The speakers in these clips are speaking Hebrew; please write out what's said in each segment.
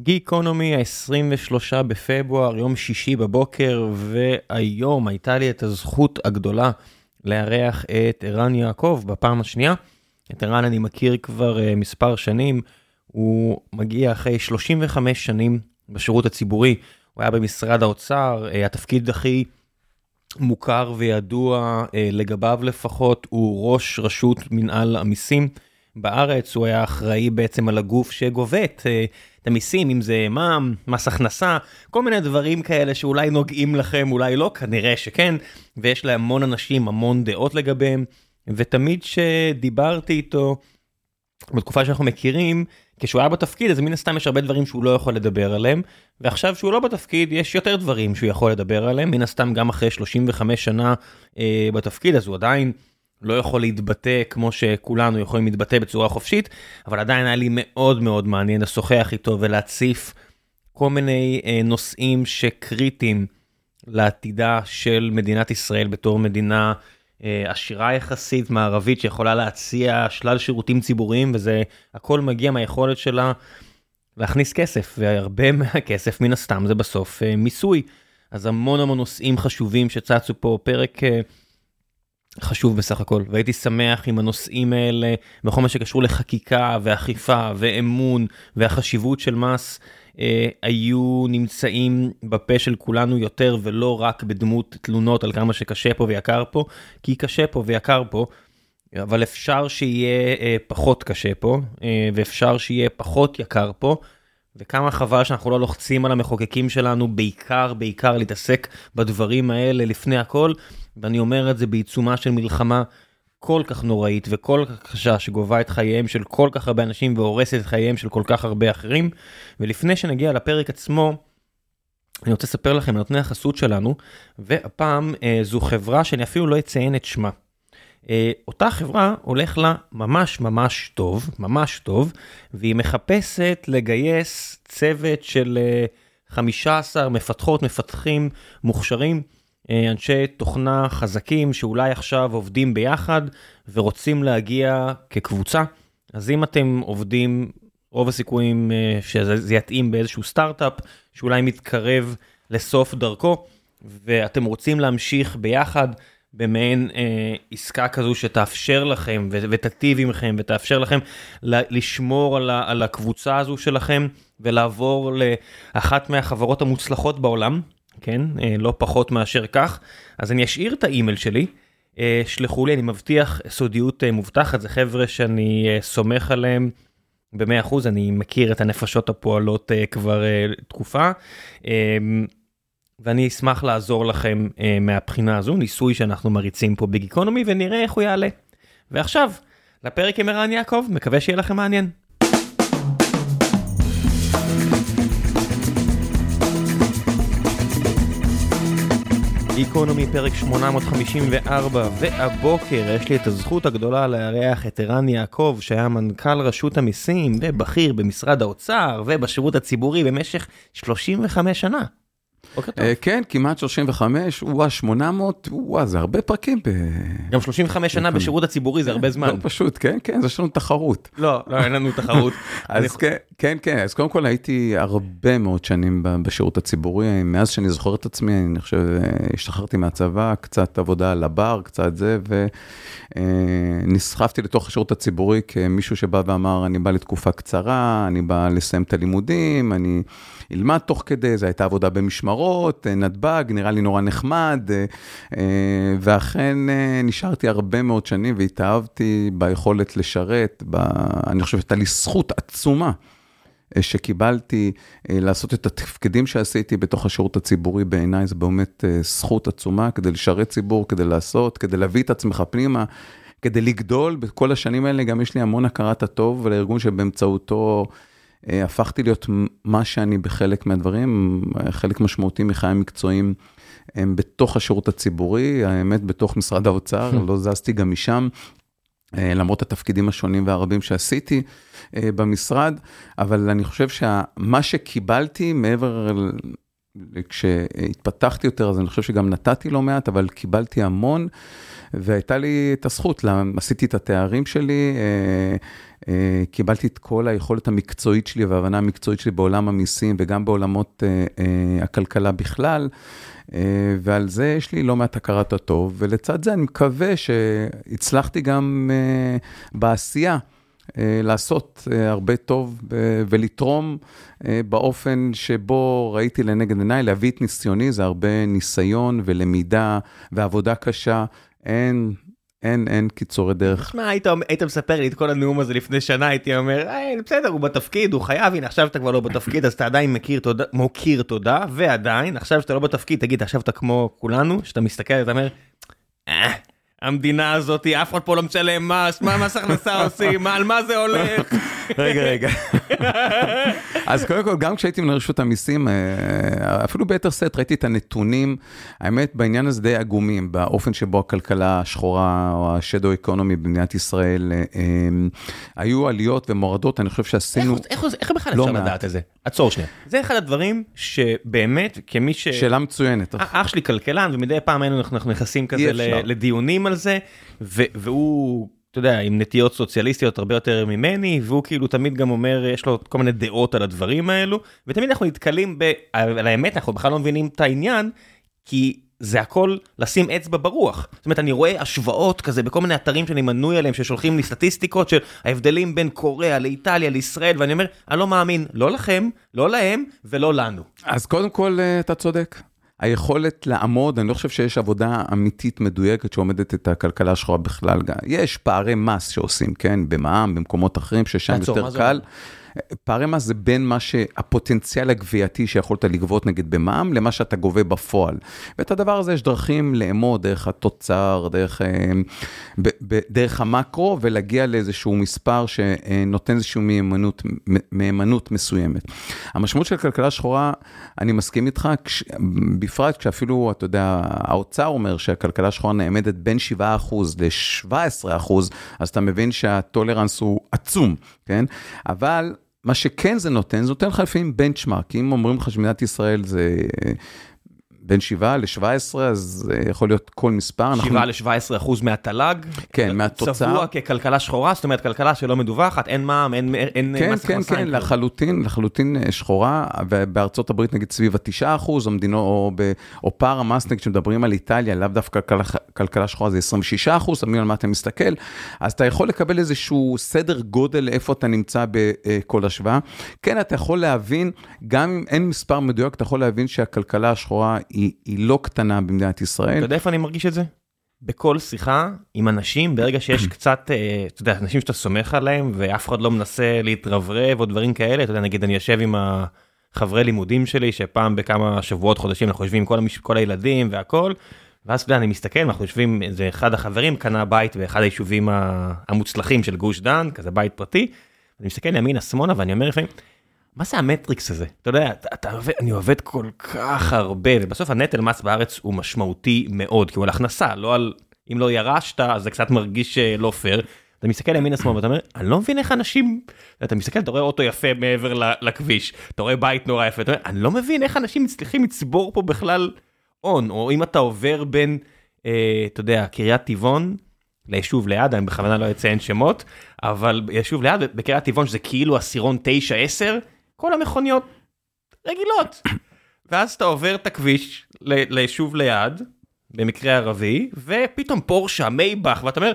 גיקונומי ה-23 בפברואר, יום שישי בבוקר, והיום הייתה לי את הזכות הגדולה לארח את ערן יעקב בפעם השנייה. את ערן אני מכיר כבר uh, מספר שנים, הוא מגיע אחרי 35 שנים בשירות הציבורי, הוא היה במשרד האוצר, uh, התפקיד הכי מוכר וידוע uh, לגביו לפחות, הוא ראש רשות מנהל המיסים. בארץ, הוא היה אחראי בעצם על הגוף שגובה את, אה, את המיסים, אם זה מע"מ, מס הכנסה, כל מיני דברים כאלה שאולי נוגעים לכם, אולי לא, כנראה שכן, ויש להמון אנשים המון דעות לגביהם, ותמיד שדיברתי איתו, בתקופה שאנחנו מכירים, כשהוא היה בתפקיד אז מן הסתם יש הרבה דברים שהוא לא יכול לדבר עליהם, ועכשיו שהוא לא בתפקיד יש יותר דברים שהוא יכול לדבר עליהם, מן הסתם גם אחרי 35 שנה אה, בתפקיד אז הוא עדיין לא יכול להתבטא כמו שכולנו יכולים להתבטא בצורה חופשית, אבל עדיין היה לי מאוד מאוד מעניין לשוחח איתו ולהציף כל מיני אה, נושאים שקריטיים לעתידה של מדינת ישראל בתור מדינה אה, עשירה יחסית, מערבית, שיכולה להציע שלל שירותים ציבוריים, וזה הכל מגיע מהיכולת שלה להכניס כסף, והרבה מהכסף מן הסתם זה בסוף אה, מיסוי. אז המון המון נושאים חשובים שצצו פה, פרק... אה, חשוב בסך הכל והייתי שמח אם הנושאים האלה בכל מה שקשור לחקיקה ואכיפה ואמון והחשיבות של מס אה, היו נמצאים בפה של כולנו יותר ולא רק בדמות תלונות על כמה שקשה פה ויקר פה כי קשה פה ויקר פה. אבל אפשר שיהיה אה, פחות קשה פה אה, ואפשר שיהיה פחות יקר פה וכמה חבל שאנחנו לא לוחצים על המחוקקים שלנו בעיקר בעיקר להתעסק בדברים האלה לפני הכל ואני אומר את זה בעיצומה של מלחמה כל כך נוראית וכל כך קשה שגובה את חייהם של כל כך הרבה אנשים והורסת את חייהם של כל כך הרבה אחרים. ולפני שנגיע לפרק עצמו, אני רוצה לספר לכם על נותני החסות שלנו, והפעם אה, זו חברה שאני אפילו לא אציין את שמה. אה, אותה חברה הולך לה ממש ממש טוב, ממש טוב, והיא מחפשת לגייס צוות של אה, 15 מפתחות, מפתחים מוכשרים. אה, אנשי תוכנה חזקים שאולי עכשיו עובדים ביחד ורוצים להגיע כקבוצה. אז אם אתם עובדים, רוב הסיכויים אה, שזה יתאים באיזשהו סטארט-אפ שאולי מתקרב לסוף דרכו, ואתם רוצים להמשיך ביחד במעין אה, עסקה כזו שתאפשר לכם ותטיב עמכם ותאפשר לכם לשמור על, על הקבוצה הזו שלכם ולעבור לאחת מהחברות המוצלחות בעולם, כן? אה, לא פחות מאשר כך. אז אני אשאיר את האימייל שלי, אה, שלחו לי, אני מבטיח סודיות אה, מובטחת, זה חבר'ה שאני סומך עליהם ב-100%, אני מכיר את הנפשות הפועלות כבר תקופה. ואני אשמח לעזור לכם מהבחינה הזו, ניסוי שאנחנו מריצים פה בגיקונומי ונראה איך הוא יעלה. ועכשיו, לפרק עם ערן יעקב, מקווה שיהיה לכם מעניין. גיקונומי פרק 854 והבוקר יש לי את הזכות הגדולה לארח את ערן יעקב שהיה מנכ"ל רשות המיסים ובכיר במשרד האוצר ובשירות הציבורי במשך 35 שנה. אה, כן, כמעט 35, וואה, 800, וואה, זה הרבה פרקים. גם 35 שנה בשירות הציבורי זה הרבה זמן. לא פשוט, כן, כן, יש לנו תחרות. לא, לא, אין לנו תחרות. אז כן, כן, אז קודם כל הייתי הרבה מאוד שנים בשירות הציבורי, מאז שאני זוכר את עצמי, אני חושב, אה, השתחררתי מהצבא, קצת עבודה על הבר, קצת זה, ונסחפתי לתוך השירות הציבורי כמישהו שבא ואמר, אני בא לתקופה קצרה, אני בא לסיים את הלימודים, אני... ילמד תוך כדי, זו הייתה עבודה במשמרות, אה, נתב"ג, נראה לי נורא נחמד, אה, אה, ואכן נשארתי הרבה מאוד שנים והתאהבתי ביכולת לשרת, ב... אני חושב שהייתה לי זכות עצומה. שקיבלתי לעשות את התפקידים שעשיתי בתוך השירות הציבורי, בעיניי זה באמת זכות עצומה כדי לשרת ציבור, כדי לעשות, כדי להביא את עצמך פנימה, כדי לגדול. בכל השנים האלה גם יש לי המון הכרת הטוב לארגון שבאמצעותו הפכתי להיות מה שאני בחלק מהדברים, חלק משמעותי מחיי המקצועיים הם בתוך השירות הציבורי, האמת בתוך משרד האוצר, לא זזתי גם משם. אה, למרות התפקידים השונים והרבים שעשיתי אה, במשרד, אבל אני חושב שמה שקיבלתי מעבר, כשהתפתחתי יותר, אז אני חושב שגם נתתי לא מעט, אבל קיבלתי המון. והייתה לי את הזכות, עשיתי את התארים שלי, קיבלתי את כל היכולת המקצועית שלי וההבנה המקצועית שלי בעולם המיסים וגם בעולמות הכלכלה בכלל. ועל זה יש לי לא מעט הכרת הטוב, ולצד זה אני מקווה שהצלחתי גם בעשייה. אה, לעשות אה, הרבה טוב ולתרום אה, באופן שבו ראיתי לנגד עיניי, להביא את ניסיוני, זה הרבה ניסיון ולמידה ועבודה קשה. אין, אין, אין קיצורי דרך. שמע, היית, היית מספר לי את כל הנאום הזה לפני שנה, הייתי אומר, בסדר, הוא בתפקיד, הוא חייב, הנה, עכשיו אתה כבר לא בתפקיד, אז אתה עדיין מכיר תודה, מוקיר תודה, ועדיין, עכשיו שאתה לא בתפקיד, תגיד, עכשיו אתה כמו כולנו, שאתה מסתכל, אתה אומר, אה, המדינה הזאת, אף אחד פה לא משלם מס, מה מס הכנסה עושים, על מה זה הולך? רגע, רגע. אז קודם כל, גם כשהייתי מנהל רשות המיסים, אה, אפילו ביתר סט ראיתי את הנתונים, האמת, בעניין הזה די עגומים, באופן שבו הכלכלה השחורה, או השדו אקונומי במדינת ישראל, אה, אה, היו עליות ומורדות, אני חושב שעשינו... איך, איך, איך בכלל לא אפשר לדעת את זה? עצור שנייה. זה אחד הדברים שבאמת, כמי ש... שאלה מצוינת. אח שלי כלכלן, ומדי פעם אנחנו נכנסים כזה לדיונים על זה, והוא... אתה יודע, עם נטיות סוציאליסטיות הרבה יותר ממני, והוא כאילו תמיד גם אומר, יש לו כל מיני דעות על הדברים האלו, ותמיד אנחנו נתקלים ב... על האמת, אנחנו בכלל לא מבינים את העניין, כי זה הכל לשים אצבע ברוח. זאת אומרת, אני רואה השוואות כזה בכל מיני אתרים שאני מנוי עליהם, ששולחים לי סטטיסטיקות של ההבדלים בין קוריאה לאיטליה לישראל, ואני אומר, אני לא מאמין, לא לכם, לא להם ולא לנו. אז קודם כל, אה, אתה צודק. היכולת לעמוד, אני לא חושב שיש עבודה אמיתית מדויקת שעומדת את הכלכלה השחורה בכלל. יש פערי מס שעושים, כן, במע"מ, במקומות אחרים, ששם יותר קל. פערי מס זה בין מה שהפוטנציאל הגבייתי שיכולת לגבות נגיד במע"מ, למה שאתה גובה בפועל. ואת הדבר הזה יש דרכים לאמוד דרך התוצר, דרך, אה, דרך המקרו, ולהגיע לאיזשהו מספר שנותן איזושהי מהימנות, מהימנות מסוימת. המשמעות של כלכלה שחורה, אני מסכים איתך, כש, בפרט כשאפילו, אתה יודע, האוצר אומר שהכלכלה שחורה נעמדת בין 7% ל-17%, אז אתה מבין שהטולרנס הוא עצום, כן? אבל... מה שכן זה נותן, זה נותן לך לפעמים בנצ'מארק, אם אומרים לך שמדינת ישראל זה בין 7 ל-17, אז זה יכול להיות כל מספר. 7 ל-17 אחוז מהתל"ג? כן, מהתוצר. צבוע ככלכלה שחורה, זאת אומרת, כלכלה שלא מדווחת, אין מע"מ, אין, אין כן, מס הכנסה. כן, כן, כן, לחלוטין, לחלוטין אה, שחורה, ובארצות הברית נגיד סביב ה-9 אחוז, או מדינות, או, ב, או פער המס, נגיד, כשמדברים על איטליה, לאו דווקא כלכלה, כלכלה שחורה זה 26 אחוז, תמיד על מה אתה מסתכל, אז אתה יכול לקבל איזשהו סדר גודל איפה אתה נמצא בכל השוואה. כן, אתה יכול להבין, גם אם אין מספר מדויק, אתה יכול להבין שהכלכלה השחורה היא, היא לא קטנה במדינת ישראל. אתה יודע איפה אני מרגיש את זה? בכל שיחה עם אנשים, ברגע שיש קצת, אה, אתה יודע, אנשים שאתה סומך עליהם ואף אחד לא מנסה להתרברב או דברים כאלה, אתה יודע, נגיד אני יושב עם החברי לימודים שלי, שפעם בכמה שבועות, חודשים אנחנו יושבים עם כל, המש... כל הילדים והכל, ואז אתה יודע, אני מסתכל, אנחנו יושבים, איזה אחד החברים קנה בית באחד היישובים המוצלחים של גוש דן, כזה בית פרטי, אני מסתכל ימינה שמאלה ואני אומר לפעמים, מה זה המטריקס הזה? אתה יודע, אתה, אתה עובד, אני עובד כל כך הרבה, ובסוף הנטל מס בארץ הוא משמעותי מאוד, כי הוא על הכנסה, לא על, אם לא ירשת, אז זה קצת מרגיש אה, לא פייר. אתה מסתכל ימין השמאל ואתה אומר, אני לא מבין איך אנשים, אתה מסתכל, אתה רואה אוטו יפה מעבר לכביש, אתה רואה בית נורא יפה, אתה אומר, אני לא מבין איך אנשים מצליחים לצבור פה בכלל הון, או אם אתה עובר בין, אה, אתה יודע, קריית טבעון, ליישוב ליד, אני בכוונה לא אציין שמות, אבל יישוב ליד, בקריית טבעון שזה כאילו עשירון 9-10, כל המכוניות רגילות. ואז אתה עובר את הכביש ליישוב ליד, במקרה ערבי, ופתאום פורשה, מייבך, ואתה אומר,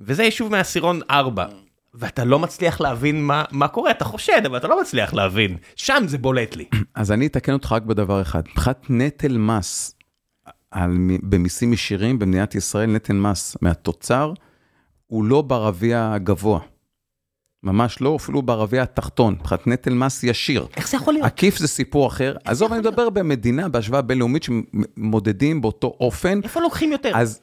וזה יישוב מעשירון 4. ואתה לא מצליח להבין מה, מה קורה, אתה חושד, אבל אתה לא מצליח להבין. שם זה בולט לי. אז אני אתקן אותך רק בדבר אחד. מבחינת נטל מס על, במיסים ישירים במדינת ישראל, נטל מס מהתוצר, הוא לא ברביע הגבוה. ממש לא, אפילו ברביע התחתון, מבחינת נטל מס ישיר. איך זה יכול להיות? עקיף זה סיפור אחר. עזוב, אני מדבר במדינה, בהשוואה בינלאומית, שמודדים באותו אופן. איפה לוקחים יותר? אז,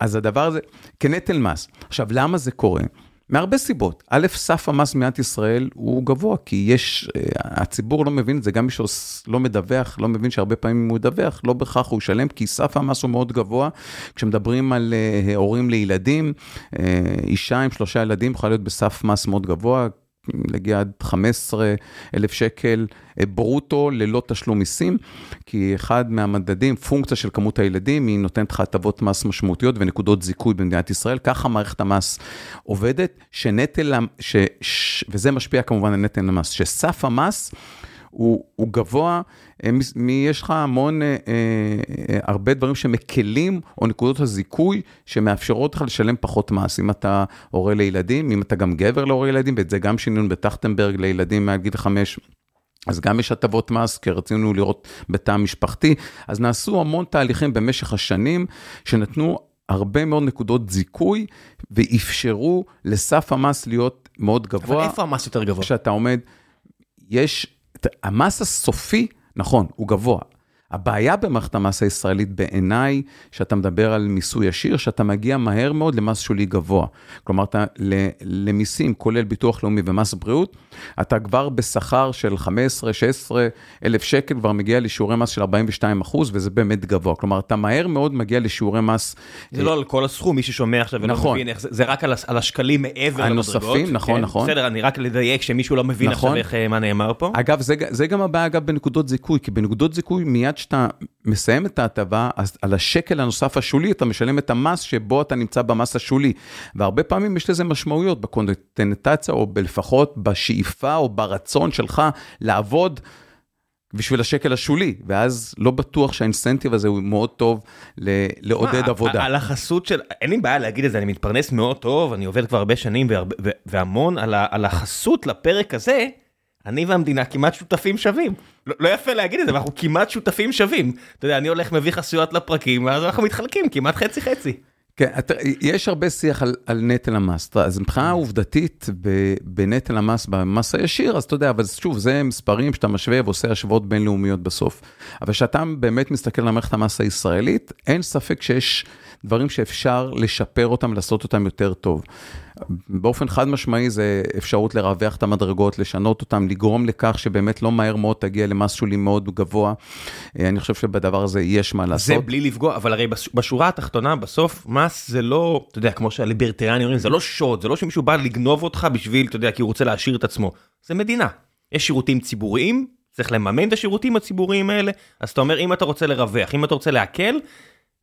אז הדבר הזה, כנטל מס. עכשיו, למה זה קורה? מהרבה סיבות. א', סף המס במדינת ישראל הוא גבוה, כי יש, אה, הציבור לא מבין את זה, גם מי שלא מדווח, לא מבין שהרבה פעמים הוא ידווח, לא בהכרח הוא ישלם, כי סף המס הוא מאוד גבוה. כשמדברים על uh, הורים לילדים, uh, אישה עם שלושה ילדים יכולה להיות בסף מס מאוד גבוה, להגיע עד 15 אלף שקל אה, ברוטו ללא תשלום מיסים, כי אחד מהמדדים, פונקציה של כמות הילדים, היא נותנת לך הטבות מס משמעותיות ונקודות זיכוי במדינת ישראל. ככה מערכת המס עובדת, שנטל, ש, ש, וזה משפיע כמובן על נטל המס, שסף המס הוא, הוא גבוה, אה, יש לך המון, אה, אה, הרבה דברים שמקלים, או נקודות הזיכוי שמאפשרות לך לשלם פחות מס. אם אתה הורה לילדים, אם אתה גם גבר להורה לילדים, ואת זה גם שינינו בטחטנברג לילדים מעל גיל 5. אז גם יש הטבות מס, כי רצינו לראות בתא המשפחתי. אז נעשו המון תהליכים במשך השנים, שנתנו הרבה מאוד נקודות זיכוי, ואפשרו לסף המס להיות מאוד גבוה. אבל איפה המס יותר גבוה? כשאתה עומד, יש, המס הסופי, נכון, הוא גבוה. הבעיה במערכת המס הישראלית בעיניי, שאתה מדבר על מיסוי ישיר, שאתה מגיע מהר מאוד למס שולי גבוה. כלומר, אתה למיסים, כולל ביטוח לאומי ומס בריאות, אתה כבר בשכר של 15-16 אלף שקל, כבר מגיע לשיעורי מס של 42 אחוז, וזה באמת גבוה. כלומר, אתה מהר מאוד מגיע לשיעורי מס... זה לא על כל הסכום, מי ששומע עכשיו ולא נכון. מבין איך זה, זה רק על, על השקלים מעבר הנוספים, למדרגות. הנוספים, נכון, כן, נכון. בסדר, אני רק לדייק שמישהו לא מבין נכון. עכשיו איך, אה, מה נאמר פה. אגב, זה, זה גם הבעיה, אגב, בנקודות זיכוי, כי בנקודות זיכוי מיד שאתה מסיים את ההטבה, אז על השקל הנוסף השולי אתה משלם את המס שבו אתה נמצא במס השולי. והרבה פעמים יש לזה משמעויות בקונטנטציה, או לפחות בשאיפה או ברצון שלך לעבוד. בשביל השקל השולי, ואז לא בטוח שהאינסנטיב הזה הוא מאוד טוב לעודד עבודה. על החסות של, אין לי בעיה להגיד את זה, אני מתפרנס מאוד טוב, אני עובד כבר הרבה שנים והמון על החסות לפרק הזה, אני והמדינה כמעט שותפים שווים. לא, לא יפה להגיד את זה, אבל אנחנו כמעט שותפים שווים. אתה יודע, אני הולך מביא חסויות לפרקים, ואז אנחנו מתחלקים כמעט חצי חצי. כן, יש הרבה שיח על, על נטל המס. אז מבחינה עובדתית, בנטל המס, במס הישיר, אז אתה יודע, אבל שוב, זה מספרים שאתה משווה ועושה השוואות בינלאומיות בסוף. אבל כשאתה באמת מסתכל על מערכת המס הישראלית, אין ספק שיש דברים שאפשר לשפר אותם, לעשות אותם יותר טוב. באופן חד משמעי זה אפשרות לרווח את המדרגות, לשנות אותם, לגרום לכך שבאמת לא מהר מאוד תגיע למס שולי מאוד גבוה. אה, אני חושב שבדבר הזה יש מה לעשות. זה בלי לפגוע, אבל הרי בשורה התחתונה, בסוף, מס זה לא, אתה יודע, כמו שהליברטריאנים אומרים, זה לא שוד, זה לא שמישהו בא לגנוב אותך בשביל, אתה יודע, כי הוא רוצה להשאיר את עצמו. זה מדינה. יש שירותים ציבוריים, צריך לממן את השירותים הציבוריים האלה, אז אתה אומר, אם אתה רוצה לרווח, אם אתה רוצה להקל,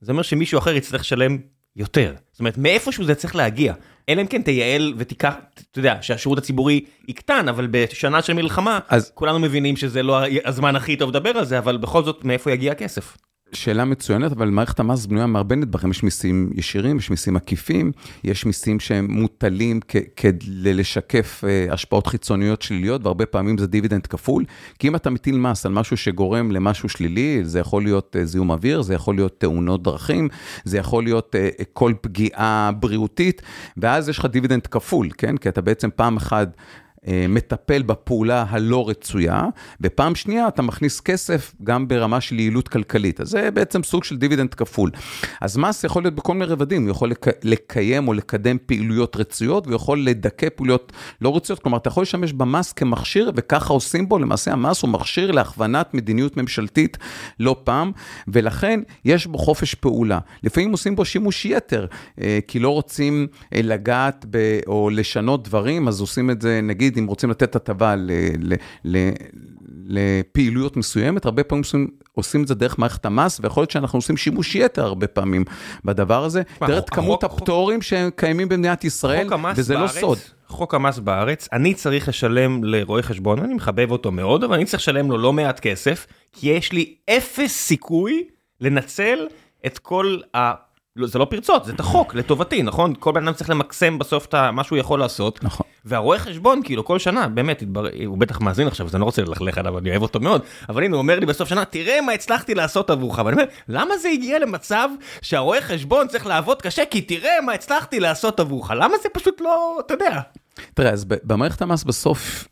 זה אומר שמישהו אחר יצטרך לשלם יותר. זאת אומרת, מאיפשהו זה צריך להגיע. אלא אם כן תייעל ותיקח, אתה יודע, שהשירות הציבורי יקטן, אבל בשנה של מלחמה, אז כולנו מבינים שזה לא הזמן הכי טוב לדבר על זה, אבל בכל זאת, מאיפה יגיע הכסף? שאלה מצוינת, אבל מערכת המס בנויה מהרבה נדבכים, יש מיסים ישירים, יש מיסים עקיפים, יש מיסים שהם מוטלים כדי לשקף אה, השפעות חיצוניות שליליות, והרבה פעמים זה דיבידנד כפול, כי אם אתה מטיל מס על משהו שגורם למשהו שלילי, זה יכול להיות אה, זיהום אוויר, זה יכול להיות תאונות דרכים, זה יכול להיות אה, כל פגיעה בריאותית, ואז יש לך דיבידנד כפול, כן? כי אתה בעצם פעם אחת... אה, מטפל בפעולה הלא רצויה, ופעם שנייה אתה מכניס כסף גם ברמה של יעילות כלכלית. אז זה בעצם סוג של דיבידנד כפול. אז מס יכול להיות בכל מיני רבדים, הוא יכול לק... לקיים או לקדם פעילויות רצויות, הוא יכול לדכא פעילויות לא רצויות, כלומר אתה יכול לשמש במס כמכשיר, וככה עושים בו, למעשה המס הוא מכשיר להכוונת מדיניות ממשלתית לא פעם, ולכן יש בו חופש פעולה. לפעמים עושים בו שימוש יתר, אה, כי לא רוצים אה, לגעת ב... או לשנות דברים, אז עושים את זה נגיד. אם רוצים לתת הטבה לפעילויות מסוימת, הרבה פעמים עושים, עושים את זה דרך מערכת המס, ויכול להיות שאנחנו עושים שימוש יתר הרבה פעמים בדבר הזה. תראה את כמות חוק, הפטורים שקיימים במדינת ישראל, וזה לא בארץ, לא סוד. חוק המס בארץ, אני צריך לשלם לרואה חשבון, אני מחבב אותו מאוד, אבל אני צריך לשלם לו לא מעט כסף, כי יש לי אפס סיכוי לנצל את כל ה... לא, זה לא פרצות, זה את החוק, לטובתי, נכון? כל בן אדם צריך למקסם בסוף את מה שהוא יכול לעשות. נכון. והרואה חשבון, כאילו, כל שנה, באמת, הוא בטח מאזין עכשיו, אז אני לא רוצה ללכלך עליו, אני אוהב אותו מאוד, אבל הנה, הוא אומר לי בסוף שנה, תראה מה הצלחתי לעשות עבורך. ואני אומר, למה זה הגיע למצב שהרואה חשבון צריך לעבוד קשה, כי תראה מה הצלחתי לעשות עבורך? למה זה פשוט לא, אתה יודע. תראה, אז במערכת המס בסוף...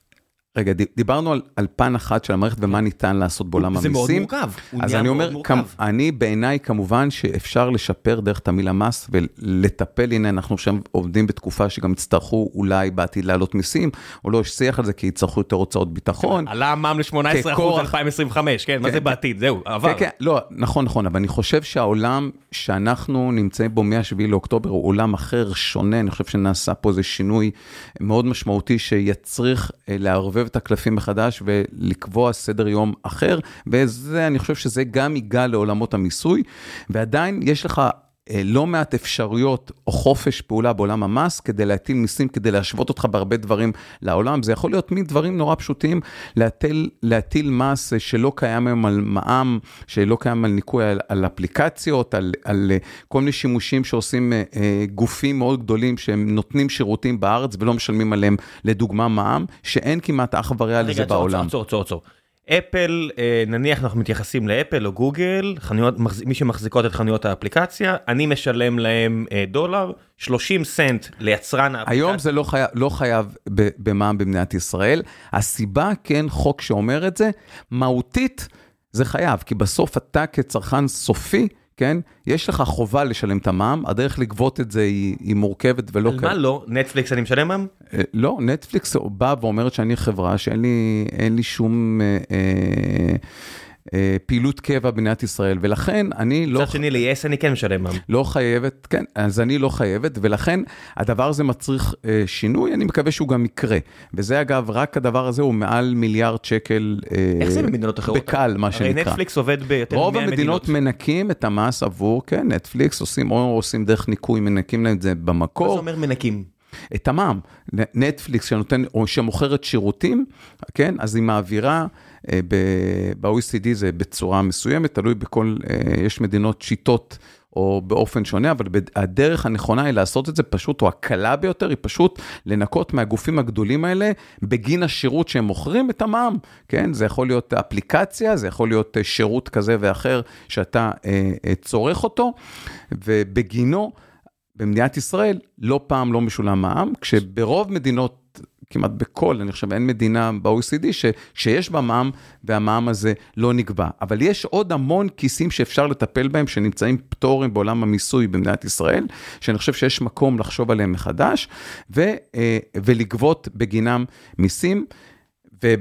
רגע, דיברנו על, על פן אחד של המערכת ומה ניתן לעשות בעולם המיסים. זה מאוד מורכב, הוא אז נהיה אני מאוד אומר, מורכב. כמ, אני בעיניי כמובן שאפשר לשפר דרך תמיל המס ולטפל, הנה אנחנו עכשיו עובדים בתקופה שגם יצטרכו אולי בעתיד להעלות מיסים, או לא, יש שיח על זה כי יצטרכו יותר הוצאות ביטחון. עלה המע"מ ל-18% ככוח- 2025, כן, מה זה בעתיד, זהו, עבר. כן, כן, לא, נכון, נכון, אבל אני חושב שהעולם שאנחנו נמצאים בו מ-7 לאוקטובר הוא עולם אחר, שונה, אני חושב שנעשה פה איזה שינוי מאוד משמעותי שיצריך אה, לערבב את הקלפים מחדש ולקבוע סדר יום אחר, וזה, אני חושב שזה גם ייגע לעולמות המיסוי, ועדיין יש לך... אה, לא מעט אפשרויות או חופש פעולה בעולם המס כדי להטיל מיסים, כדי להשוות אותך בהרבה דברים לעולם. זה יכול להיות מדברים נורא פשוטים, להטיל, להטיל מס אה, שלא קיים היום על מע"מ, שלא קיים על ניכוי על, על אפליקציות, על, על אה, כל מיני שימושים שעושים אה, גופים מאוד גדולים שהם נותנים שירותים בארץ ולא משלמים עליהם, לדוגמה מע"מ, שאין כמעט אח ורע לזה רגע, בעולם. עצור, עצור, עצור. אפל, אה, נניח אנחנו מתייחסים לאפל או גוגל, חנויות, מי שמחזיקות את חנויות האפליקציה, אני משלם להם אה, דולר, 30 סנט ליצרן האפליקציה. היום זה לא חייב, לא חייב במע"מ במדינת ישראל. הסיבה, כן, חוק שאומר את זה, מהותית זה חייב, כי בסוף אתה כצרכן סופי, כן, יש לך חובה לשלם את המע"מ, הדרך לגבות את זה היא, היא מורכבת ולא על מה לא? נטפליקס אני משלם מע"מ? אה, לא, נטפליקס באה ואומרת שאני חברה שאין לי, לי שום אה, אה, פעילות קבע במדינת ישראל, ולכן אני לא... מצד שני ל-yes אני כן משלם מע"מ. לא חייבת, כן, אז אני לא חייבת, ולכן הדבר הזה מצריך אה, שינוי, אני מקווה שהוא גם יקרה. וזה אגב, רק הדבר הזה הוא מעל מיליארד שקל אה, איך זה במדינות אחרות? בקל, מה שנקרא. הרי נטפליקס עובד ביותר רוב מ-100 המדינות מדינות. מנקים את המס עבור, כן, נטפליקס עושים, או עושים דרך ניקוי, מנקים להם את זה מה זה במקור. אומר מנקים? את המע"מ. נטפליקס שנותן, או שמוכרת שירותים, כן, אז היא מעבירה, אה, ב-OECD זה בצורה מסוימת, תלוי בכל, אה, יש מדינות שיטות. או באופן שונה, אבל הדרך הנכונה היא לעשות את זה פשוט, או הקלה ביותר, היא פשוט לנקות מהגופים הגדולים האלה בגין השירות שהם מוכרים את המע"מ, כן? זה יכול להיות אפליקציה, זה יכול להיות אה, שירות כזה ואחר שאתה אה, צורך אותו, ובגינו במדינת ישראל לא פעם לא משולם מע"מ, כשברוב מדינות, כמעט בכל, אני חושב, אין מדינה ב-OECD שיש בה מע"מ והמע"מ הזה לא נקבע. אבל יש עוד המון כיסים שאפשר לטפל בהם, שנמצאים פטורים בעולם המיסוי במדינת ישראל, שאני חושב שיש מקום לחשוב עליהם מחדש, ו, אה, ולגבות בגינם מיסים. ו...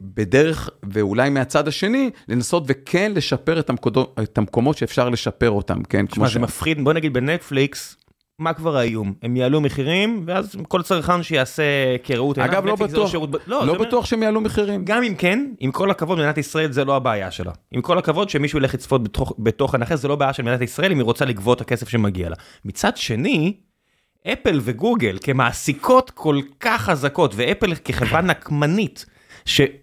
בדרך, ואולי מהצד השני, לנסות וכן לשפר את, המקודו, את המקומות שאפשר לשפר אותם, כן? תשמע, זה מפחיד, בוא נגיד בנטפליקס, מה כבר האיום? הם יעלו מחירים, ואז כל צרכן שיעשה כראות עיניו, אגב, לא זה בטוח, שירות- לא, לא אומר- בטוח שהם יעלו מחירים. גם אם כן, עם כל הכבוד, מדינת ישראל זה לא הבעיה שלה. עם כל הכבוד שמישהו ילך לצפות בתוך, בתוכן אחר, זה לא בעיה של מדינת ישראל אם היא רוצה לגבות את הכסף שמגיע לה. מצד שני, אפל וגוגל כמעסיקות כל כך חזקות, ואפל כחברה נקמנית, ש,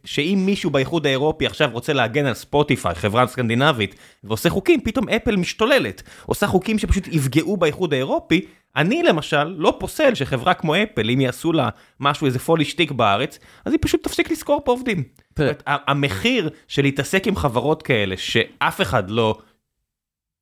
שאם מישהו באיחוד האירופי עכשיו רוצה להגן על ספוטיפיי, חברה סקנדינבית, ועושה חוקים, פתאום אפל משתוללת. עושה חוקים שפשוט יפגעו באיחוד האירופי. אני למשל לא פוסל שחברה כמו אפל, אם יעשו לה משהו, איזה פולי שטיק בארץ, אז היא פשוט תפסיק לשכור פה עובדים. זאת המחיר של להתעסק עם חברות כאלה, שאף אחד לא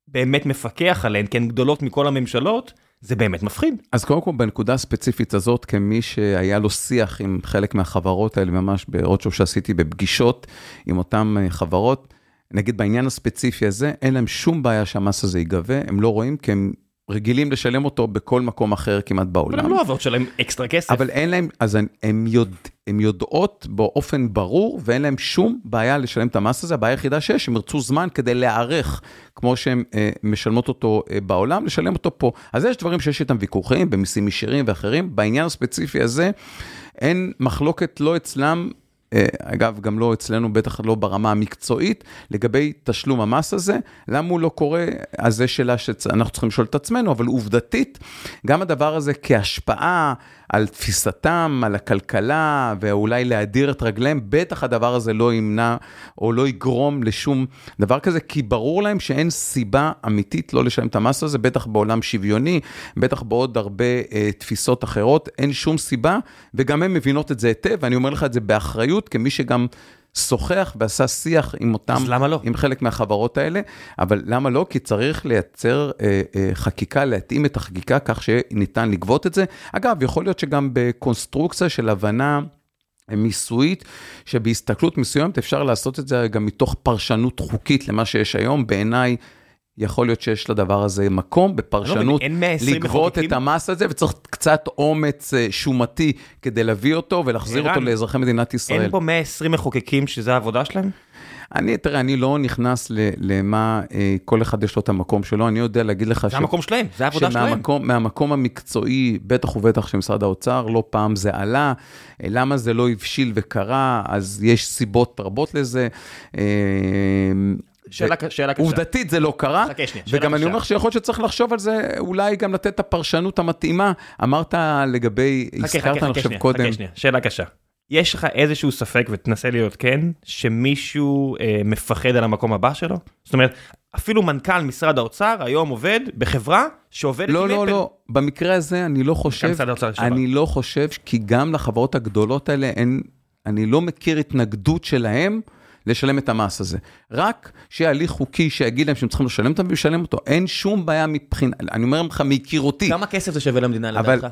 באמת מפקח עליהן, כי הן גדולות מכל הממשלות, זה באמת מפחיד. אז קודם כל, בנקודה הספציפית הזאת, כמי שהיה לו שיח עם חלק מהחברות האלה, ממש ברודשו שעשיתי בפגישות עם אותן אה, חברות, נגיד בעניין הספציפי הזה, אין להם שום בעיה שהמס הזה ייגבה, הם לא רואים כי הם רגילים לשלם אותו בכל מקום אחר כמעט אבל בעולם. הן לא אוהבות שלהם אקסטרה כסף. אבל אין להם, אז הן- יודע, יודעות באופן ברור, ואין להם שום בעיה לשלם את המס הזה, הבעיה היחידה שיש, הם ירצו זמן כדי להיערך, כמו שהן אה, משלמות אותו אה, בעולם, לשלם אותו פה. אז יש דברים שיש איתם ויכוחים, במיסים ישירים ואחרים, בעניין הספציפי הזה, אין מחלוקת לא אצלם, אגב, גם לא אצלנו, בטח לא ברמה המקצועית, לגבי תשלום המס הזה. למה הוא לא קורה? אז זו שאלה שאנחנו צריכים לשאול את עצמנו, אבל עובדתית, גם הדבר הזה כהשפעה על תפיסתם, על הכלכלה, ואולי להדיר את רגליהם, בטח הדבר הזה לא ימנע או לא יגרום לשום דבר כזה, כי ברור להם שאין סיבה אמיתית לא לשלם את המס הזה, בטח בעולם שוויוני, בטח בעוד הרבה אה, תפיסות אחרות, אין שום סיבה, וגם הן מבינות את זה היטב, ואני אומר לך את זה באחריות, כמי שגם... שוחח ועשה שיח עם אותם, אז למה לא? עם חלק מהחברות האלה, אבל למה לא? כי צריך לייצר אה, אה, חקיקה, להתאים את החקיקה כך שניתן לגבות את זה. אגב, יכול להיות שגם בקונסטרוקציה של הבנה מיסויית, שבהסתכלות מסוימת אפשר לעשות את זה גם מתוך פרשנות חוקית למה שיש היום. בעיניי, יכול להיות שיש לדבר הזה מקום לא בפרשנות, 120 לגבות? את המס הזה, וצריך קצת אומץ אה, שומתי כדי להביא אותו ולהחזיר אותו לאזרחי מדינת ישראל. אין פה 120 מחוקקים שזה העבודה שלהם? אני, תראה, אני לא נכנס ל- למה, אה, כל אחד יש לו את המקום שלו, אני יודע להגיד לך זה המקום שלהם, זה העבודה שלהם. שמהמקום מהמקום המקצועי, בטח ובטח של משרד האוצר, לא פעם זה עלה. אה, למה זה לא הבשיל וקרה, אז יש סיבות רבות לזה. אה, שאלה ק- שאלה קשה. עובדתית זה לא קרה, חכה שנייה, שאלה וגם אני קשה. אומר שיכול להיות שצריך לחשוב על זה, אולי גם לתת את הפרשנות המתאימה. אמרת לגבי, הזכרת, אני חושב קודם, חכה שנייה, שאלה קשה. יש לך איזשהו ספק, ותנסה להיות כן, שמישהו אה, מפחד על המקום הבא שלו? זאת אומרת, אפילו מנכ"ל משרד האוצר היום עובד בחברה שעובדת לא, לא, אפל. לא, במקרה הזה אני לא חושב. אני לא חושב, כי גם לחברות הגדולות האלה, אין, אני לא מכיר התנגדות שלהם לשלם את המס הזה. רק שיהיה הליך חוקי שיגיד להם שהם צריכים לשלם אותו וישלם אותו. אין שום בעיה מבחינה, אני אומר לך מהיכרותי. כמה כסף זה שווה למדינה לדעתך?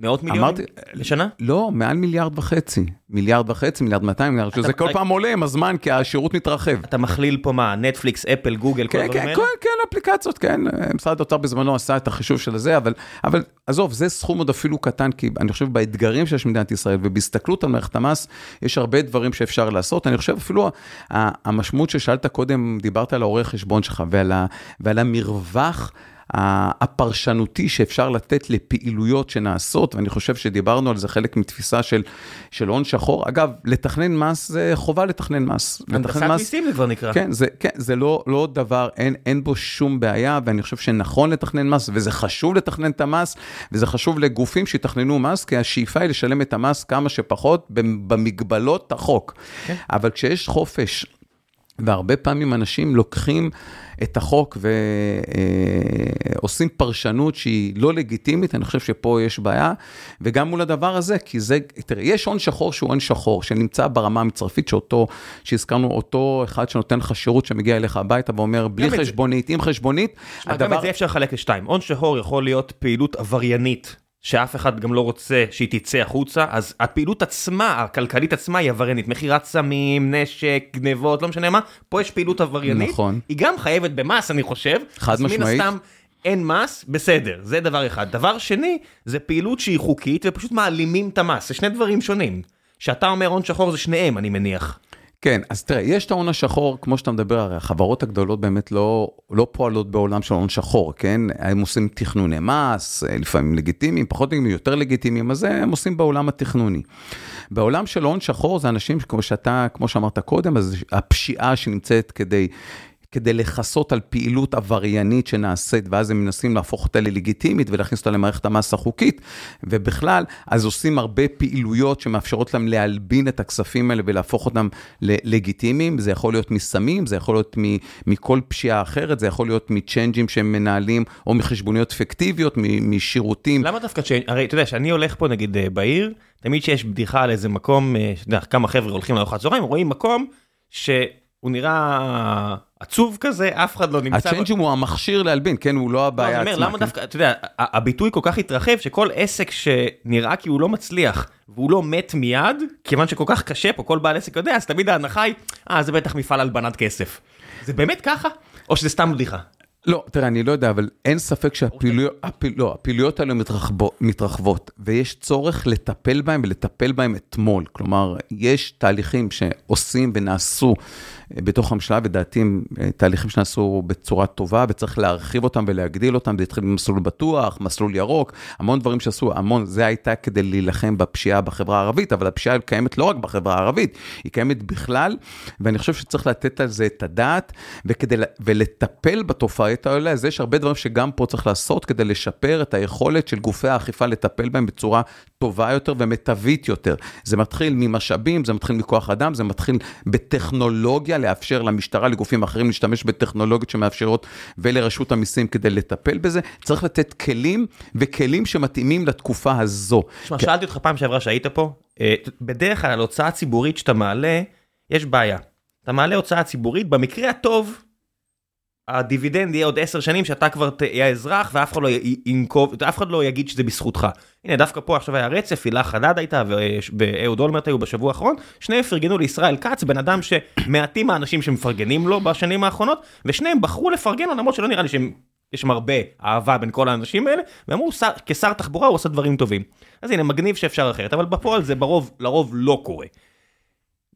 מאות מיליונים אמרתי, לשנה? לא, מעל מיליארד וחצי. מיליארד וחצי, מיליארד 200, מיליארד, שזה כל פעם עולה עם הזמן, כי השירות מתרחב. אתה מכליל פה מה, נטפליקס, אפל, גוגל, כל כן, הדברים כן, האלה? כן, כן, אפליקציות, כן. משרד האוצר בזמנו עשה את החישוב של זה, אבל, אבל עזוב, זה סכום עוד אפילו קטן, כי אני חושב באתגרים שיש במדינת ישראל, ובהסתכלות על מערכת המס, יש הרבה דברים שאפשר לעשות. אני חושב אפילו המשמעות ששאלת קודם, דיברת על העורך חשבון שלך ועל, ועל המרווח. הפרשנותי שאפשר לתת לפעילויות שנעשות, ואני חושב שדיברנו על זה חלק מתפיסה של, של הון שחור. אגב, לתכנן מס זה חובה לתכנן מס. הנדסת לתכנן מס- מיסים זה כבר נקרא. כן, זה, כן, זה לא, לא דבר, אין, אין בו שום בעיה, ואני חושב שנכון לתכנן מס, וזה חשוב לתכנן את המס, וזה חשוב לגופים שיתכננו מס, כי השאיפה היא לשלם את המס כמה שפחות במגבלות החוק. כן. אבל כשיש חופש, והרבה פעמים אנשים לוקחים את החוק ועושים פרשנות שהיא לא לגיטימית, אני חושב שפה יש בעיה, וגם מול הדבר הזה, כי זה, תראה, יש הון שחור שהוא הון שחור, שנמצא ברמה המצרפית, שאותו, שהזכרנו, אותו אחד שנותן לך שירות שמגיע אליך הביתה ואומר, בלי את זה- חשבונית, עם חשבונית, שמע, גם את זה אפשר לחלק לשתיים. הון שחור יכול להיות פעילות עבריינית, שאף אחד גם לא רוצה שהיא תצא החוצה, אז הפעילות עצמה, הכלכלית עצמה היא עבריינית. מכירת סמים, נשק, גנבות, לא משנה מה, פה יש פעילות עבריינית. נכון. היא גם חייבת במס, אני חושב. חד אז מן משמעית. הסתם, אין מס, בסדר, זה דבר אחד. דבר שני, זה פעילות שהיא חוקית ופשוט מעלימים את המס, זה שני דברים שונים. כשאתה אומר הון שחור זה שניהם, אני מניח. כן, אז תראה, יש את ההון השחור, כמו שאתה מדבר, הרי החברות הגדולות באמת לא, לא פועלות בעולם של הון שחור, כן? הם עושים תכנוני מס, אה, לפעמים לגיטימיים, פחות לגיטימיים, יותר לגיטימיים, אז הם עושים בעולם התכנוני. בעולם של הון שחור זה אנשים, כמו שאתה, כמו שאמרת קודם, אז הפשיעה שנמצאת כדי... כדי לכסות על פעילות עבריינית שנעשית, ואז הם מנסים להפוך אותה ללגיטימית ולהכניס אותה למערכת המס החוקית, ובכלל, אז עושים הרבה פעילויות שמאפשרות להם להלבין את הכספים האלה ולהפוך אותם ללגיטימיים, זה יכול להיות מסמים, זה יכול להיות מכל פשיעה אחרת, זה יכול להיות מצ'יינג'ים שהם מנהלים, או מחשבוניות פיקטיביות, משירותים. למה דווקא צ'יינג'? הרי אתה יודע, שאני הולך פה נגיד אה, בעיר, תמיד שיש בדיחה על איזה מקום, אה, שאתה יודע, כמה חבר'ה הולכים לארוחת צהריים, רואים מקום שהוא נראה עצוב כזה, אף אחד לא נמצא. הצ'יינג'ים הוא המכשיר להלבין, כן, הוא לא לא, הבעיה אני עצמה. אומר, למה כן? דווקא, אתה יודע, הביטוי כל כך התרחב, שכל עסק שנראה כי הוא לא מצליח, והוא לא מת מיד, כיוון שכל כך קשה פה, כל בעל עסק יודע, אז תמיד ההנחה היא, אה, זה בטח מפעל הלבנת כסף. זה באמת ככה? או שזה סתם בדיחה? לא, תראה, אני לא יודע, אבל אין ספק שהפעילויות הפעיל, לא, האלה מתרחבו, מתרחבות, ויש צורך לטפל בהם ולטפל בהם אתמול. כלומר, יש תהליכים שעושים ונעשו בתוך הממשלה, ודעתי הם אה, תהליכים שנעשו בצורה טובה, וצריך להרחיב אותם ולהגדיל אותם. זה התחיל במסלול בטוח, מסלול ירוק, המון דברים שעשו, המון, זה הייתה כדי להילחם בפשיעה בחברה הערבית, אבל הפשיעה קיימת לא רק בחברה הערבית, היא קיימת בכלל, ואני חושב שצריך לתת על זה את הדעת, וכדי, ולטפל בתופעות האלה, אז יש הרבה דברים שגם פה צריך לעשות כדי לשפר את היכולת של גופי האכיפה לטפל בהם בצורה טובה יותר ומיטבית יותר. זה מתחיל ממשאבים, זה מתחיל מכוח אדם, זה מתחיל בטכנולוגיה, לאפשר למשטרה, לגופים אחרים להשתמש בטכנולוגיות שמאפשרות, ולרשות המיסים כדי לטפל בזה. צריך לתת כלים, וכלים שמתאימים לתקופה הזו. תשמע, שאלתי אותך פעם שעברה שהיית פה, אה, בדרך כלל על הוצאה ציבורית שאתה מעלה, יש בעיה. אתה מעלה הוצאה ציבורית, במקרה הטוב, הדיבידנד יהיה עוד עשר שנים שאתה כבר תהיה אזרח ואף אחד לא ינקוב, אף אחד לא יגיד שזה בזכותך. הנה דווקא פה עכשיו היה רצף, הילה חדד הייתה ואהוד אולמרט היו בשבוע האחרון, שניהם פרגנו לישראל כץ, בן אדם שמעטים האנשים שמפרגנים לו בשנים האחרונות, ושניהם בחרו לפרגן לו למרות שלא נראה לי שיש שם הרבה אהבה בין כל האנשים האלה, ואמרו כשר תחבורה הוא עושה דברים טובים. אז הנה מגניב שאפשר אחרת, אבל בפועל זה ברוב, לרוב לא קורה.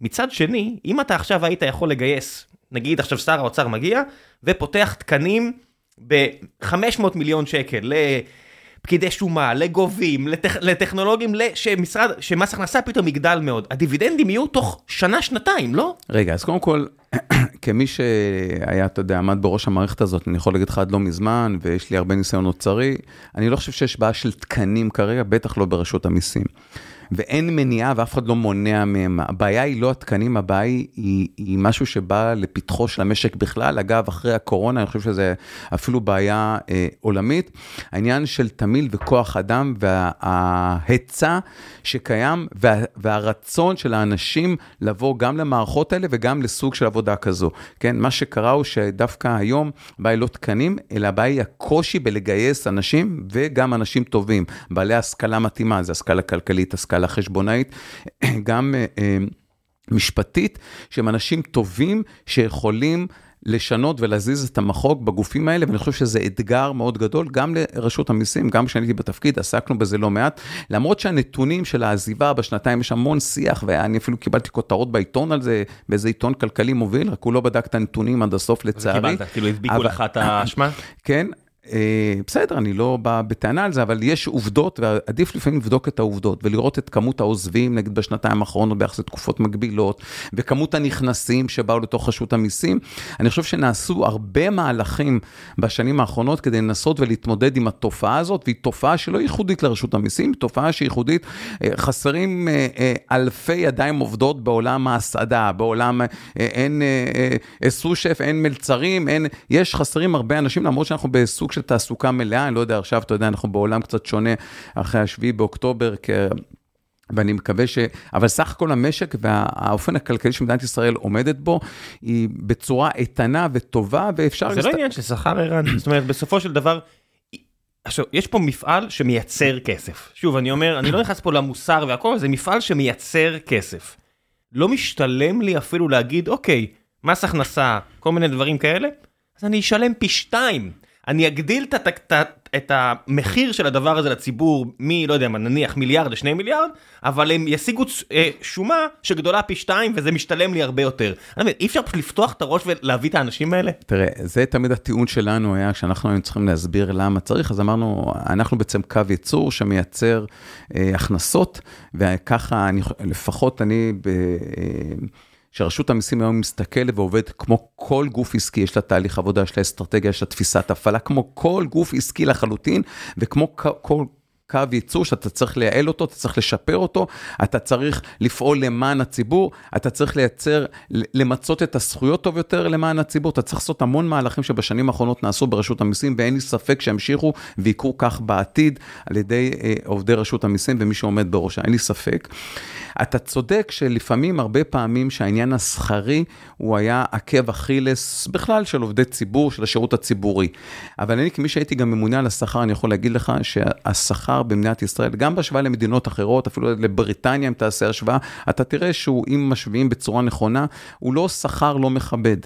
מצד שני, אם אתה עכשיו היית יכול לגייס נגיד עכשיו שר האוצר מגיע ופותח תקנים ב-500 מיליון שקל לפקידי שומה, לגובים, לטכ... לטכנולוגים, שמשרד, שמס הכנסה פתאום יגדל מאוד. הדיבידנדים יהיו תוך שנה-שנתיים, לא? רגע, אז קודם כל, כמי שהיה, אתה יודע, עמד בראש המערכת הזאת, אני יכול להגיד לך עד לא מזמן, ויש לי הרבה ניסיון אוצרי, אני לא חושב שיש בעיה של תקנים כרגע, בטח לא ברשות המיסים. ואין מניעה ואף אחד לא מונע מהם. הבעיה היא לא התקנים, הבעיה היא, היא משהו שבא לפתחו של המשק בכלל. אגב, אחרי הקורונה, אני חושב שזה אפילו בעיה אה, עולמית. העניין של תמיל וכוח אדם וההיצע שקיים וה, והרצון של האנשים לבוא גם למערכות האלה וגם לסוג של עבודה כזו. כן, מה שקרה הוא שדווקא היום הבעיה היא לא תקנים, אלא הבעיה היא הקושי בלגייס אנשים וגם אנשים טובים, בעלי השכלה מתאימה, זה השכלה כלכלית, השכלה... השכלה חשבונאית, גם אה, אה, משפטית, שהם אנשים טובים שיכולים לשנות ולהזיז את המחוג בגופים האלה, ואני חושב שזה אתגר מאוד גדול, גם לרשות המיסים, גם כשאני הייתי בתפקיד, עסקנו בזה לא מעט, למרות שהנתונים של העזיבה בשנתיים, יש המון שיח, ואני אפילו קיבלתי כותרות בעיתון על זה, באיזה עיתון כלכלי מוביל, רק הוא לא בדק את הנתונים עד הסוף לצערי. וקיבלת, כאילו הדביקו לך את האשמה? כן, בסדר, אני לא בא בטענה על זה, אבל יש עובדות, ועדיף לפעמים לבדוק את העובדות, ולראות את כמות העוזבים, נגיד בשנתיים האחרונות ביחס לתקופות מקבילות, וכמות הנכנסים שבאו לתוך רשות המיסים. אני חושב שנעשו הרבה מהלכים בשנים האחרונות כדי לנסות ולהתמודד עם התופעה הזאת, והיא תופעה שלא ייחודית לרשות המיסים, היא תופעה שהיא ייחודית, אה, חסרים אה, אלפי ידיים עובדות בעולם ההסעדה, בעולם, אין סו-שף, אין מלצרים, אין, יש חסרים הרבה אנשים, למרות שאנחנו בסוג של תעסוקה מלאה, אני לא יודע, עכשיו, אתה יודע, אנחנו בעולם קצת שונה אחרי השביעי באוקטובר, כ... ואני מקווה ש... אבל סך הכל המשק והאופן הכלכלי שמדינת ישראל עומדת בו, היא בצורה איתנה וטובה, ואפשר... זה לא עניין של שכר ערן, זאת אומרת, בסופו של דבר, עכשיו, יש פה מפעל שמייצר כסף. שוב, אני אומר, אני לא נכנס פה למוסר והכל, זה מפעל שמייצר כסף. לא משתלם לי אפילו להגיד, אוקיי, מס הכנסה, כל מיני דברים כאלה, אז אני אשלם פי שתיים. אני אגדיל את, המחיר של הדבר הזה לציבור מ, לא יודע מה, נניח מיליארד לשני מיליארד, אבל הם ישיגו אה, שומה שגדולה פי שתיים וזה משתלם לי הרבה יותר. אני מבין, אי אפשר פשוט לפתוח את הראש ולהביא את האנשים האלה? תראה, זה תמיד הטיעון שלנו היה, כשאנחנו היינו צריכים להסביר למה צריך, אז אמרנו, אנחנו בעצם קו ייצור שמייצר אה, הכנסות, וככה, אני, לפחות אני, אה, שרשות המיסים היום מסתכלת ועובדת כמו כל גוף עסקי, יש לה תהליך עבודה, יש לה אסטרטגיה, יש לה תפיסת הפעלה, כמו כל גוף עסקי לחלוטין, וכמו כל... קו ייצור שאתה צריך לייעל אותו, אתה צריך לשפר אותו, אתה צריך לפעול למען הציבור, אתה צריך לייצר, למצות את הזכויות טוב יותר למען הציבור, אתה צריך לעשות המון מהלכים שבשנים האחרונות נעשו ברשות המיסים, ואין לי ספק שימשיכו ויקרו כך בעתיד על ידי אה, עובדי רשות המיסים ומי שעומד בראשה, אין לי ספק. אתה צודק שלפעמים, הרבה פעמים, שהעניין השכרי הוא היה עקב אכילס בכלל של עובדי ציבור, של השירות הציבורי. אבל אני, כמי שהייתי גם ממונה על השכר, אני יכול להגיד לך שהשכר במדינת ישראל, גם בהשוואה למדינות אחרות, אפילו לבריטניה, אם תעשה השוואה, אתה תראה שהוא, אם משווים בצורה נכונה, הוא לא שכר לא מכבד.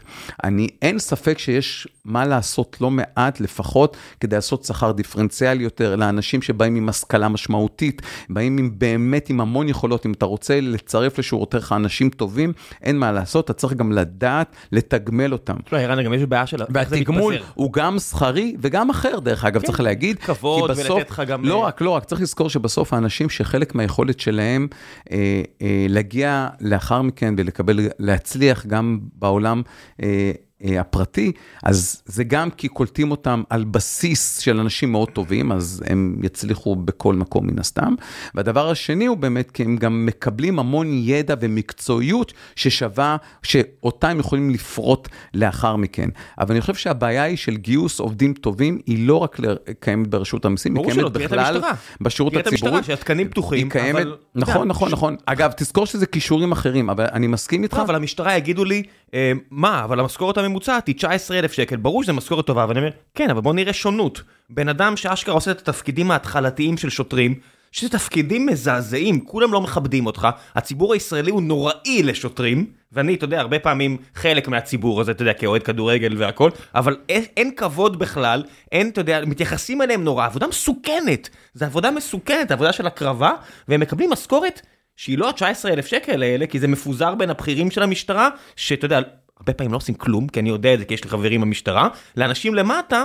אני, אין ספק שיש מה לעשות לא מעט, לפחות כדי לעשות שכר דיפרנציאלי יותר לאנשים שבאים עם השכלה משמעותית, באים עם באמת עם המון יכולות, אם אתה רוצה לצרף לשורותיך אנשים טובים, אין מה לעשות, אתה צריך גם לדעת לתגמל אותם. לא, ערן, גם יש בעיה של... והתגמול הוא גם שכרי וגם אחר, דרך אגב, כן. צריך להגיד. כבוד בסוף, ולתת לך גם... לא רק, לא רק, צריך לזכור שבסוף האנשים שחלק מהיכולת שלהם אה, אה, להגיע לאחר מכן ולקבל, להצליח גם בעולם, אה, הפרטי, אז זה גם כי קולטים אותם על בסיס של אנשים מאוד טובים, אז הם יצליחו בכל מקום מן הסתם. והדבר השני הוא באמת כי הם גם מקבלים המון ידע ומקצועיות ששווה, שאותה הם יכולים לפרוט לאחר מכן. אבל אני חושב שהבעיה היא של גיוס עובדים טובים, היא לא רק קיימת ברשות המיסים, היא קיימת בכלל בשירות הציבורי. תראה את המשטרה, שהתקנים פתוחים, היא קיימת, אבל... נכון, נכון, נכון. אגב, תזכור שזה כישורים אחרים, אבל אני מסכים איתך. אבל המשטרה יגידו לי, אה, מה, אבל המשכורת הממוצעת היא 19,000 שקל, ברור שזה משכורת טובה, אבל אני אומר, כן, אבל בוא נראה שונות. בן אדם שאשכרה עושה את התפקידים ההתחלתיים של שוטרים, שזה תפקידים מזעזעים, כולם לא מכבדים אותך, הציבור הישראלי הוא נוראי לשוטרים, ואני, אתה יודע, הרבה פעמים חלק מהציבור הזה, אתה יודע, כאוהד כדורגל והכל, אבל אין, אין כבוד בכלל, אין, אתה יודע, מתייחסים אליהם נורא, עבודה מסוכנת, זו עבודה מסוכנת, עבודה של הקרבה, והם מקבלים משכורת שהיא לא ה-19,000 שקל האלה, כי זה מפוזר בין הבכירים של המשטרה, שאתה יודע, הרבה פעמים לא עושים כלום, כי אני יודע את זה, כי יש לי חברים במשטרה, לאנשים למטה,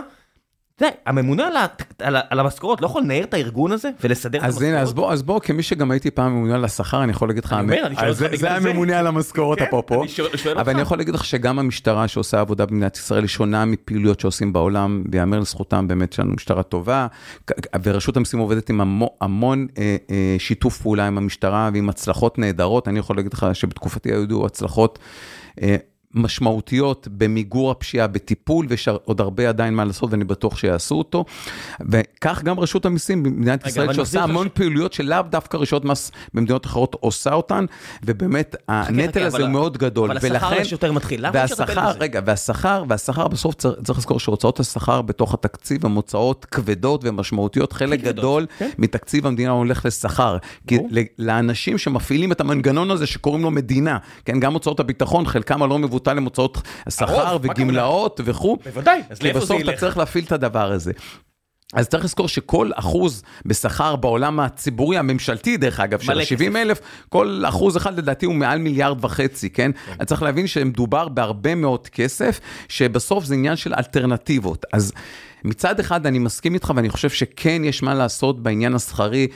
יודע, הממונה על, על, על המשכורות לא יכול לנער את הארגון הזה ולסדר את אז המשכורות? הנה, אז בוא, אז בוא, כמי שגם הייתי פעם ממונה על השכר, אני יכול להגיד לך, אני אומר, אני שואל אז אותך זה- בגלל זה זה. הממונה על המשכורות כן, אפרופו. אני שואל- שואל אבל אותך. אני יכול להגיד לך שגם המשטרה שעושה עבודה במדינת ישראל היא שונה מפעילויות שעושים בעולם, ויאמר לזכותם באמת שיש לנו משטרה טובה, ורשות המיסים עובדת עם המון, המון אה, אה, שיתוף פעולה עם המשטרה ועם הצלחות נהדרות. אני יכול להגיד לך שבתקופתי היו הצלחות אה, משמעותיות במיגור הפשיעה, בטיפול, ויש עוד הרבה עדיין מה לעשות, ואני בטוח שיעשו אותו. וכך גם רשות המיסים במדינת רגע, ישראל, שעושה המון פעילויות שלאו דווקא רשויות מס במדינות אחרות עושה אותן, ובאמת הנטל הזה הוא מאוד גדול. אבל השכר ולכן- יש יותר מתחיל, למה אפשר לטפל בזה? רגע, והשכר, והשכר בסוף צריך, צריך לזכור שהוצאות השכר בתוך התקציב הן הוצאות כבדות ומשמעותיות, חלק גדול כן. מתקציב המדינה הולך לשכר. כי לאנשים שמפעילים את המנגנון הזה שקוראים לו מדינה, כן, גם הוצאות הביטחון, חלקם הלא מבוטל הם הוצאות מה וגמלאות וכו'. בוודאי, אז כי לאיפה זה בסוף אתה ילך? צריך להפעיל את הדבר הזה. אז צריך לזכור שכל אחוז בשכר בעולם הציבורי, הממשלתי דרך אגב, של מלא ה-70 אלף, כל אחוז אחד לדעתי הוא מעל מיליארד וחצי, כן? אני צריך להבין שמדובר בהרבה מאוד כסף, שבסוף זה עניין של אלטרנטיבות. אז מצד אחד אני מסכים איתך ואני חושב שכן יש מה לעשות בעניין השכרי.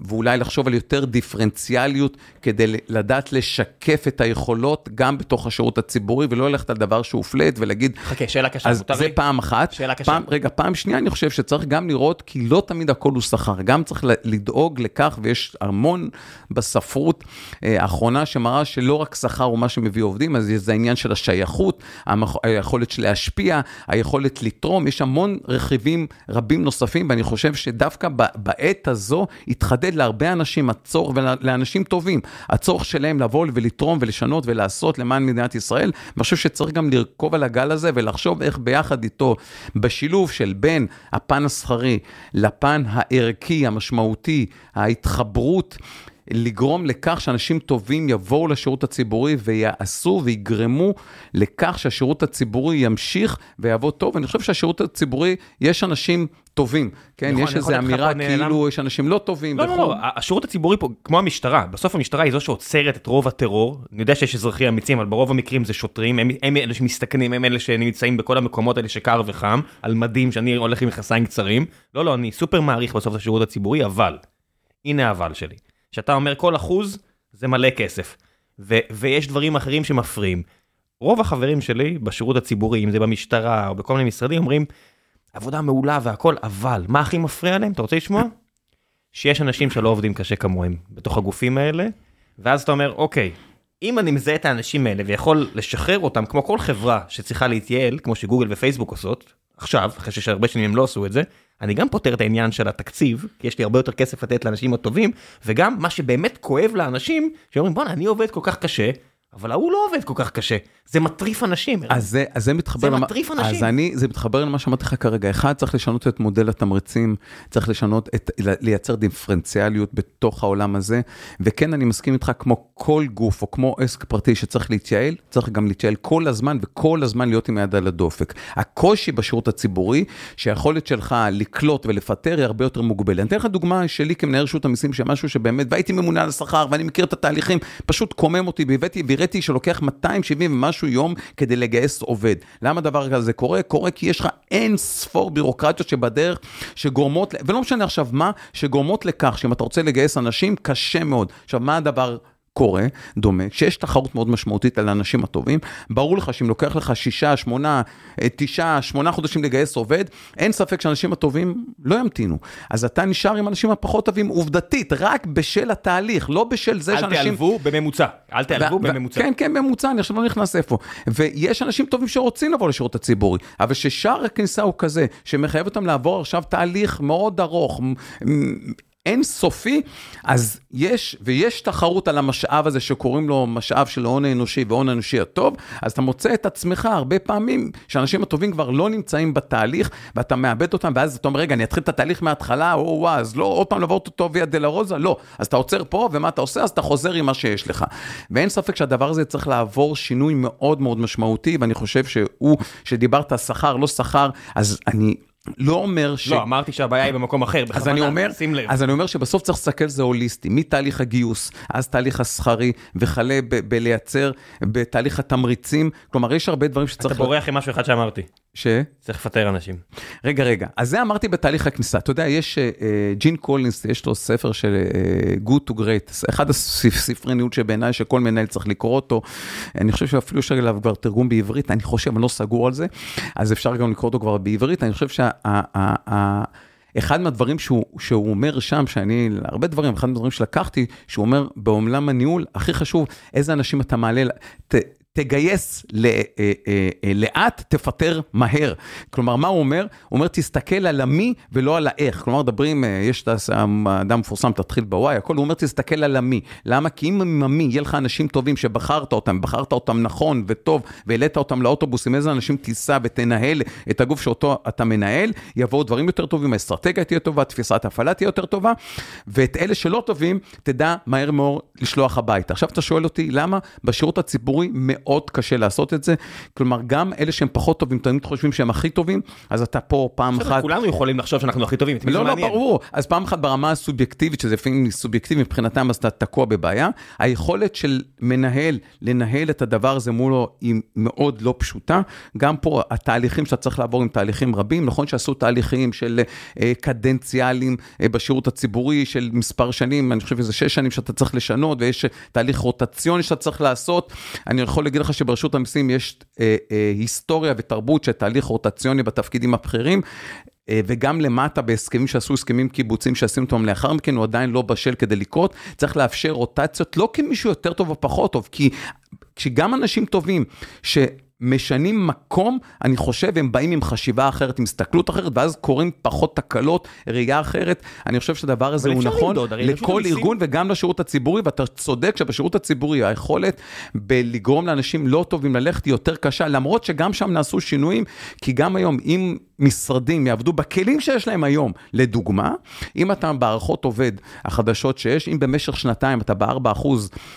ואולי לחשוב על יותר דיפרנציאליות כדי לדעת לשקף את היכולות גם בתוך השירות הציבורי ולא ללכת על דבר שהוא פלט ולהגיד, חכה, שאלה קשה, אז מותר זה לי? פעם אחת. שאלה קשה. פעם, רגע, פעם שנייה אני חושב שצריך גם לראות, כי לא תמיד הכל הוא שכר, גם צריך לדאוג לכך, ויש המון בספרות אה, האחרונה שמראה שלא רק שכר הוא מה שמביא עובדים, אז זה העניין של השייכות, היכולת של להשפיע, היכולת לתרום, יש המון רכיבים רבים נוספים, ואני חושב שדווקא בעת הזו התחדד להרבה אנשים הצורך, ולאנשים טובים, הצורך שלהם לבוא ולתרום ולשנות ולעשות למען מדינת ישראל, ואני חושב שצריך גם לרכוב על הגל הזה ולחשוב איך ביחד איתו, בשילוב של בין הפן השכרי לפן הערכי, המשמעותי, ההתחברות, לגרום לכך שאנשים טובים יבואו לשירות הציבורי ויעשו ויגרמו לכך שהשירות הציבורי ימשיך ויעבוד טוב. אני חושב שהשירות הציבורי, יש אנשים טובים, כן? נכון, יש איזו אמירה. כאילו יש אנשים לא טובים לא, לא. לא, השירות הציבורי פה, כמו המשטרה, בסוף המשטרה היא זו שעוצרת את רוב הטרור, אני יודע שיש אזרחים אמיצים, אבל ברוב המקרים זה שוטרים, הם, הם אלה שמסתכנים, הם אלה שנמצאים בכל המקומות האלה שקר וחם, על מדים שאני הולך עם מכסיים קצרים, לא, לא, אני סופר מעריך בסוף את השירות הציבורי, אבל, הנה האבל שלי, שאתה אומר כל אחוז זה מלא כסף, ו, ויש דברים אחרים שמפריעים. רוב החברים שלי בשירות הציבורי, אם זה במשטרה או בכל מיני משרדים, אומרים, עבודה מעולה והכל, אבל מה הכי מפריע להם? אתה רוצה לשמוע? שיש אנשים שלא עובדים קשה כמוהם בתוך הגופים האלה, ואז אתה אומר, אוקיי, אם אני מזהה את האנשים האלה ויכול לשחרר אותם כמו כל חברה שצריכה להתייעל, כמו שגוגל ופייסבוק עושות, עכשיו, אחרי שהרבה שנים הם לא עשו את זה, אני גם פותר את העניין של התקציב, כי יש לי הרבה יותר כסף לתת לאנשים הטובים, וגם מה שבאמת כואב לאנשים, שאומרים, בואנה, אני עובד כל כך קשה, אבל ההוא לא עובד כל כך קשה, זה מטריף אנשים. אז זה, אז זה מתחבר, זה למה- מטריף אנשים. אז אני, זה מתחבר למה שאמרתי לך כרגע. אחד, צריך לשנות את מודל התמריצים, צריך לשנות, את, לייצר דיפרנציאליות בתוך העולם הזה, וכן, אני מסכים איתך, כמו כל גוף או כמו עסק פרטי שצריך להתייעל, צריך גם להתייעל כל הזמן, וכל הזמן להיות עם היד על הדופק. הקושי בשירות הציבורי, שהיכולת שלך לקלוט ולפטר היא הרבה יותר מוגבלת. אני אתן לך דוגמה שלי כמנהל רשות המיסים, שמשהו שבאמת, והייתי ממונה על השכר, ואני מכיר את התהליכים, פשוט קומם אותי, והבאתי, והראיתי שלוקח 270 ומשהו יום כדי לגייס עובד. למה דבר כזה קורה? קורה כי יש לך אין ספור בירוקרטיות שבדרך, שגורמות, ולא משנה עכשיו מה, שגורמות לכך שאם אתה רוצה לגייס אנשים, קשה מאוד. עכשיו, מה הדבר? קורה, דומה, כשיש תחרות מאוד משמעותית על האנשים הטובים, ברור לך שאם לוקח לך שישה, שמונה, אה, תשעה, שמונה חודשים לגייס עובד, אין ספק שהאנשים הטובים לא ימתינו. אז אתה נשאר עם אנשים הפחות טובים עובדתית, רק בשל התהליך, לא בשל זה אל שאנשים... תיעלבו בממוצע, אל תיעלבו ו- בממוצע. כן, כן, בממוצע, אני עכשיו לא נכנס איפה. ויש אנשים טובים שרוצים לבוא לשירות הציבורי, אבל ששער הכניסה הוא כזה, שמחייב אותם לעבור עכשיו תהליך מאוד ארוך, אינסופי, אז יש, ויש תחרות על המשאב הזה שקוראים לו משאב של ההון האנושי וההון האנושי הטוב, אז אתה מוצא את עצמך הרבה פעמים שהאנשים הטובים כבר לא נמצאים בתהליך, ואתה מאבד אותם, ואז אתה אומר, רגע, אני אתחיל את התהליך מההתחלה, או וואו, אז לא עוד פעם לעבור אותו ויה דלרוזה, לא. אז אתה עוצר פה, ומה אתה עושה? אז אתה חוזר עם מה שיש לך. ואין ספק שהדבר הזה צריך לעבור שינוי מאוד מאוד משמעותי, ואני חושב שהוא, שדיברת שכר, לא שכר, אז אני... לא אומר ש... לא, אמרתי שהבעיה היא במקום אחר, אז אני אומר, שים לב. אז אני אומר שבסוף צריך להסתכל זה הוליסטי, מתהליך הגיוס, אז תהליך השכרי, וכלה ב- בלייצר, בתהליך התמריצים, כלומר יש הרבה דברים אתה שצריך... בורח עם משהו אחד שאמרתי, ש? צריך לפטר אנשים. רגע, רגע, אז זה אמרתי בתהליך הכניסה. אתה יודע, יש אה, ג'ין קולינס, יש לו ספר של אה, Good to Great, אחד הספרי ניהול שבעיניי שכל מנהל צריך לקרוא אותו. אני חושב שאפילו יש עליו כבר תרגום בעברית, אני חושב, אני לא סגור על זה, אז אפשר גם לקרוא אותו כבר בעברית. אני חושב שה... אחד מהדברים שהוא, שהוא אומר שם, שאני, הרבה דברים, אחד מהדברים שלקחתי, שהוא אומר, בעולם הניהול, הכי חשוב, איזה אנשים אתה מעלה, ת, תגייס אה, אה, אה, לאט, תפטר מהר. כלומר, מה הוא אומר? הוא אומר, תסתכל על המי ולא על האיך. כלומר, מדברים, יש את האדם המפורסם, תתחיל בוואי, הכל, הוא אומר, תסתכל על המי. למה? כי אם עם המי יהיה לך אנשים טובים שבחרת אותם, בחרת אותם נכון וטוב, והעלית אותם לאוטובוס, עם איזה אנשים תיסע ותנהל את הגוף שאותו אתה מנהל, יבואו דברים יותר טובים, האסטרטגיה תהיה טובה, תפיסת ההפעלה תהיה יותר טובה, ואת אלה שלא טובים, תדע מהר מאוד לשלוח הביתה. עכשיו אתה שואל אותי, למה בשירות הציבורי מאוד קשה לעשות את זה? כלומר, גם אלה שהם פחות טובים, תמיד חושבים שהם הכי טובים, אז אתה פה פעם אחת... כולנו יכולים לחשוב שאנחנו הכי טובים, לא, לא. ברור. אז פעם אחת ברמה הסובייקטיבית, שזה לפעמים סובייקטיבי מבחינתם, אז אתה תקוע בבעיה. היכולת של מנהל לנהל את הדבר הזה מולו היא מאוד לא פשוטה. גם פה התהליכים שאתה צריך לעבור עם תהליכים רבים, נכון שעשו תהליכים של אה, קדנציאליים אה, בשירות הציבורי של מספר שנים, אני חושב שזה שש שנים שאתה צריך לשנות, ויש תהליך רוטציוני שאתה צריך לעשות. אני יכול להגיד לך שברשות המיסים יש אה, אה, היסטוריה ותרבות של תהליך רוטציוני בתפקידים הבכירים. אה, וגם למטה בהסכמים שעשו הסכמים קיבוציים שעשינו אותם לאחר מכן, הוא עדיין לא בשל כדי לקרות. צריך לאפשר רוטציות, לא כי מישהו יותר טוב או פחות טוב, כי כשגם אנשים טובים, ש... משנים מקום, אני חושב, הם באים עם חשיבה אחרת, עם הסתכלות אחרת, ואז קורים פחות תקלות, ראייה אחרת. אני חושב שהדבר הזה הוא נכון למדוד, לכל ארגון וגם לשירות הציבורי, ואתה צודק שבשירות הציבורי היכולת בלגרום לאנשים לא טובים ללכת היא יותר קשה, למרות שגם שם נעשו שינויים, כי גם היום, אם משרדים יעבדו בכלים שיש להם היום, לדוגמה, אם אתה בהערכות עובד החדשות שיש, אם במשך שנתיים אתה ב-4%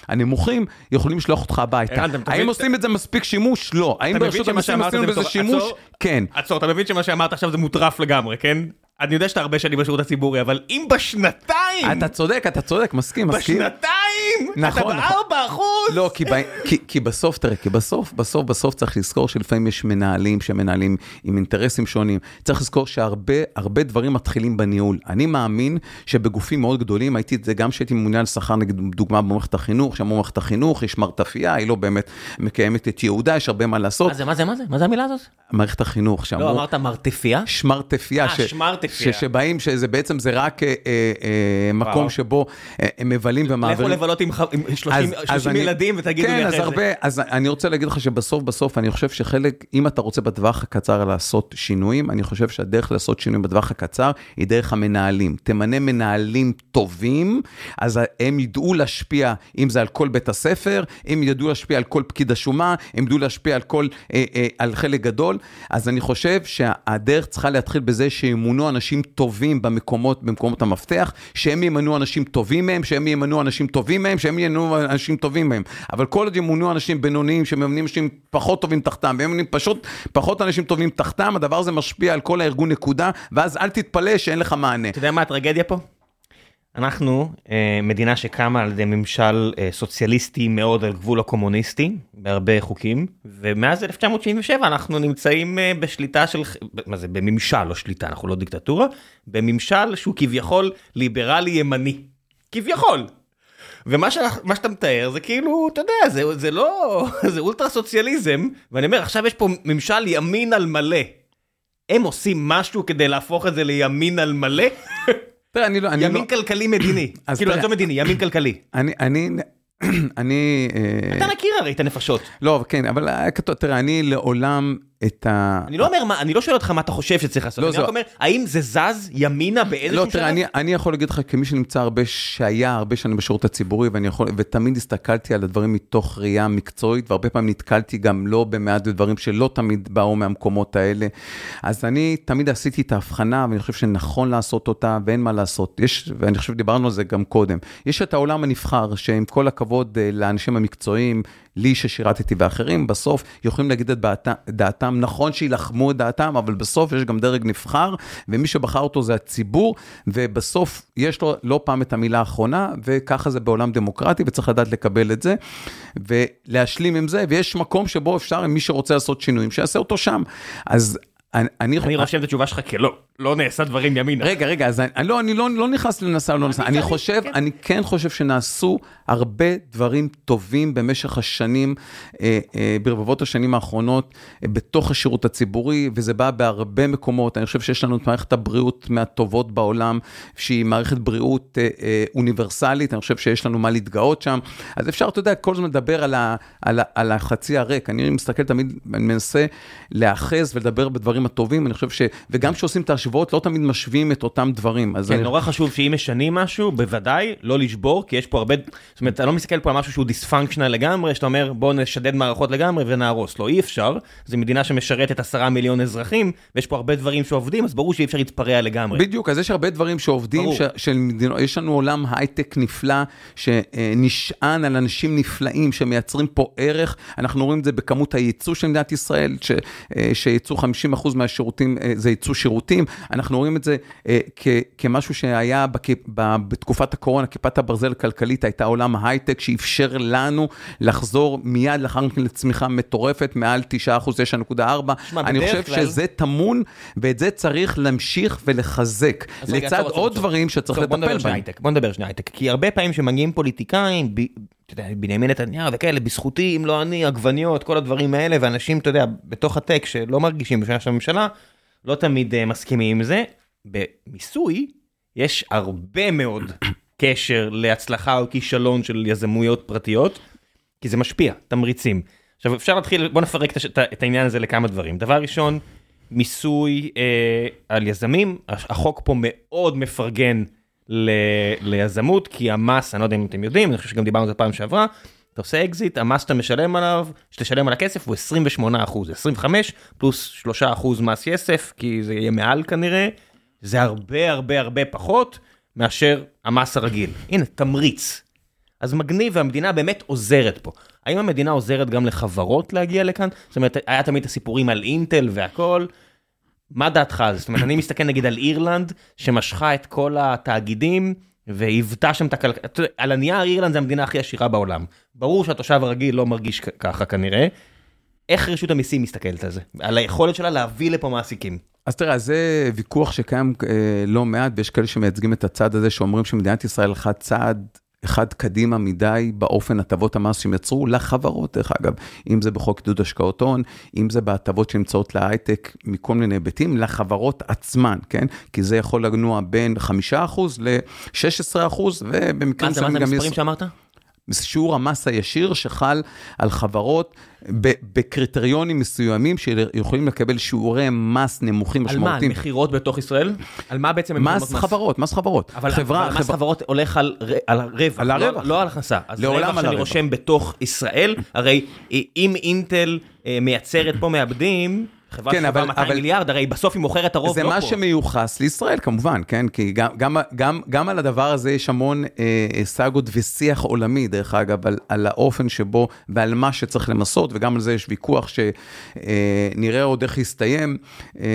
הנמוכים, יכולים לשלוח אותך הביתה. האם עושים את זה מספיק שימוש? לא. האם ברשות עושים זה בזה? שימוש? כן. עצור, אתה מבין שמה שאמרת עכשיו זה מוטרף לגמרי, כן? אני יודע שאתה הרבה שנים בשירות הציבורי, אבל אם בשנתיים, אתה צודק, אתה צודק, מסכים, מסכים. בשנתיים, נכון, אתה נכון. בארבע אחוז! לא, כי, ב... כי, כי בסוף, תראה, כי בסוף, בסוף, בסוף צריך לזכור שלפעמים יש מנהלים שמנהלים עם אינטרסים שונים. צריך לזכור שהרבה, הרבה דברים מתחילים בניהול. אני מאמין שבגופים מאוד גדולים, הייתי את זה גם כשהייתי ממונה על שכר, נגיד, דוגמה במערכת החינוך, שם במערכת החינוך יש מרתפייה, היא לא באמת מקיימת את ייעודה, יש הרבה מה לעשות. מה זה, מה זה, מה זה? מה זה המילה הזאת? מערכת החינוך, שאמרו... לא, אמרת מרתפייה? שמרטפייה, אה, שמרטפייה. ש, שבאים, שזה בעצם, זה רק אה, אה, מקום וואו. שבו אה, הם מבלים לכו ומעבירים. לבלות עם ח- עם 30 30 אני- ילדים ותגידו לי כן, אחרי אז זה. הרבה, אז אני רוצה להגיד לך שבסוף בסוף אני חושב שחלק, אם אתה רוצה בטווח הקצר לעשות שינויים, אני חושב שהדרך לעשות שינויים בטווח הקצר היא דרך המנהלים. תמנה מנהלים טובים, אז הם ידעו להשפיע, אם זה על כל בית הספר, הם ידעו להשפיע על כל פקיד השומה, הם ידעו להשפיע על כל, אה, אה, על חלק גדול. אז אני חושב שהדרך צריכה להתחיל בזה שימונו אנשים טובים במקומות, במקומות המפתח, שהם ימנו אנשים טובים מהם, שהם ימנו אנשים טובים מהם, שהם ימנו אנשים טובים מהם. אבל כל עוד ימונו אנשים בינוניים שממנים אנשים פחות טובים תחתם, והם ממנים פשוט פחות אנשים טובים תחתם, הדבר הזה משפיע על כל הארגון נקודה, ואז אל תתפלא שאין לך מענה. אתה יודע מה הטרגדיה פה? אנחנו אה, מדינה שקמה על ידי ממשל אה, סוציאליסטי מאוד על גבול הקומוניסטי בהרבה חוקים ומאז 1977 אנחנו נמצאים אה, בשליטה של מה זה בממשל לא שליטה אנחנו לא דיקטטורה בממשל שהוא כביכול ליברלי ימני כביכול. ומה שאנחנו- שאתה מתאר זה כאילו אתה יודע זה זה לא זה אולטרה סוציאליזם ואני אומר עכשיו יש פה ממשל ימין על מלא. הם עושים משהו כדי להפוך את זה לימין על מלא? תראה, אני לא... ימין לא... כלכלי מדיני. כאילו, עזוב מדיני, ימין כלכלי. אני... אני... אני... אה, אתה מכיר הרי את הנפשות. לא, כן, אבל כתוב, תראה, אני לעולם את ה... אני לא אומר, מה- אני לא שואל אותך מה אתה חושב שצריך לעשות, לא, אני זו- רק אומר, האם זה זז ימינה באיזשהו לא, תראה, אני, אני יכול להגיד לך, כמי שנמצא הרבה, שהיה הרבה שנים בשירות הציבורי, ואני יכול, ותמיד הסתכלתי על הדברים מתוך ראייה מקצועית, והרבה פעמים נתקלתי גם לא במעט דברים שלא תמיד באו מהמקומות האלה. אז אני תמיד עשיתי את ההבחנה, ואני חושב שנכון לעשות אותה, ואין מה לעשות. יש, ואני חושב שדיברנו על זה גם קודם, יש את העולם הנבחר, שעם כל הכבוד אה, לאנשים המקצועיים, לי ששירתתי ואחרים, בסוף יכולים להגיד את דעתם, דעתם, נכון שיילחמו את דעתם, אבל בסוף יש גם דרג נבחר, ומי שבחר אותו זה הציבור, ובסוף יש לו לא פעם את המילה האחרונה, וככה זה בעולם דמוקרטי, וצריך לדעת לקבל את זה, ולהשלים עם זה, ויש מקום שבו אפשר, מי שרוצה לעשות שינויים, שיעשה אותו שם. אז אני, אני, אני רושם את התשובה שלך כלא, לא נעשה דברים ימינה. רגע, רגע, אז אני, לא, אני לא, לא נכנס לנסה לא נסה, אני צריך, חושב, כן. אני כן חושב שנעשו הרבה דברים טובים במשך השנים, אה, אה, ברבבות השנים האחרונות, אה, בתוך השירות הציבורי, וזה בא בהרבה מקומות. אני חושב שיש לנו את מערכת הבריאות מהטובות בעולם, שהיא מערכת בריאות אוניברסלית, אני חושב שיש לנו מה להתגאות שם. אז אפשר, אתה יודע, כל הזמן לדבר על, ה, על, ה, על החצי הריק. אני מסתכל תמיד, אני מנסה להאחז ולדבר בדברים הטובים, אני חושב ש... וגם כשעושים את ההשוואות, לא תמיד משווים את אותם דברים. כן, אני... נורא חשוב שאם משנים משהו, בוודאי לא לשבור, כי יש פה הרבה, זאת אומרת, אתה לא מסתכל פה על משהו שהוא דיספונקשיונל לגמרי, שאתה אומר בוא נשדד מערכות לגמרי ונהרוס. לא, אי אפשר, זו מדינה שמשרתת עשרה מיליון אזרחים, ויש פה הרבה דברים שעובדים, אז ברור שאי אפשר להתפרע לגמרי. בדיוק, אז יש הרבה דברים שעובדים. ש, של מדינות, יש לנו עולם הייטק נפלא, שנשען על אנשים נפלאים שמייצרים פה ערך, אנחנו רואים את זה בכמות הייצוא של מדינת ישראל, ש, אה, שייצוא 50% מהשירותים, אה, זה ייצוא שירותים, אנחנו רואים את זה אה, כ, כמשהו שהיה בק, בתקופת הקורונה, כיפת הברזל הכלכלית הייתה עולם ההייטק שאפשר לנו לחזור מיד לאחר מכן לצמיחה מטורפת, מעל 9%, 9.4, שמע, אני חושב כלל- שזה טמון, ואת זה צריך להמשיך ולחזק, רגע, לצד עצור, עוד. דברים שצריך טוב, לטפל בהם. בוא נדבר שנייה הייטק, כי הרבה פעמים שמגיעים פוליטיקאים, ב- אתה יודע, בנימין נתניהו וכאלה, בזכותי, אם לא אני, עגבניות, כל הדברים האלה, ואנשים, אתה יודע, בתוך הטק שלא מרגישים בשביל הממשלה, לא תמיד אה, מסכימים עם זה. במיסוי, יש הרבה מאוד קשר להצלחה או כישלון של יזמויות פרטיות, כי זה משפיע, תמריצים. עכשיו אפשר להתחיל, בוא נפרק את, את את העניין הזה לכמה דברים. דבר ראשון, מיסוי אה, על יזמים, החוק פה מאוד מפרגן ל, ליזמות, כי המס, אני לא יודע אם אתם יודעים, אני חושב שגם דיברנו על זה פעם שעברה, אתה עושה אקזיט, המס שאתה משלם עליו, שתשלם על הכסף הוא 28 אחוז, 25 פלוס 3 אחוז מס יסף, כי זה יהיה מעל כנראה, זה הרבה הרבה הרבה פחות מאשר המס הרגיל. הנה, תמריץ. אז מגניב והמדינה באמת עוזרת פה. האם המדינה עוזרת גם לחברות להגיע לכאן? זאת אומרת, היה תמיד את הסיפורים על אינטל והכל. מה דעתך על זה? זאת אומרת, אני מסתכל נגיד על אירלנד, שמשכה את כל התאגידים והיוותה שם את הכלכלה. על הנייר אירלנד זה המדינה הכי עשירה בעולם. ברור שהתושב הרגיל לא מרגיש ככה כנראה. איך רשות המיסים מסתכלת על זה? על היכולת שלה להביא לפה מעסיקים. אז תראה, זה ויכוח שקיים אה, לא מעט, ויש כאלה שמייצגים את הצד הזה, שאומרים שמדינת ישראל הלכה צעד אחד קדימה מדי באופן הטבות המס שהם יצרו לחברות, דרך אגב, אם זה בחוק עידוד השקעות הון, אם זה בהטבות שנמצאות להייטק מכל מיני היבטים, לחברות עצמן, כן? כי זה יכול לנוע בין 5% ל-16%, ובמקרים מה זה, מה זה מסוימים גם המספרים. שאמרת? שיעור המס הישיר שחל על חברות בקריטריונים מסוימים שיכולים לקבל שיעורי מס נמוכים על מה? על משמעותיים. מכירות בתוך ישראל? על מה בעצם הם מס חברות, מס חברות. אבל חברה, אבל מס חברה- חברות הולך על על הרווח, על לא- הרווח. לא על הכנסה. אז לעולם רווח שאני. רושם בתוך ישראל, הרי אם אינטל אה, מייצרת פה מעבדים, חברה כן, שווה אבל- 200 אבל- מיליארד, הרי בסוף היא מוכרת הרוב זה לא מה פה. שמיוחס לישראל כמובן, כן? כי גם, גם, גם, גם על הדבר הזה יש המון אה, אה, סאגות ושיח עולמי, דרך אגב, על, על האופן שבו ועל מה שצריך למסות, וגם על זה יש ויכוח שנראה עוד איך יסתיים, אה,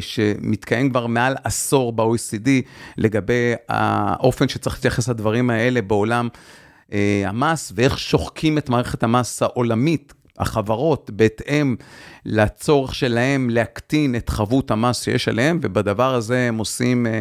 שמתקיים כבר מעל עשור ב-OECD לגבי האופן שצריך להתייחס לדברים האלה בעולם אה, המס, ואיך שוחקים את מערכת המס העולמית. החברות בהתאם לצורך שלהם להקטין את חבות המס שיש עליהם, ובדבר הזה הם עושים אה,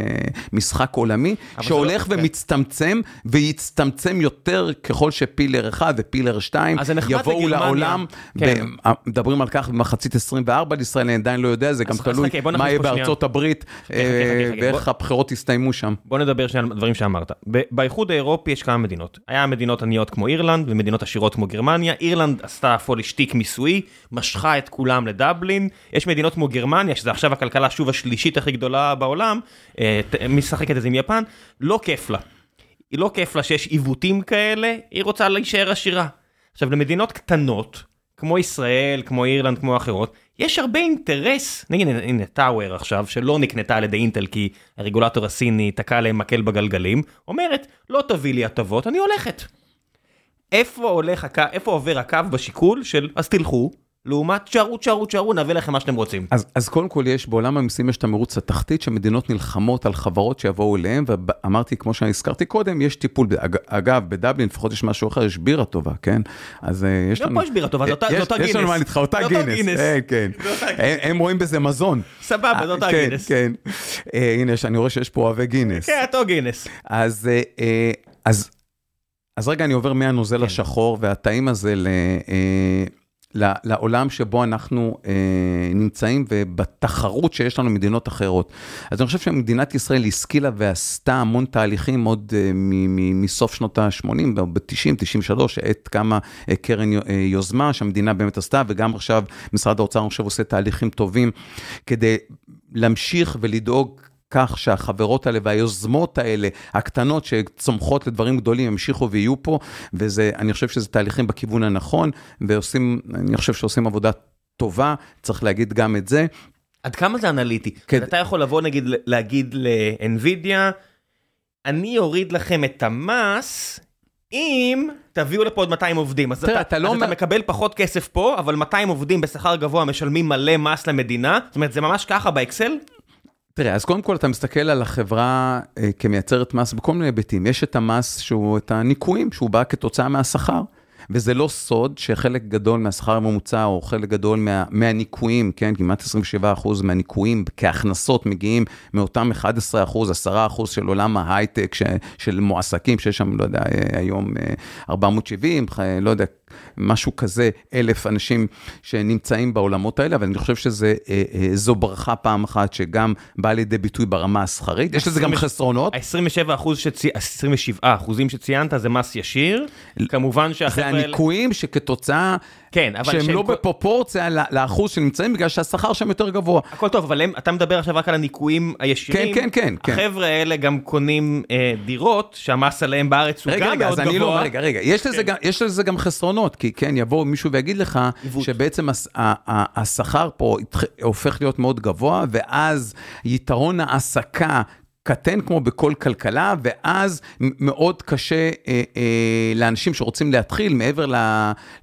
משחק עולמי, אבל שהולך לא- ומצטמצם, ויצטמצם יותר ככל שפילר 1 ופילר 2 אז זה נחמד יבואו לגרמניה. לעולם, כן. ב- מדברים על כך במחצית 24 לישראל, אני עדיין לא יודע, זה גם תלוי חכה, מה יהיה. בארצות הברית, חכה, אה, חכה, ואיך בוא- הבחירות יסתיימו שם. בוא נדבר שנייה על דברים שאמרת. באיחוד האירופי יש כמה מדינות. היה מדינות עניות כמו אירלנד ומדינות עשירות כמו גרמניה. אירלנד עשתה פוליש שטיק מיסויי, משכה את כולם לדבלין. יש מדינות כמו גרמניה, שזה עכשיו הכלכלה שוב השלישית הכי גדולה בעולם, אה, משחקת את זה עם יפן, לא כיף לה. היא לא כיף לה שיש עיוותים כאלה, היא רוצה להישאר עשירה. עכשיו, למדינות קטנות, כמו ישראל, כמו אירלנד, כמו אחרות, יש הרבה אינטרס, נגיד הנה טאוור עכשיו, שלא נקנתה על ידי אינטל כי הרגולטור הסיני תקע להם מקל בגלגלים, אומרת, לא תביא לי הטבות, אני הולכת. איפה הולך, איפה עובר הקו בשיקול של אז תלכו, לעומת תשארו, תשארו, תשארו, נביא לכם מה שאתם רוצים. אז, אז קודם כל יש, בעולם המיסים יש את המרוץ התחתית, שמדינות נלחמות על חברות שיבואו אליהם, ואמרתי, כמו שאני הזכרתי קודם, יש טיפול, אג, אגב, בדבלין לפחות יש משהו אחר, יש בירה טובה, כן? אז uh, יש לנו... גם פה יש בירה טובה, זאת אותה גינס. יש לנו מה להתך, אותה גינס. אה, כן. הם, הם רואים בזה מזון. סבבה, זאת אותה כן, גינס. כן, כן. הנה, אני רואה שיש פה אוהבי גינס. כן, אותו גינס. אז, אז, רגע, אני עובר מהנוזל כן. השחור והטעים הזה. לעולם שבו אנחנו אה, נמצאים ובתחרות שיש לנו מדינות אחרות. אז אני חושב שמדינת ישראל השכילה ועשתה המון תהליכים עוד אה, מסוף שנות ה-80, ב-90, 93, עת קמה אה, קרן אה, יוזמה שהמדינה באמת עשתה, וגם עכשיו משרד האוצר, חושב, עושה תהליכים טובים כדי להמשיך ולדאוג כך שהחברות האלה והיוזמות האלה, הקטנות שצומחות לדברים גדולים, ימשיכו ויהיו פה, וזה, אני חושב שזה תהליכים בכיוון הנכון, ועושים, אני חושב שעושים עבודה טובה, צריך להגיד גם את זה. עד כמה זה אנליטי? כן. אתה יכול לבוא נגיד להגיד ל-NVIDIA, אני אוריד לכם את המס, אם תביאו לפה עוד 200 עובדים. אז, תראה, אתה, אתה, לא אז אומר... אתה מקבל פחות כסף פה, אבל 200 עובדים בשכר גבוה משלמים מלא מס למדינה. זאת אומרת, זה ממש ככה באקסל? תראה, אז קודם כל אתה מסתכל על החברה אה, כמייצרת מס בכל מיני היבטים. יש את המס שהוא, את הניכויים, שהוא בא כתוצאה מהשכר. וזה לא סוד שחלק גדול מהשכר הממוצע, או חלק גדול מה, מהניקויים, כן, כמעט 27% מהניקויים כהכנסות מגיעים מאותם 11%, 10% של עולם ההייטק, של מועסקים, שיש שם, לא יודע, אה, היום 470, אה, לא יודע, משהו כזה, אלף אנשים שנמצאים בעולמות האלה, אבל אני חושב שזו ברכה פעם אחת שגם באה לידי ביטוי ברמה השכרית, יש לזה גם חסרונות. ה-27 אחוזים שציינת זה מס ישיר, כמובן שהחבר'ה. זה הניכויים שכתוצאה... כן, אבל... שהם לא בפרופורציה לאחוז שנמצאים, בגלל שהשכר שם יותר גבוה. הכל טוב, אבל אתה מדבר עכשיו רק על הניכויים הישירים. כן, כן, כן. החבר'ה כן. האלה גם קונים אה, דירות, שהמס עליהם בארץ הוא גם מאוד גבוה. לא, רגע, רגע, יש לזה, כן. גם, יש לזה גם חסרונות, כי כן, יבוא מישהו ויגיד לך. שבעצם השכר פה הופך להיות מאוד גבוה, ואז יתרון העסקה קטן כמו בכל כלכלה, ואז מאוד קשה אה, אה, לאנשים שרוצים להתחיל, מעבר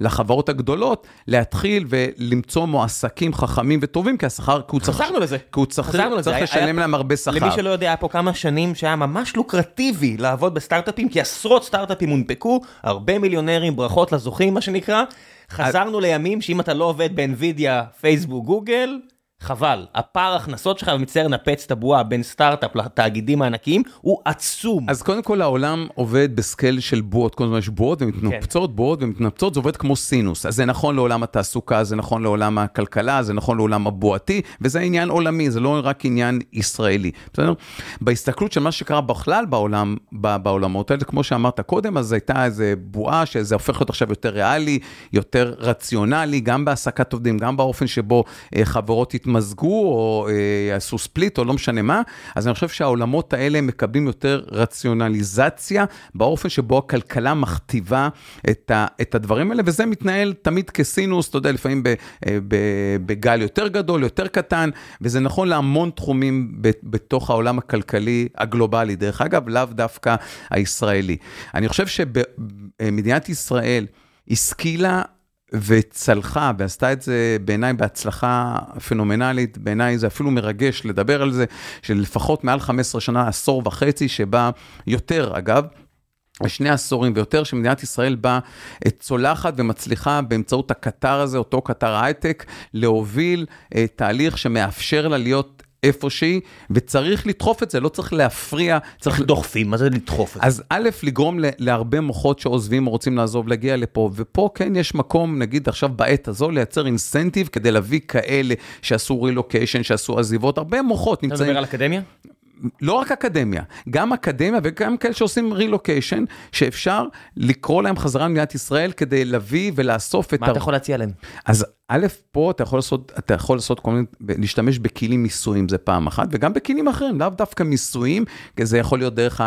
לחברות הגדולות, להתחיל ולמצוא מועסקים חכמים וטובים, כי השכר, כי הוא צריך... חזרנו לזה. כי הוא צריך, צריך לשלם להם הרבה שכר. למי שלא יודע, היה פה כמה שנים שהיה ממש לוקרטיבי לעבוד בסטארט-אפים, כי עשרות סטארט-אפים הונפקו, הרבה מיליונרים, ברכות לזוכים, מה שנקרא. חזרנו לימים שאם אתה לא עובד באנווידיה, פייסבוק, גוגל, חבל, הפער הכנסות שלך, ומצטער נפץ את הבועה בין סטארט-אפ לתאגידים הענקיים, הוא עצום. אז קודם כל העולם עובד בסקייל של בועות, כל הזמן יש בועות ומתנפצות, כן. בועות ומתנפצות, זה עובד כמו סינוס. אז זה נכון לעולם התעסוקה, זה נכון לעולם הכלכלה, זה נכון לעולם הבועתי, וזה עניין עולמי, זה לא רק עניין ישראלי, בסדר? בהסתכלות של מה שקרה בכלל בעולם, בעולמות האלה, כמו שאמרת קודם, אז הייתה איזו בועה שזה הופך להיות עכשיו יותר ריאלי, יותר רציונלי, גם בהעסקת עובדים, גם באופן שבו אה, חברות יתמזגו או אה, יעשו ספליט או לא משנה מה, אז אני חושב שהעולמות האלה מקבלים יותר רציונליזציה באופן שבו הכלכלה מכתיבה את, ה, את הדברים האלה, וזה מתנהל תמיד כסינוס, אתה יודע, לפעמים אה, בגל יותר גדול, יותר קטן, וזה נכון להמון תחומים בתוך העולם הכלכלי הגלובלי, דרך אגב, לאו דווקא הישראלי. אני חושב שבמדינת ישראל, השכילה וצלחה ועשתה את זה בעיניי בהצלחה פנומנלית, בעיניי זה אפילו מרגש לדבר על זה, שלפחות מעל 15 שנה, עשור וחצי, שבה יותר אגב, שני עשורים ויותר שמדינת ישראל באה צולחת ומצליחה באמצעות הקטר הזה, אותו קטר הייטק, להוביל uh, תהליך שמאפשר לה להיות איפושהי, וצריך לדחוף את זה, לא צריך להפריע. צריך... דוחפים? מה זה לדחוף את זה? אז א', לגרום להרבה מוחות שעוזבים או רוצים לעזוב, להגיע לפה, ופה כן יש מקום, נגיד עכשיו בעת הזו, לייצר אינסנטיב כדי להביא כאלה שעשו רילוקיישן, שעשו עזיבות, הרבה מוחות נמצאים. אתה מדבר על אקדמיה? לא רק אקדמיה, גם אקדמיה וגם כאלה שעושים רילוקיישן, שאפשר לקרוא להם חזרה למדינת ישראל כדי להביא ולאסוף את... מה אתה יכול להציע להם? אז א', פה אתה יכול לעשות, אתה יכול לעשות כל מיני, להשתמש בכלים מיסויים, זה פעם אחת, וגם בכלים אחרים, לאו דווקא מיסויים, כי זה יכול להיות דרך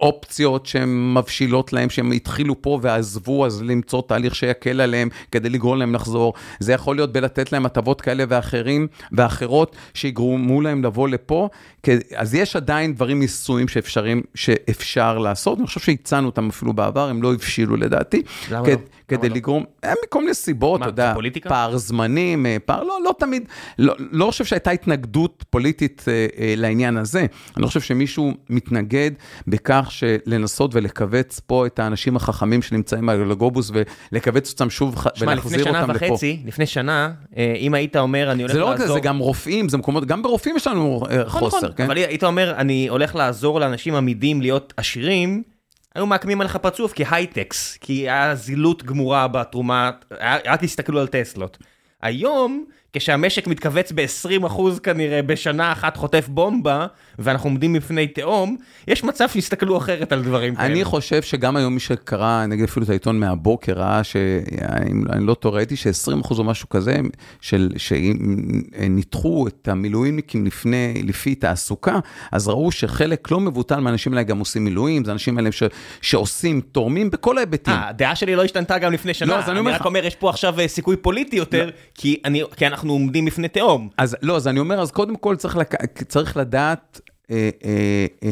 האופציות שהן מבשילות להם, שהם התחילו פה ועזבו, אז למצוא תהליך שיקל עליהם כדי לגרום להם לחזור. זה יכול להיות בלתת להם הטבות כאלה ואחרים, ואחרות, שיגרמו להם לבוא לפה. אז יש עדיין דברים מיסויים שאפשרים, שאפשר לעשות, אני חושב שהצענו אותם אפילו בעבר, הם לא הבשילו לדעתי. למה כד, לא? כדי לא? לגרום, הם מכל מיני סיבות, מה, אתה יודע, פוליטיקה? פער זמנים, אה, פער, לא, לא תמיד, לא, לא חושב שהייתה התנגדות פוליטית אה, אה, לעניין הזה. אני לא חושב שמישהו מתנגד בכך שלנסות ולכווץ פה את האנשים החכמים שנמצאים על הגלובוס ולכווץ אותם שוב לפני ולהחזיר שנה אותם לפה. וחצי, לפני שנה, אה, אם היית אומר, אני הולך זה לא לעזור... רק זה, זה גם רופאים, זה מקומות, גם ברופאים יש לנו אה, נכון, חוסר, נכון, כן? אבל היית אומר, אני הולך לעזור לאנשים עמידים להיות עשירים, היו מעקמים עליך פרצוף כהייטקס, כי היה זילות גמורה בתרומה, רק הסתכלו על טסלות. היום, כשהמשק מתכווץ ב-20% כנראה בשנה אחת חוטף בומבה, ואנחנו עומדים בפני תהום, יש מצב שיסתכלו אחרת על דברים כאלה. אני חושב שגם היום מי שקרא, נגיד אפילו את העיתון מהבוקר, ראה שאם אני לא טועה, ראיתי ש-20% או משהו כזה, של, שניתחו את המילואימניקים לפני, לפי תעסוקה, אז ראו שחלק לא מבוטל מהאנשים האלה גם עושים מילואים, זה אנשים האלה ש, שעושים, תורמים בכל ההיבטים. אה, הדעה שלי לא השתנתה גם לפני שנה, לא, אז אני אומר אני רק אומר, יש פה עכשיו אה, סיכוי פוליטי יותר, כי אני- כי אנחנו עומדים בפני תהום. אז לא, אז אני אומר, אז קודם כל צריך, לק... צריך לדעת אה, אה, אה,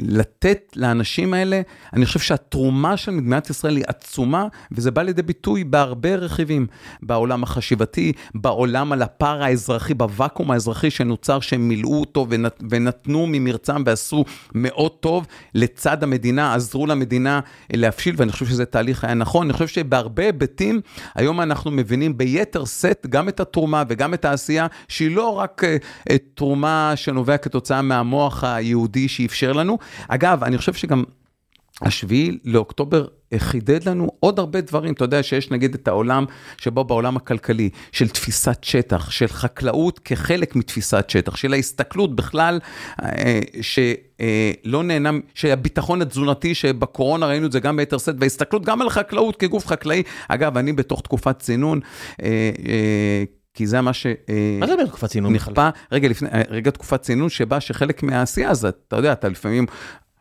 לתת לאנשים האלה, אני חושב שהתרומה של מדינת ישראל היא עצומה, וזה בא לידי ביטוי בהרבה רכיבים, בעולם החשיבתי, בעולם על הפער האזרחי, בוואקום האזרחי שנוצר, שהם מילאו אותו ונת... ונתנו ממרצם ועשו מאוד טוב לצד המדינה, עזרו למדינה להבשיל, ואני חושב שזה תהליך היה נכון. אני חושב שבהרבה היבטים, היום אנחנו מבינים ביתר שאת גם את התרומה וגם את העשייה, שהיא לא רק תרומה שנובע כתוצאה מהמוח היהודי שאפשר לנו. אגב, אני חושב שגם השביעי לאוקטובר חידד לנו עוד הרבה דברים. אתה יודע שיש נגיד את העולם שבו בעולם הכלכלי, של תפיסת שטח, של חקלאות כחלק מתפיסת שטח, של ההסתכלות בכלל, אה, שלא נהנה, שהביטחון התזונתי, שבקורונה ראינו את זה גם ביתר שאת, וההסתכלות גם על החקלאות כגוף חקלאי. אגב, אני בתוך תקופת צינון, אה, אה, כי זה מה ש... אה, מה זה אומר תקופת צינון? בכלל? רגע לפני, רגע תקופת צינון שבה שחלק מהעשייה, אז אתה יודע, אתה לפעמים...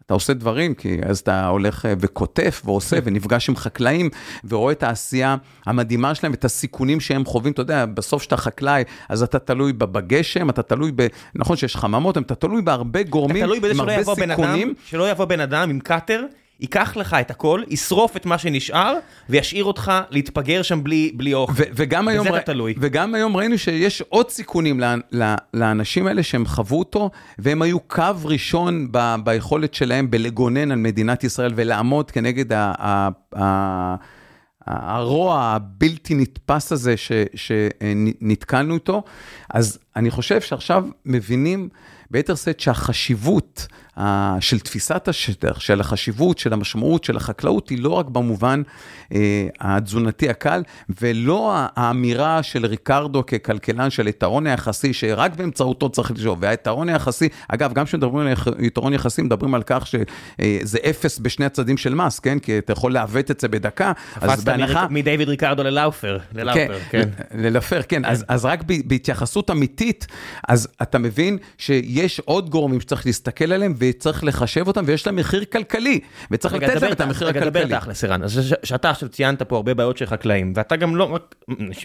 אתה עושה דברים, כי אז אתה הולך אה, וכותב ועושה ונפגש עם חקלאים ורואה את העשייה המדהימה שלהם, את הסיכונים שהם חווים, אתה יודע, בסוף שאתה חקלאי, אז אתה תלוי בגשם, אתה תלוי ב... נכון שיש חממות, אתה תלוי בהרבה גורמים, אתה תלוי בזה עם הרבה יבוא בן אדם, סיכונים. שלא יבוא בן אדם עם קאטר, ייקח לך את הכל, ישרוף את מה שנשאר, וישאיר אותך להתפגר שם בלי, בלי אוכל. ו- וגם, היום, ר- תלוי. וגם היום ראינו שיש עוד סיכונים ל- ל- לאנשים האלה שהם חוו אותו, והם היו קו ראשון ב- ביכולת שלהם בלגונן על מדינת ישראל ולעמוד כנגד ה- ה- ה- הרוע הבלתי נתפס הזה ש- שנתקלנו איתו. אז אני חושב שעכשיו מבינים ביתר שאת שהחשיבות של תפיסת השטח, של החשיבות, של המשמעות, של החקלאות, היא לא רק במובן אה, התזונתי הקל, ולא האמירה של ריקרדו ככלכלן של יתרון היחסי, שרק באמצעותו צריך לשאול. והיתרון היחסי, אגב, גם כשמדברים על יתרון יחסי, מדברים על כך שזה אפס בשני הצדדים של מס, כן? כי אתה יכול לעוות את זה בדקה, אז קפצת בהנחה... מריק- מדייוויד ריקרדו ללאופר, ללאופר, כן. ל- ללפר, כן. אז, אז רק בהתייחסות אמיתית, אז אתה מבין שיש עוד גורמים שצריך להסתכל עליהם וצריך לחשב אותם, ויש להם מחיר כלכלי, וצריך רגע, לתת להם את המחיר רגע, הכלכלי. דבר תכלס, ערן. שאתה עכשיו ציינת פה הרבה בעיות של חקלאים, ואתה גם לא רק...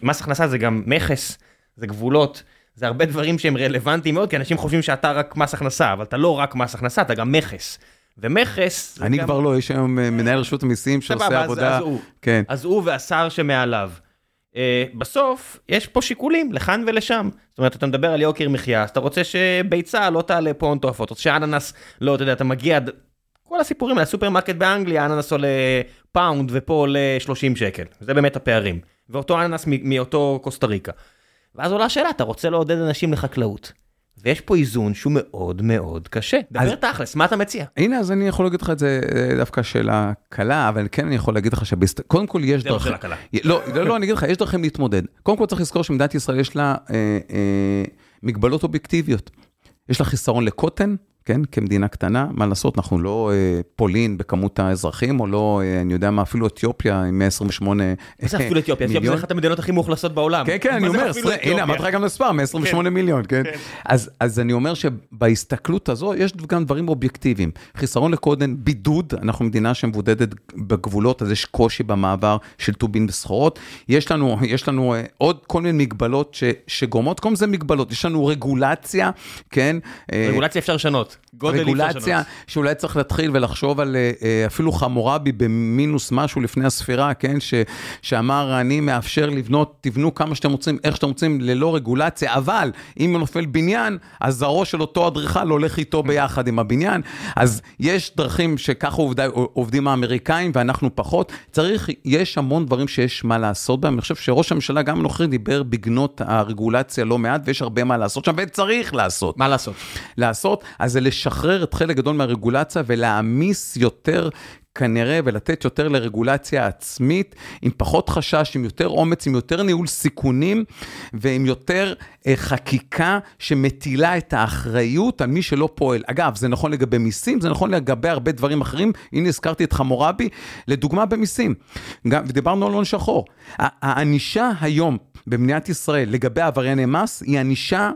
מס הכנסה זה גם מכס, זה גבולות, זה הרבה דברים שהם רלוונטיים מאוד, כי אנשים חושבים שאתה רק מס הכנסה, אבל אתה לא רק מס הכנסה, אתה גם מכס. ומכס... אני כבר לא, יש היום אה, מנהל רשות המיסים שעושה עבודה, אז הוא. כן. אז הוא והשר שמעליו. אה, בסוף, יש פה שיקולים לכאן ולשם. זאת אומרת, אתה מדבר על יוקר מחיה, אז אתה רוצה שביצה לא תעלה פה הון תועפות, או שאננס, לא, אתה יודע, אתה מגיע, כל הסיפורים, הסופרמרקט באנגליה, אננס עולה פאונד ופה עולה 30 שקל. זה באמת הפערים. ואותו אננס מאותו קוסטה ריקה. ואז עולה השאלה, אתה רוצה לעודד אנשים לחקלאות. ויש פה איזון שהוא מאוד מאוד קשה. אז- דבר תכלס, מה אתה מציע? הנה, אז אני יכול להגיד לך את זה אה, דווקא שאלה קלה, אבל כן אני יכול להגיד לך שקודם כל יש זה לא דרכים, שאלה קלה. לא, לא, לא, אני אגיד לך, יש דרכים להתמודד. קודם כל צריך לזכור שמדינת ישראל יש לה אה, אה, מגבלות אובייקטיביות. יש לה חיסרון לקוטן, כן, כמדינה קטנה, מה לעשות, אנחנו לא אה, פולין בכמות האזרחים, או לא, אה, אני יודע מה, אפילו אתיופיה עם 128 מיליון. מה זה אפילו אתיופיה? אתיופיה זה אחת המדינות הכי מאוכלסות בעולם. כן, כן, אני אומר, הנה, אמרתי לך גם מספר, 128 מיליון, כן? אז אני אומר שבהסתכלות הזו, יש גם דברים אובייקטיביים. חיסרון לקודם, בידוד, אנחנו מדינה שמבודדת בגבולות, אז יש קושי במעבר של טובין וסחורות. יש לנו, יש לנו עוד כל מיני מגבלות שגורמות, כל מיני מגבלות, יש לנו רגולציה, כן? רגולציה אפשר לשנות. רגולציה, שאולי צריך להתחיל ולחשוב על אה, אה, אפילו חמורבי במינוס משהו לפני הספירה, כן? ש, שאמר, אני מאפשר לבנות, תבנו כמה שאתם רוצים, איך שאתם רוצים, ללא רגולציה, אבל אם נופל בניין, אז הראש של אותו אדריכל הולך איתו ביחד עם הבניין. אז יש דרכים שככה עובד, עובדים האמריקאים ואנחנו פחות. צריך, יש המון דברים שיש מה לעשות בהם. אני חושב שראש הממשלה, גם הנוכחי, דיבר בגנות הרגולציה לא מעט, ויש הרבה מה לעשות שם, וצריך לעשות. מה לעשות? לעשות, אז זה לשחרר את חלק גדול מהרגולציה ולהעמיס יותר כנראה ולתת יותר לרגולציה עצמית, עם פחות חשש, עם יותר אומץ, עם יותר ניהול סיכונים ועם יותר אה, חקיקה שמטילה את האחריות על מי שלא פועל. אגב, זה נכון לגבי מיסים, זה נכון לגבי הרבה דברים אחרים. הנה הזכרתי את חמורבי, לדוגמה במיסים. גם, ודיברנו על הון שחור. הענישה היום במדינת ישראל לגבי עברייני מס היא ענישה,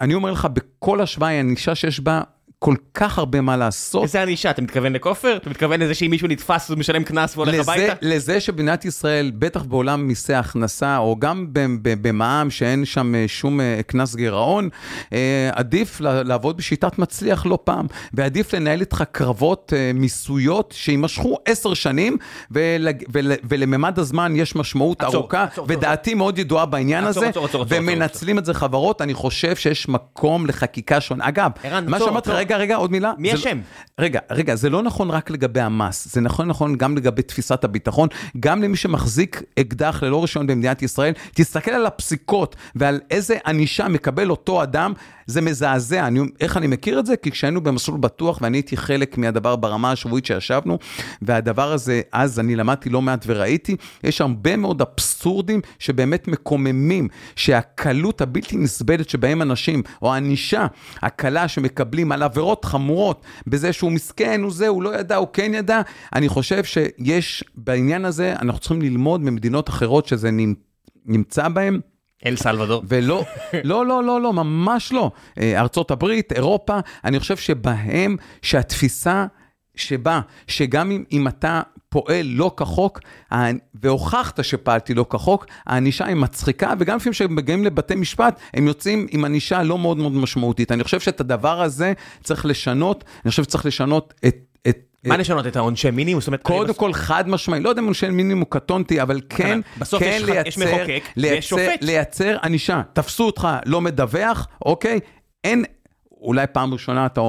אני אומר לך, בכל השוואה היא ענישה שיש בה כל כך הרבה מה לעשות. איזה ענישה? אתה מתכוון לכופר? אתה מתכוון לזה שאם מישהו נתפס הוא משלם קנס והולך לזה, הביתה? לזה שבמדינת ישראל, בטח בעולם מיסי הכנסה, או גם במע"מ שאין שם אה, שום אה, קנס גירעון, אה, עדיף לעבוד בשיטת מצליח לא פעם, ועדיף לנהל איתך קרבות מיסויות שיימשכו עשר שנים, ול, ול, ולממד הזמן יש משמעות עצור, ארוכה, עצור, ודעתי עצור. מאוד ידועה בעניין עצור, הזה, עצור, עצור, ומנצלים עצור. את זה חברות, אני חושב שיש מקום לחקיקה שונה. אגב, מה שאמרתי, רגע, רגע, עוד מילה. מי אשם? לא, רגע, רגע, זה לא נכון רק לגבי המס, זה נכון נכון גם לגבי תפיסת הביטחון, גם למי שמחזיק אקדח ללא רישיון במדינת ישראל, תסתכל על הפסיקות ועל איזה ענישה מקבל אותו אדם, זה מזעזע. אני, איך אני מכיר את זה? כי כשהיינו במסלול בטוח ואני הייתי חלק מהדבר ברמה השבועית שישבנו, והדבר הזה, אז אני למדתי לא מעט וראיתי, יש הרבה מאוד אבסורדים שבאמת מקוממים, שהקלות הבלתי נסבלת שבהם אנשים, או הענישה הקלה שמקבלים על עבירות חמורות, בזה שהוא מסכן, הוא זה, הוא לא ידע, הוא כן ידע, אני חושב שיש בעניין הזה, אנחנו צריכים ללמוד ממדינות אחרות שזה נמצא בהן. אל סלבדור. ולא, לא, לא, לא, לא, ממש לא. אה, ארצות הברית, אירופה, אני חושב שבהם, שהתפיסה שבה, שגם אם, אם אתה פועל לא כחוק, והוכחת שפעלתי לא כחוק, הענישה היא מצחיקה, וגם לפעמים כשהם מגיעים לבתי משפט, הם יוצאים עם ענישה לא מאוד מאוד משמעותית. אני חושב שאת הדבר הזה צריך לשנות, אני חושב שצריך לשנות את... את מה לשנות את העונשי מינימום? קודם כל חד משמעי, לא יודע אם עונשי מינימום קטונתי, אבל כן, כן לייצר, לייצר ענישה. תפסו אותך לא מדווח, אוקיי? אין, אולי פעם ראשונה אתה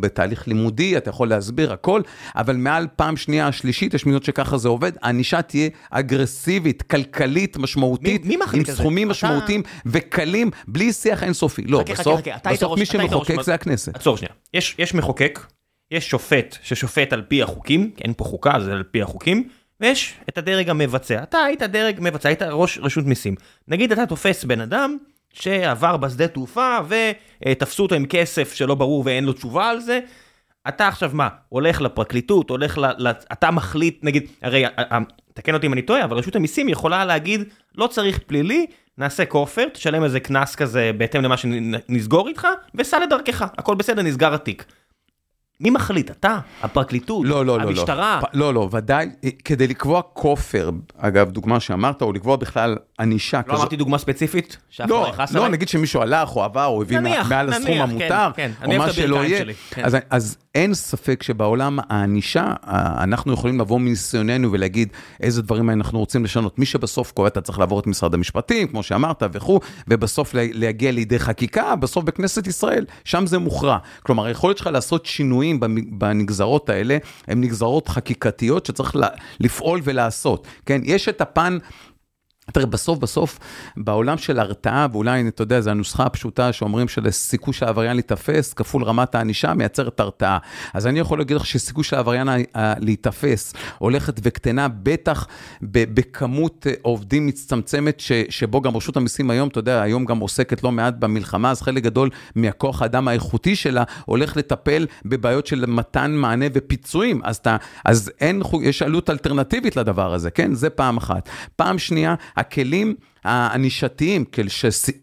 בתהליך לימודי, אתה יכול להסביר הכל, אבל מעל פעם שנייה, שלישית, יש מדינות שככה זה עובד, הענישה תהיה אגרסיבית, כלכלית, משמעותית, מי, מי עם סכומים משמעותיים אתה... וקלים, בלי שיח אינסופי. לא, חכה, בסוף, חכה, חכה. בסוף מי שמחוקק זה הכנסת. עצור שנייה, יש, יש מחוקק, יש שופט ששופט על פי החוקים, אין פה חוקה, זה על פי החוקים, ויש את הדרג המבצע. אתה היית דרג מבצע, היית ראש רשות מיסים. נגיד אתה תופס בן אדם, שעבר בשדה תעופה ותפסו אותו עם כסף שלא ברור ואין לו תשובה על זה. אתה עכשיו מה, הולך לפרקליטות, הולך ל... ל אתה מחליט, נגיד, הרי, תקן אותי אם אני טועה, אבל רשות המיסים יכולה להגיד, לא צריך פלילי, נעשה כופר, תשלם איזה קנס כזה בהתאם למה שנסגור איתך, וסע לדרכך, הכל בסדר, נסגר התיק. מי מחליט? אתה? הפרקליטות? לא, לא, לא. המשטרה? לא, לא, לא, ודאי, כדי לקבוע כופר, אגב, דוגמה שאמרת, או לקבוע בכלל ענישה לא כזאת. לא אמרתי דוגמה ספציפית? לא, לא, נגיד שמישהו הלך או עבר, או הביא מעל הסכום כן, המותר, כן. או מה שלא יהיה. כן. אז, אז אין ספק שבעולם הענישה, אנחנו יכולים לבוא מניסיוננו ולהגיד איזה דברים אנחנו רוצים לשנות. מי שבסוף קובע, אתה צריך לעבור את משרד המשפטים, כמו שאמרת, וכו', ובסוף להגיע לידי חקיקה, בסוף בכנסת ישראל, שם זה מוכרע. כלומר, היכולת שלך לעשות שינויים בנגזרות האלה, הן נגזרות חקיקתיות שצריך לפעול ולעשות. כן, יש את הפן... תראה, בסוף בסוף, בעולם של הרתעה, ואולי, אתה יודע, זו הנוסחה הפשוטה שאומרים שלסיכוי של העבריין להיתפס, כפול רמת הענישה, מייצרת הרתעה. אז אני יכול להגיד לך שסיכוי של העבריין להיתפס הולכת וקטנה, בטח בכמות אה, עובדים מצטמצמת, ש, שבו גם רשות המיסים היום, אתה יודע, היום גם עוסקת לא מעט במלחמה, אז חלק גדול מהכוח האדם האיכותי שלה הולך לטפל בבעיות של מתן מענה ופיצויים. אז, אתה, אז אין, יש עלות אלטרנטיבית לדבר הזה, כן? זה פעם אחת. פעם שנייה, הכלים הענישתיים,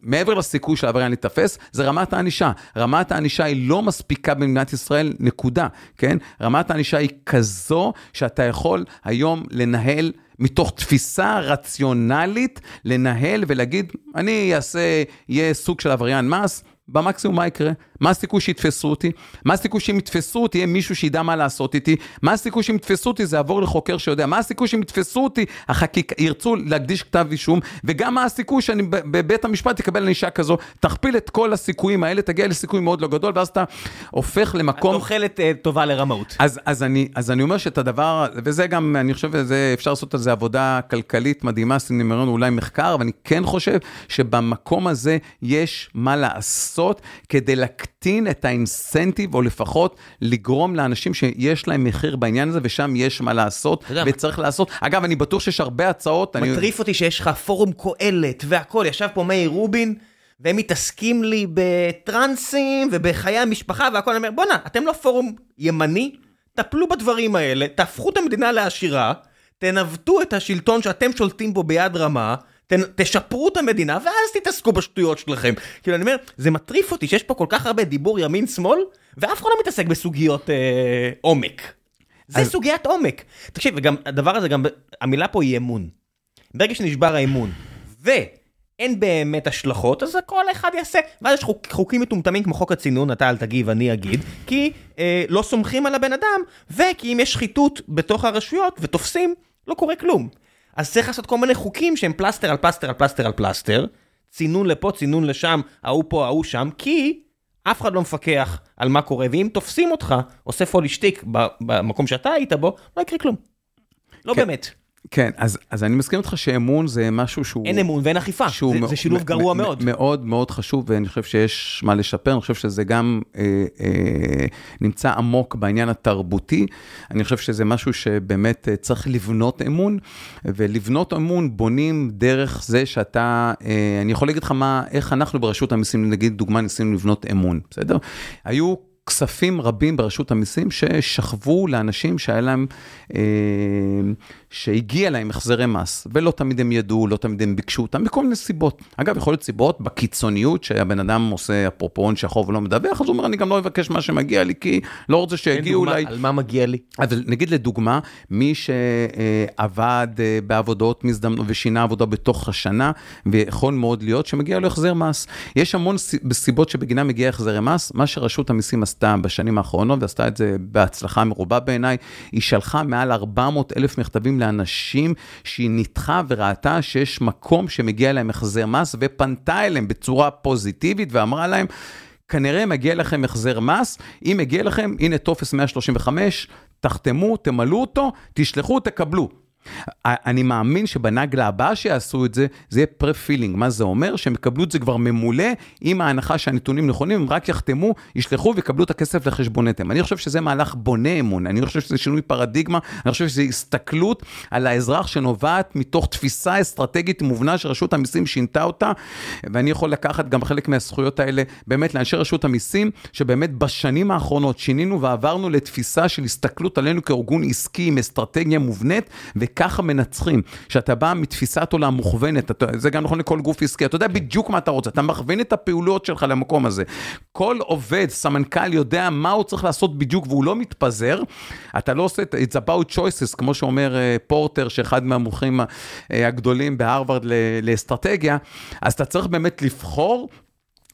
מעבר לסיכוי של העבריין להיתפס, זה רמת הענישה. רמת הענישה היא לא מספיקה במדינת ישראל, נקודה, כן? רמת הענישה היא כזו שאתה יכול היום לנהל מתוך תפיסה רציונלית, לנהל ולהגיד, אני אעשה, יהיה סוג של עבריין מס, במקסימום מה יקרה? מה הסיכוי שיתפסו אותי? מה הסיכוי שאם יתפסו אותי, יהיה מישהו שידע מה לעשות איתי? מה הסיכוי שאם יתפסו אותי, זה יעבור לחוקר שיודע? מה הסיכוי שאם יתפסו אותי, החקיק... ירצו להקדיש כתב אישום? וגם מה הסיכוי שאני בבית המשפט אקבל ענישה כזו? תכפיל את כל הסיכויים האלה, תגיע לסיכוי מאוד לא גדול, ואז אתה הופך למקום... את אוכלת uh, טובה לרמאות. אז, אז, אני, אז אני אומר שאת הדבר, וזה גם, אני חושב שאפשר לעשות על זה עבודה כלכלית מדהימה, סינמרון אולי מחקר, ואני כן חושב שבמקום הזה יש מה לעשות כדי להקטין... להקטין את האינסנטיב, או לפחות לגרום לאנשים שיש להם מחיר בעניין הזה, ושם יש מה לעשות, וצריך לעשות. אגב, אני בטוח שיש הרבה הצעות. מטריף אותי שיש לך פורום קהלת והכול, ישב פה מאיר רובין. והם מתעסקים לי בטרנסים ובחיי המשפחה והכל, אני אומר, בואנה, אתם לא פורום ימני? טפלו בדברים האלה, תהפכו את המדינה לעשירה, תנווטו את השלטון שאתם שולטים בו ביד רמה, תשפרו את המדינה, ואז תתעסקו בשטויות שלכם. כאילו, אני אומר, זה מטריף אותי שיש פה כל כך הרבה דיבור ימין-שמאל, ואף אחד לא מתעסק בסוגיות אה, עומק. זה אז... סוגיית עומק. תקשיב, וגם הדבר הזה, גם, המילה פה היא אמון. ברגע שנשבר האמון, ואין באמת השלכות, אז כל אחד יעשה. ואז יש חוק, חוקים מטומטמים כמו חוק הצינון, אתה אל תגיב, אני אגיד, כי אה, לא סומכים על הבן אדם, וכי אם יש שחיתות בתוך הרשויות ותופסים, לא קורה כלום. אז צריך לעשות כל מיני חוקים שהם פלסטר על פלסטר על פלסטר על פלסטר, צינון לפה, צינון לשם, ההוא פה, ההוא שם, כי אף אחד לא מפקח על מה קורה, ואם תופסים אותך, עושה פולישטיק במקום שאתה היית בו, לא יקרה כלום. לא כן. באמת. כן, אז, אז אני מסכים איתך שאמון זה משהו שהוא... אין אמון ואין אכיפה, זה, זה שילוב גרוע מאוד. מאוד מאוד חשוב, ואני חושב שיש מה לשפר, אני חושב שזה גם אה, אה, נמצא עמוק בעניין התרבותי. אני חושב שזה משהו שבאמת אה, צריך לבנות אמון, ולבנות אמון בונים דרך זה שאתה, אה, אני יכול להגיד לך מה, איך אנחנו ברשות המיסים, נגיד דוגמה, ניסינו לבנות אמון, בסדר? היו... כספים רבים ברשות המיסים ששכבו לאנשים שהיה להם, אה, שהגיע להם החזרי מס, ולא תמיד הם ידעו, לא תמיד הם ביקשו אותם, מכל מיני סיבות. אגב, יכול להיות סיבות בקיצוניות שהבן אדם עושה, אפרופו הון שחור ולא מדווח, אז הוא אומר, אני גם לא אבקש מה שמגיע לי, כי לא רוצה שיגיעו אולי... על מה מגיע לי? אבל נגיד לדוגמה, מי שעבד אה, בעבודות מזדמנות ושינה עבודה בתוך השנה, ויכול מאוד להיות שמגיע לו החזר מס. יש המון סיבות שבגינם מגיע החזרי מס, מה שרשות המיסים עשתה בשנים האחרונות, ועשתה את זה בהצלחה מרובה בעיניי, היא שלחה מעל 400 אלף מכתבים לאנשים שהיא ניתחה וראתה שיש מקום שמגיע להם החזר מס, ופנתה אליהם בצורה פוזיטיבית ואמרה להם, כנראה מגיע לכם החזר מס, אם מגיע לכם, הנה טופס 135, תחתמו, תמלאו אותו, תשלחו, תקבלו. אני מאמין שבנגלה הבאה שיעשו את זה, זה יהיה פרה-פילינג. מה זה אומר? שהם יקבלו את זה כבר ממולא, עם ההנחה שהנתונים נכונים, הם רק יחתמו, ישלחו ויקבלו את הכסף לחשבונתם. אני חושב שזה מהלך בונה אמון, אני חושב שזה שינוי פרדיגמה, אני חושב שזה הסתכלות על האזרח שנובעת מתוך תפיסה אסטרטגית מובנה שרשות המיסים שינתה אותה, ואני יכול לקחת גם חלק מהזכויות האלה באמת לאנשי רשות המיסים, שבאמת בשנים האחרונות שינינו ועברנו לתפיסה של הסתכלות עלינו כארגון עסקי עם אסטרטגיה מובנית, וככה מנצחים. שאתה בא מתפיסת עולם מוכוונת, אתה, זה גם נכון לכל גוף עסקי, אתה יודע בדיוק מה אתה רוצה, אתה מכווין את הפעולות שלך למקום הזה. כל עובד, סמנכ"ל, יודע מה הוא צריך לעשות בדיוק והוא לא מתפזר. אתה לא עושה את it's about choices, כמו שאומר אה, פורטר, שאחד מהמומחים uh, הגדולים בהרווארד לאסטרטגיה, אז אתה צריך באמת לבחור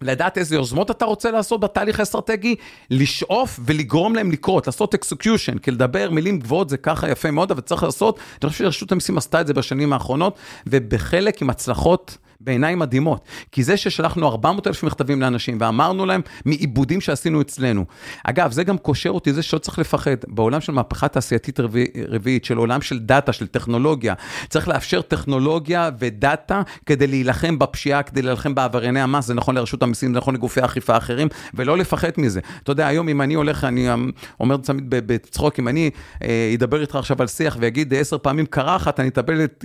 לדעת איזה יוזמות אתה רוצה לעשות בתהליך האסטרטגי, לשאוף ולגרום להם לקרות, לעשות execution, כי לדבר מילים גבוהות זה ככה יפה מאוד, אבל צריך לעשות, אני חושב שרשות המיסים עשתה את זה בשנים האחרונות, ובחלק עם הצלחות בעיניים מדהימות. כי זה ששלחנו 400 אלף מכתבים לאנשים ואמרנו להם מעיבודים שעשינו אצלנו. אגב, זה גם קושר אותי, זה שלא צריך לפחד. בעולם של מהפכה תעשייתית רביע, רביעית, של עולם של דאטה, של טכנולוגיה, צריך לאפשר טכנולוגיה ודאטה כדי להילחם בפשיעה, כדי להילחם בעברייני המס, זה נכון לרשות המיסים, זה נכון לגופי אכיפה אחרים, ולא לפחד מזה. אתה יודע, היום אם אני הולך, אני אמ, אומר תמיד בצחוק, אם אני אה, אדבר איתך עכשיו על שיח ויגיד עשר פעמים קרחת, אני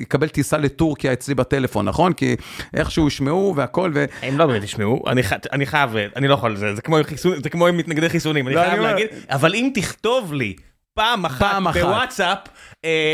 אקבל טיסה לטורקיה אצלי בטלפון, נכון? כי איכשהו ישמעו והכל, ו... הם לא באמת ישמעו, אני, אני חייב, אני לא יכול, זה, זה כמו, חיסון, זה כמו עם מתנגדי חיסונים, אני לא, חייב להגיד, אבל אם תכתוב לי פעם אחת. בוואטסאפ,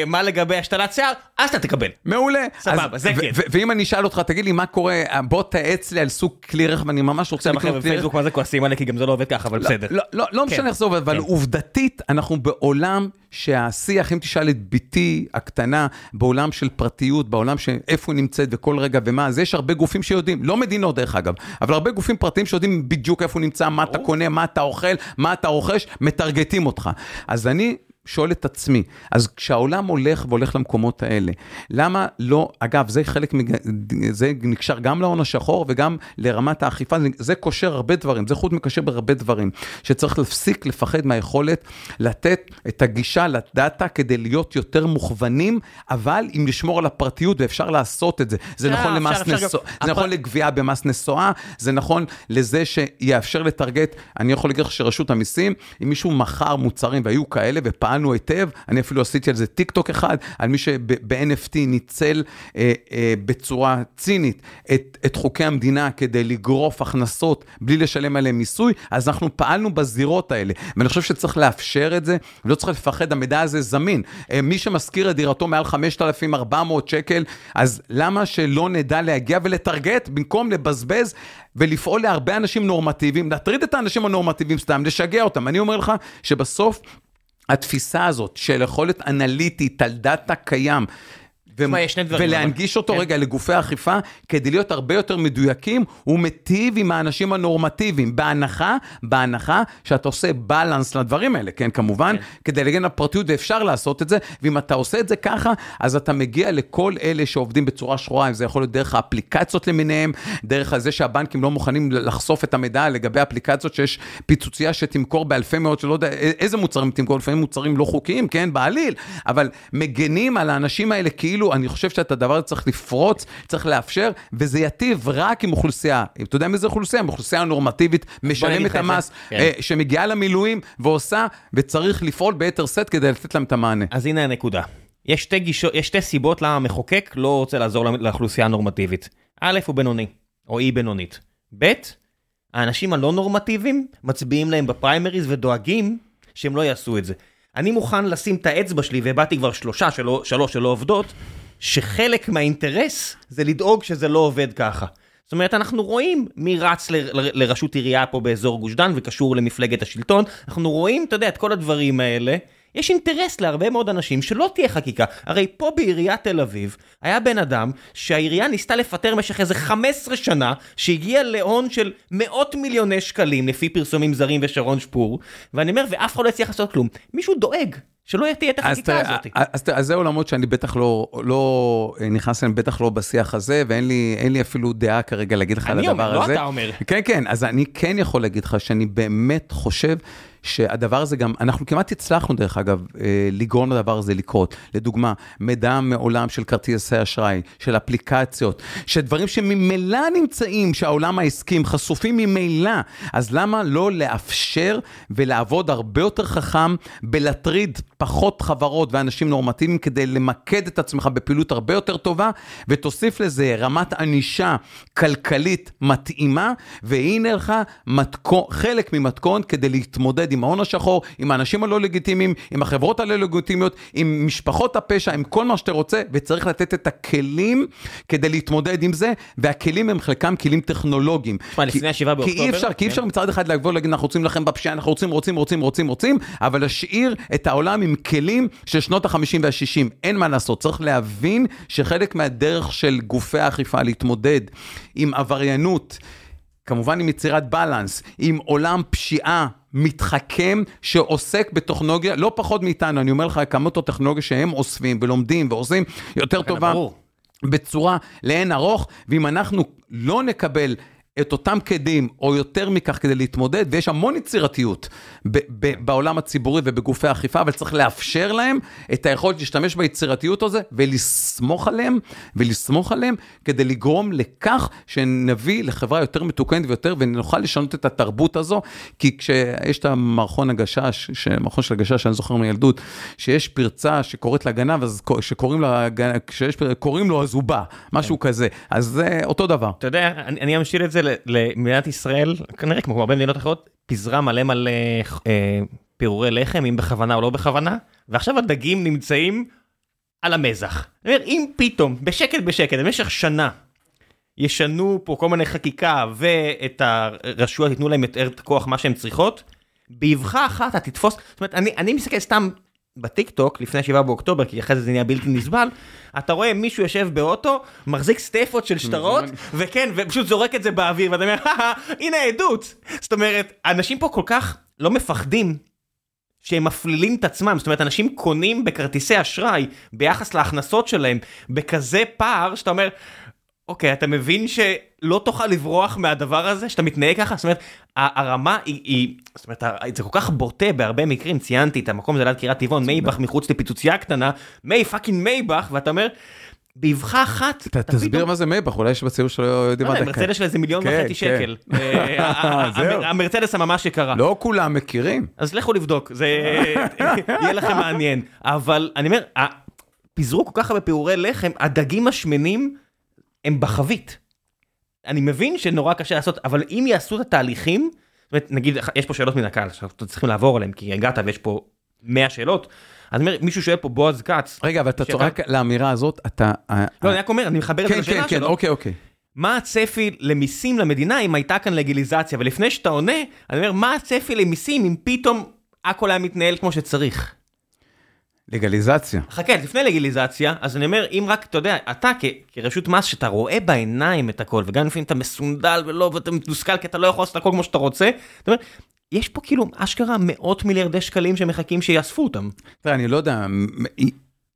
מה לגבי השתלת שיער, אז אתה תקבל. מעולה. סבבה, זה כן. ואם אני אשאל אותך, תגיד לי, מה קורה, בוא תאץ לי על סוג כלי רכב, אני ממש רוצה לקנות כלי רכב. בפייסבוק מה זה כועסים עליה, כי גם זה לא עובד ככה, אבל לא, בסדר. לא, לא, לא כן. משנה איך זה עובד, אבל כן. עובדתית, אנחנו בעולם שהשיח, אם תשאל את בתי הקטנה, בעולם של פרטיות, בעולם שאיפה היא נמצאת וכל רגע ומה, אז יש הרבה גופים שיודעים, לא מדינות דרך אגב, אבל הרבה גופים פרטיים שיודעים בדיוק איפה הוא נמצא, מה אתה קונה, מה אתה אוכל, מה אתה רוכש, מטרגטים אותך. אז אני שואל את עצמי, אז כשהעולם הולך והולך למקומות האלה, למה לא, אגב, זה חלק, מג... זה נקשר גם להון השחור וגם לרמת האכיפה, זה קושר הרבה דברים, זה חוט מקשר בהרבה דברים, שצריך להפסיק לפחד מהיכולת לתת את הגישה לדאטה כדי להיות יותר מוכוונים, אבל אם לשמור על הפרטיות ואפשר לעשות את זה. זה נכון למס נסועה, זה נכון לגבייה במס נסועה, זה נכון לזה שיאפשר לטרגט, אני יכול להגיד לך שרשות המיסים, אם מישהו מכר מוצרים והיו כאלה ופעם פעלנו היטב, אני אפילו עשיתי על זה טיק טוק אחד, על מי שב-NFT ניצל אה, אה, בצורה צינית את, את חוקי המדינה כדי לגרוף הכנסות בלי לשלם עליהם מיסוי, אז אנחנו פעלנו בזירות האלה, ואני חושב שצריך לאפשר את זה, ולא צריך לפחד, המידע הזה זמין. אה, מי שמשכיר את דירתו מעל 5,400 שקל, אז למה שלא נדע להגיע ולטרגט במקום לבזבז ולפעול להרבה אנשים נורמטיביים, להטריד את האנשים הנורמטיביים סתם, לשגע אותם. אני אומר לך שבסוף התפיסה הזאת של יכולת אנליטית על דאטה קיים, תשמע, יש שני דברים. ולהנגיש אותו כן. רגע לגופי האכיפה, כדי להיות הרבה יותר מדויקים, הוא מיטיב עם האנשים הנורמטיביים, בהנחה, בהנחה שאתה עושה בלנס לדברים האלה, כן, כמובן, כן. כדי להגן על פרטיות, ואפשר לעשות את זה, ואם אתה עושה את זה ככה, אז אתה מגיע לכל אלה שעובדים בצורה שחורה, אם זה יכול להיות דרך האפליקציות למיניהם, דרך זה שהבנקים לא מוכנים לחשוף את המידע לגבי אפליקציות שיש פיצוצייה שתמכור באלפי מאות, שלא יודע איזה מוצרים תמכור, לפעמים מוצרים לא חוקיים, כן, בעליל, אבל מגנים על האנשים האלה כאילו אני חושב שאת הדבר הזה צריך לפרוץ, צריך לאפשר, וזה יטיב רק עם אוכלוסייה. אתה יודע מי זה אוכלוסייה? עם אוכלוסייה נורמטיבית, משלם את המס, כן. אה, שמגיעה למילואים ועושה, וצריך לפעול ביתר שאת כדי לתת להם את המענה. אז הנה הנקודה. יש שתי, גישו, יש שתי סיבות למה המחוקק לא רוצה לעזור לאוכלוסייה הנורמטיבית. א', הוא בינוני, או אי בינונית. ב', האנשים הלא נורמטיביים מצביעים להם בפריימריז ודואגים שהם לא יעשו את זה. אני מוכן לשים את האצבע שלי, והבעתי כבר שלושה, שלו, שלוש שלא עובדות, שחלק מהאינטרס זה לדאוג שזה לא עובד ככה. זאת אומרת, אנחנו רואים מי רץ לראשות עירייה פה באזור גוש דן וקשור למפלגת השלטון, אנחנו רואים, אתה יודע, את כל הדברים האלה. יש אינטרס להרבה מאוד אנשים שלא תהיה חקיקה. הרי פה בעיריית תל אביב היה בן אדם שהעירייה ניסתה לפטר במשך איזה 15 שנה, שהגיע להון של מאות מיליוני שקלים לפי פרסומים זרים ושרון שפור, ואני אומר, ואף אחד לא הצליח לעשות כלום. מישהו דואג שלא תהיה את החקיקה הזאת. אז, אז זה עולמות שאני בטח לא, לא נכנס אליהם, בטח לא בשיח הזה, ואין לי, לי אפילו דעה כרגע להגיד לך על הדבר אומר, הזה. אני אומר, לא אתה אומר. כן, כן, אז אני כן יכול להגיד לך שאני באמת חושב שהדבר הזה גם, אנחנו כמעט הצלחנו דרך אגב, אה, לגרום לדבר הזה לקרות. לדוגמה, מידע מעולם של כרטיסי אשראי, של אפליקציות, של דברים שממילא נמצאים, שהעולם העסקים חשופים ממילא, אז למה לא לאפשר ולעבוד הרבה יותר חכם בלהטריד פחות חברות ואנשים נורמטיביים כדי למקד את עצמך בפעילות הרבה יותר טובה, ותוסיף לזה רמת ענישה כלכלית מתאימה, והנה לך מתכון, חלק ממתכון כדי להתמודד עם ההון השחור, עם האנשים הלא לגיטימיים, עם החברות הלא לגיטימיות, עם משפחות הפשע, עם כל מה שאתה רוצה, וצריך לתת את הכלים כדי להתמודד עם זה, והכלים הם חלקם כלים טכנולוגיים. תשמע, לפני השבעה באוקטובר. כי אי אפשר, כי אי אפשר כן. מצד אחד לבוא ולהגיד, אנחנו רוצים לכם בפשיעה, אנחנו רוצים, רוצים, רוצים, רוצים, רוצים, אבל להשאיר את העולם עם כלים של שנות ה-50 וה-60. אין מה לעשות, צריך להבין שחלק מהדרך של גופי האכיפה להתמודד עם עבריינות, כמובן עם יצירת בלנס, עם עולם פשיעה מתחכם שעוסק בטכנולוגיה, לא פחות מאיתנו, אני אומר לך, כמות הטכנולוגיה שהם אוספים ולומדים ועושים יותר טובה. ברור. בצורה לאין ארוך, ואם אנחנו לא נקבל את אותם כלים, או יותר מכך, כדי להתמודד, ויש המון יצירתיות ב- ב- בעולם הציבורי ובגופי האכיפה, אבל צריך לאפשר להם את היכולת להשתמש ביצירתיות הזה, ולסמוך עליהם, ולסמוך עליהם, כדי לגרום לכך שנביא לחברה יותר מתוקנת ויותר, ונוכל לשנות את התרבות הזו, כי כשיש את המערכון הגשש, מערכון של הגשש, שאני זוכר מילדות, שיש פרצה שקוראת לגנב, אז שקוראים לה, כשיש, קוראים לו אז הוא בא, משהו כן. כזה, אז זה אותו דבר. אתה יודע, אני, אני אמשיל את זה למדינת ישראל, כנראה כמו הרבה מדינות אחרות, פיזרה מלא מלא אה, פירורי לחם, אם בכוונה או לא בכוונה, ועכשיו הדגים נמצאים על המזח. אני אם פתאום, בשקט בשקט, במשך שנה, ישנו פה כל מיני חקיקה ואת הרשויות ייתנו להם יותר את הכוח מה שהן צריכות, באבחה אחת אתה תתפוס, זאת אומרת, אני, אני מסתכל סתם בטיק טוק לפני 7 באוקטובר, כי אחרי זה זה נהיה בלתי נסבל, אתה רואה מישהו יושב באוטו, מחזיק סטפות של שטרות, וכן, ופשוט זורק את זה באוויר, ואתה אומר, הנה העדות. זאת אומרת, אנשים פה כל כך לא מפחדים שהם מפלילים את עצמם, זאת אומרת, אנשים קונים בכרטיסי אשראי ביחס להכנסות שלהם בכזה פער, שאתה אומר, אוקיי, אתה מבין שלא תוכל לברוח מהדבר הזה, שאתה מתנהג ככה? זאת אומרת, הרמה היא, היא, זאת אומרת, זה כל כך בוטה בהרבה מקרים, ציינתי את המקום הזה ליד קריית טבעון, מייבך מחוץ לפיצוצייה קטנה, מי fucking מייבך, ואתה אומר, באבחה אחת, אתה תסביר מה זה מייבך, אולי יש בציבור שלא יודעים מה זה. מרצדס של איזה מיליון כן, וחצי כן. שקל. אה, המרצדס הממש יקרה. לא כולם מכירים. אז לכו לבדוק, זה יהיה לכם מעניין. אבל אני אומר, פיזרו כל כך הרבה פירורי לחם, הדגים השמנים, הם בחבית. אני מבין שנורא קשה לעשות, אבל אם יעשו את התהליכים, זאת אומרת, נגיד, יש פה שאלות מן הקהל, שאנחנו צריכים לעבור עליהם, כי הגעת ויש פה 100 שאלות, אז אני אומר, מישהו שואל פה בועז כץ. רגע, אבל אתה צוחק לאמירה הזאת, אתה... לא, אני רק אומר, אני מחבר את זה כן, לשאלה שלו. כן, כן, אוקיי, אוקיי. מה הצפי למיסים למדינה אם הייתה כאן לגיליזציה? ולפני שאתה עונה, אני אומר, מה הצפי למיסים אם פתאום הכל היה מתנהל כמו שצריך? לגליזציה. חכה, לפני לגליזציה, אז אני אומר, אם רק, אתה יודע, אתה כרשות מס, שאתה רואה בעיניים את הכל, וגם לפעמים אתה מסונדל ולא, ואתה מתוסכל כי אתה לא יכול לעשות הכל כמו שאתה רוצה, אתה אומר, יש פה כאילו אשכרה מאות מיליארדי שקלים שמחכים שיאספו אותם. תראה, אני לא יודע,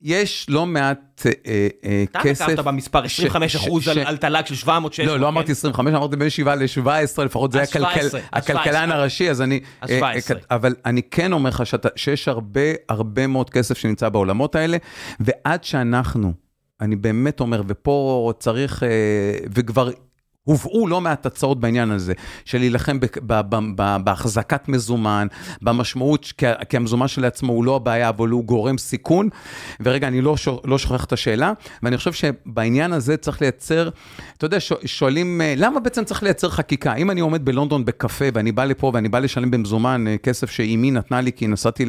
יש לא מעט אה, אה, כסף... אתה נקבת במספר 25 אחוז על תל"ג של 700 600 לא, לא אמרתי 25, אמרתי בין 7 ל-17, לפחות זה היה הכלכלן הראשי, אז אני... אז 17. אבל אני כן אומר לך שיש הרבה, הרבה מאוד כסף שנמצא בעולמות האלה, ועד שאנחנו, אני באמת אומר, ופה צריך, אה, וכבר... הובאו לא מעט הצעות בעניין הזה, של להילחם בהחזקת מזומן, במשמעות, כי המזומן שלעצמו הוא לא הבעיה, אבל הוא גורם סיכון. ורגע, אני לא, לא שוכח את השאלה, ואני חושב שבעניין הזה צריך לייצר, אתה יודע, שואלים, אה, למה בעצם צריך לייצר חקיקה? אם אני עומד בלונדון בקפה, ואני בא לפה, ואני בא לשלם במזומן אה, כסף שאימי נתנה לי, כי נסעתי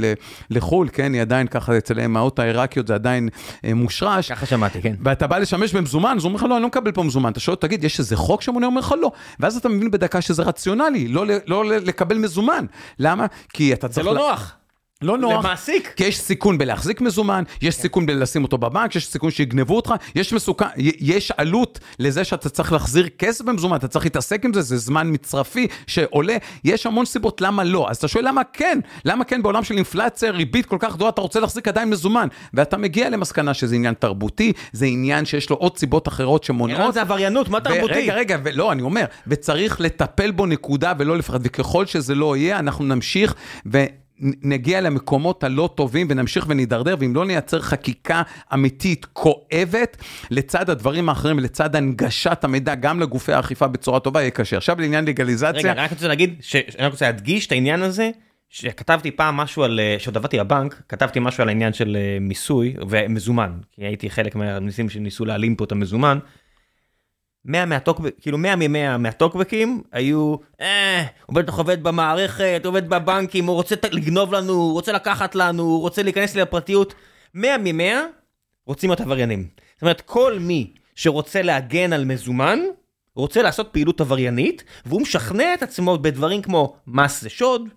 לחו"ל, כן, היא עדיין ככה, אצל האמהות העיראקיות זה עדיין אה, מושרש. ככה שמעתי, כן. ואתה בא לשמש במזומן, אז הוא אומר לך, לא, אני לא מקבל פה מזומן. אתה שואל, תגיד, יש איזה חוק שמונה אומר לך לא. ואז אתה מבין בדקה שזה רציונלי, לא, לא לקבל מזומן. למה? כי אתה צריך... זה לא נוח. לא נוח. למעסיק. כי יש סיכון בלהחזיק מזומן, יש כן. סיכון בלשים אותו בבנק, יש סיכון שיגנבו אותך, יש מסוכן, יש עלות לזה שאתה צריך להחזיר כסף במזומן, אתה צריך להתעסק עם זה, זה זמן מצרפי שעולה, יש המון סיבות למה לא. אז אתה שואל למה כן, למה כן בעולם של אינפלציה, ריבית כל כך גדולה, אתה רוצה להחזיק עדיין מזומן, ואתה מגיע למסקנה שזה עניין תרבותי, זה עניין שיש לו עוד סיבות אחרות שמונעות. זה עבריינות, מה תרבותי? רגע, רגע, לא, אני אומר, וצריך לטפל בו נקודה ולא לפחד, וככל שזה לא יהיה, אנחנו נמשיך ו... נגיע למקומות הלא טובים ונמשיך ונידרדר, ואם לא נייצר חקיקה אמיתית כואבת, לצד הדברים האחרים, לצד הנגשת המידע גם לגופי האכיפה בצורה טובה, יהיה קשה. עכשיו לעניין לגליזציה... רגע, רק רוצה להגיד, ש... אני רק רוצה להדגיש את העניין הזה, שכתבתי פעם משהו על, כשעוד עבדתי בבנק, כתבתי משהו על העניין של אה, מיסוי ומזומן, כי הייתי חלק מהניסים שניסו להעלים פה את המזומן. 100 מהטוקבקים, כאילו 100 מ-100 מהטוקבקים היו, אה, הוא בטח עובד במערכת, עובד בבנקים, הוא רוצה לגנוב לנו, הוא רוצה לקחת לנו, הוא רוצה להיכנס לפרטיות. 100 מ-100 רוצים להיות עבריינים. זאת אומרת, כל מי שרוצה להגן על מזומן, רוצה לעשות פעילות עבריינית, והוא משכנע את עצמו בדברים כמו מס זה שוד,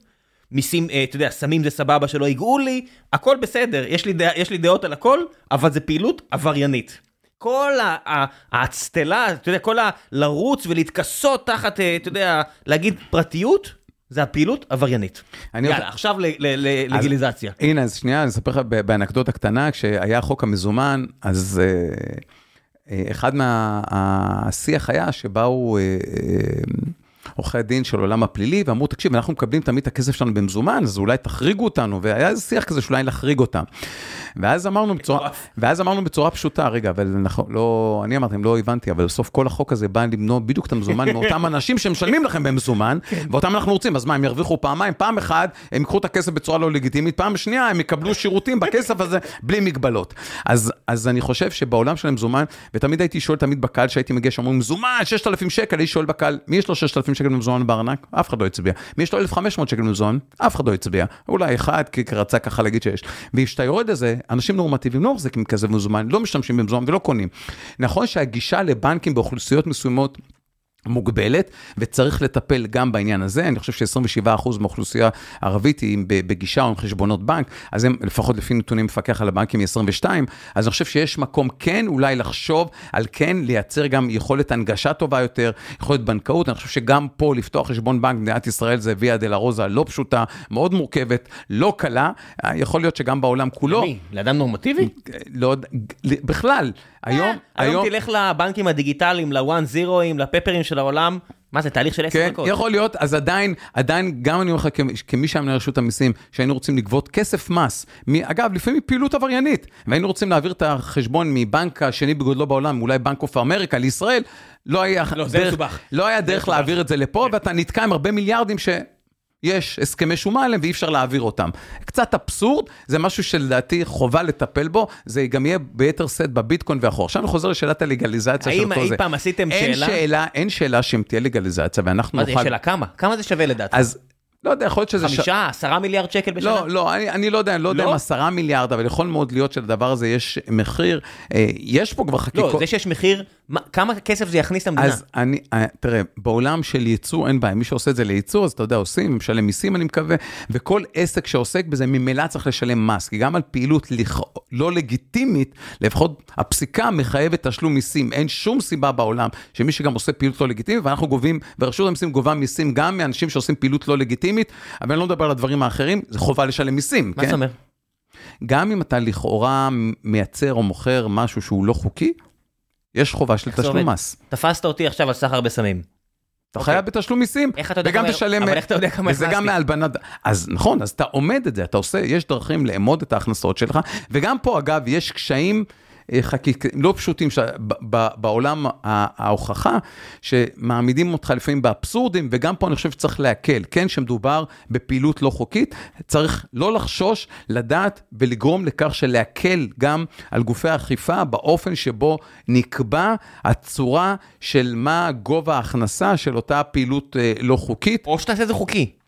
מיסים, אה, אתה יודע, סמים זה סבבה שלא ייגעו לי, הכל בסדר, יש לי, דע, יש לי דעות על הכל, אבל זה פעילות עבריינית. כל האצטלה, אתה יודע, כל הלרוץ ולהתכסות תחת, אה, אתה יודע, להגיד פרטיות, זה הפעילות עבריינית. יאללה, רוצה... עכשיו לגיליזציה. הנה, אז שנייה, אני אספר לך באנקדוטה קטנה, כשהיה חוק המזומן, אז... Uh... אה, אחד מהשיח היה שבאו אה, אה, עורכי הדין של עולם הפלילי ואמרו, תקשיב, אנחנו מקבלים תמיד את הכסף שלנו במזומן, אז אולי תחריגו אותנו, והיה איזה שיח כזה שאולי להחריג אותם. ואז אמרנו בצורה, ואז אמרנו בצורה פשוטה, רגע, אבל אנחנו לא, אני אמרתי, לא הבנתי, אבל בסוף כל החוק הזה בא למנוע בדיוק את המזומן מאותם אנשים שמשלמים לכם במזומן, כן. ואותם אנחנו רוצים, אז מה, הם ירוויחו פעמיים, פעם אחת, הם ייקחו את הכסף בצורה לא לגיטימית, פעם שנייה, הם יקבלו שירותים בכסף הזה בלי מגבלות. אז, אז אני חושב שבעולם של המזומן, ותמיד הייתי שואל תמיד בקהל שהייתי מגיע, שאומרים, מזומן, 6,000 שקל, הייתי שואל בקהל, מי יש לו 6,000 שקל במזומן בארנק? אף אחד לא הצביע. מי יש לו 1,500 שקל במזומן? אף אחד לא הצביע. אולי אחד, כי רצה ככה להגיד שיש. וכשאתה יורד לזה, אנשים נורמטיביים לא מחזיקים כזה מזומן, לא משתמשים במזומן ולא קונים. נכון שהגישה לבנקים באוכלוסיות מסוימות מוגבלת, וצריך לטפל גם בעניין הזה. אני חושב ש-27% מהאוכלוסייה הערבית היא בגישה או עם חשבונות בנק, אז הם, לפחות לפי נתונים מפקח על הבנקים, היא 22, אז אני חושב שיש מקום כן אולי לחשוב על כן לייצר גם יכולת הנגשה טובה יותר, יכולת בנקאות. אני חושב שגם פה לפתוח חשבון בנק במדינת ישראל זה ויה דלה רוזה לא פשוטה, מאוד מורכבת, לא קלה. יכול להיות שגם בעולם כולו... למי? לאדם נורמטיבי? לא, בכלל. היום, אה, היום תלך לבנקים הדיגיטליים, לוואן זירואים, לפפרים של העולם, מה זה, תהליך של עשר כן, דקות? כן, יכול להיות, אז עדיין, עדיין, גם אני אומר לך, כמי שהיה מנהל רשות המיסים, שהיינו רוצים לגבות כסף מס, מ, אגב, לפעמים פעילות עבריינית, והיינו רוצים להעביר את החשבון מבנק השני בגודלו בעולם, אולי בנק אוף אמריקה לישראל, לא היה לא, דרך, לא היה דרך להעביר את זה לפה, כן. ואתה נתקע עם הרבה מיליארדים ש... יש הסכמי שומה עליהם ואי אפשר להעביר אותם. קצת אבסורד, זה משהו שלדעתי חובה לטפל בו, זה גם יהיה ביתר סט בביטקוין ואחור. עכשיו אני חוזר לשאלת הלגליזציה של אותו זה. האם אי פעם עשיתם אין שאלה? שאלה? אין שאלה שאם תהיה לגליזציה ואנחנו נוכל... מה זה, שאלה כמה? כמה זה שווה לדעתך? אז לא יודע, יכול להיות שזה... חמישה, עשרה מיליארד שקל בשנה? לא, לא, אני, אני לא יודע, אני לא, לא יודע אם עשרה מיליארד, אבל יכול מאוד להיות שלדבר הזה יש מחיר. אה, יש פה כבר חקיקות... לא, זה שיש מחיר, מה, כמה כסף זה יכניס למדינה? אז אני, אה, תראה, בעולם של ייצוא אין בעיה, מי שעושה את זה לייצוא, אז אתה יודע, עושים, משלם מיסים, אני מקווה, וכל עסק שעוסק בזה ממילא צריך לשלם מס, כי גם על פעילות לכ... לא לגיטימית, לפחות הפסיקה מחייבת תשלום מיסים. אין שום סיבה בעולם שמי שגם עושה פעילות לא לגיטימית, ואנחנו גובים, ורשות המיסים גובה מיסים גם מאנשים שעושים פעילות לא לגיטימית, לגיטימית, אבל אני לא מדבר על הדברים האחרים, זה חובה לשלם מיסים, מה כן? מה זאת אומרת? גם אם אתה לכאורה מייצר או מוכר משהו שהוא לא חוקי, יש חובה של תשלום מס. תפסת אותי עכשיו על סחר בסמים. אתה okay. חייב בתשלום מיסים, איך אתה יודע וגם כמה... תשלם, אבל איך אתה יודע כמה? וזה גם מהלבנת, אז נכון, אז אתה עומד את זה, אתה עושה, יש דרכים לאמוד את ההכנסות שלך, וגם פה אגב, יש קשיים חקיק... לא פשוטים ש... בעולם ההוכחה, שמעמידים אותך לפעמים באבסורדים, וגם פה אני חושב שצריך להקל. כן, שמדובר בפעילות לא חוקית, צריך לא לחשוש, לדעת ולגרום לכך שלהקל גם על גופי האכיפה באופן שבו נקבע הצורה של מה גובה ההכנסה של אותה פעילות אה, לא חוקית. או שתעשה את זה חוקי.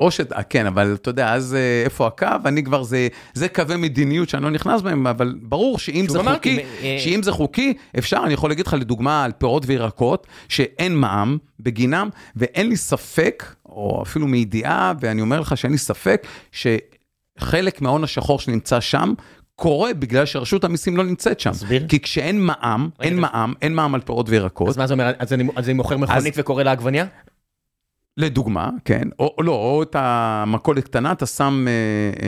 או ש... כן, אבל אתה יודע, אז אה, איפה הקו? אני כבר, זה, זה קווי מדיניות שאני לא נכנס בהם, אבל ברור שאם זה חוקי, אה, שאם זה חוקי, אפשר, אני יכול להגיד לך לדוגמה על פירות וירקות, שאין מע"מ בגינם, ואין לי ספק, או אפילו מידיעה, ואני אומר לך שאין לי ספק, שחלק מההון השחור שנמצא שם, קורה בגלל שרשות המיסים לא נמצאת שם. תסביר. כי כשאין מע"מ, אין מע"מ, אין מע"מ על פירות וירקות. אז מה זה אומר, אז אני, אז אני מוכר מכונית. וקורא לעגבניה? לדוגמה, כן, או לא, או את המכולת קטנה, אתה שם אה,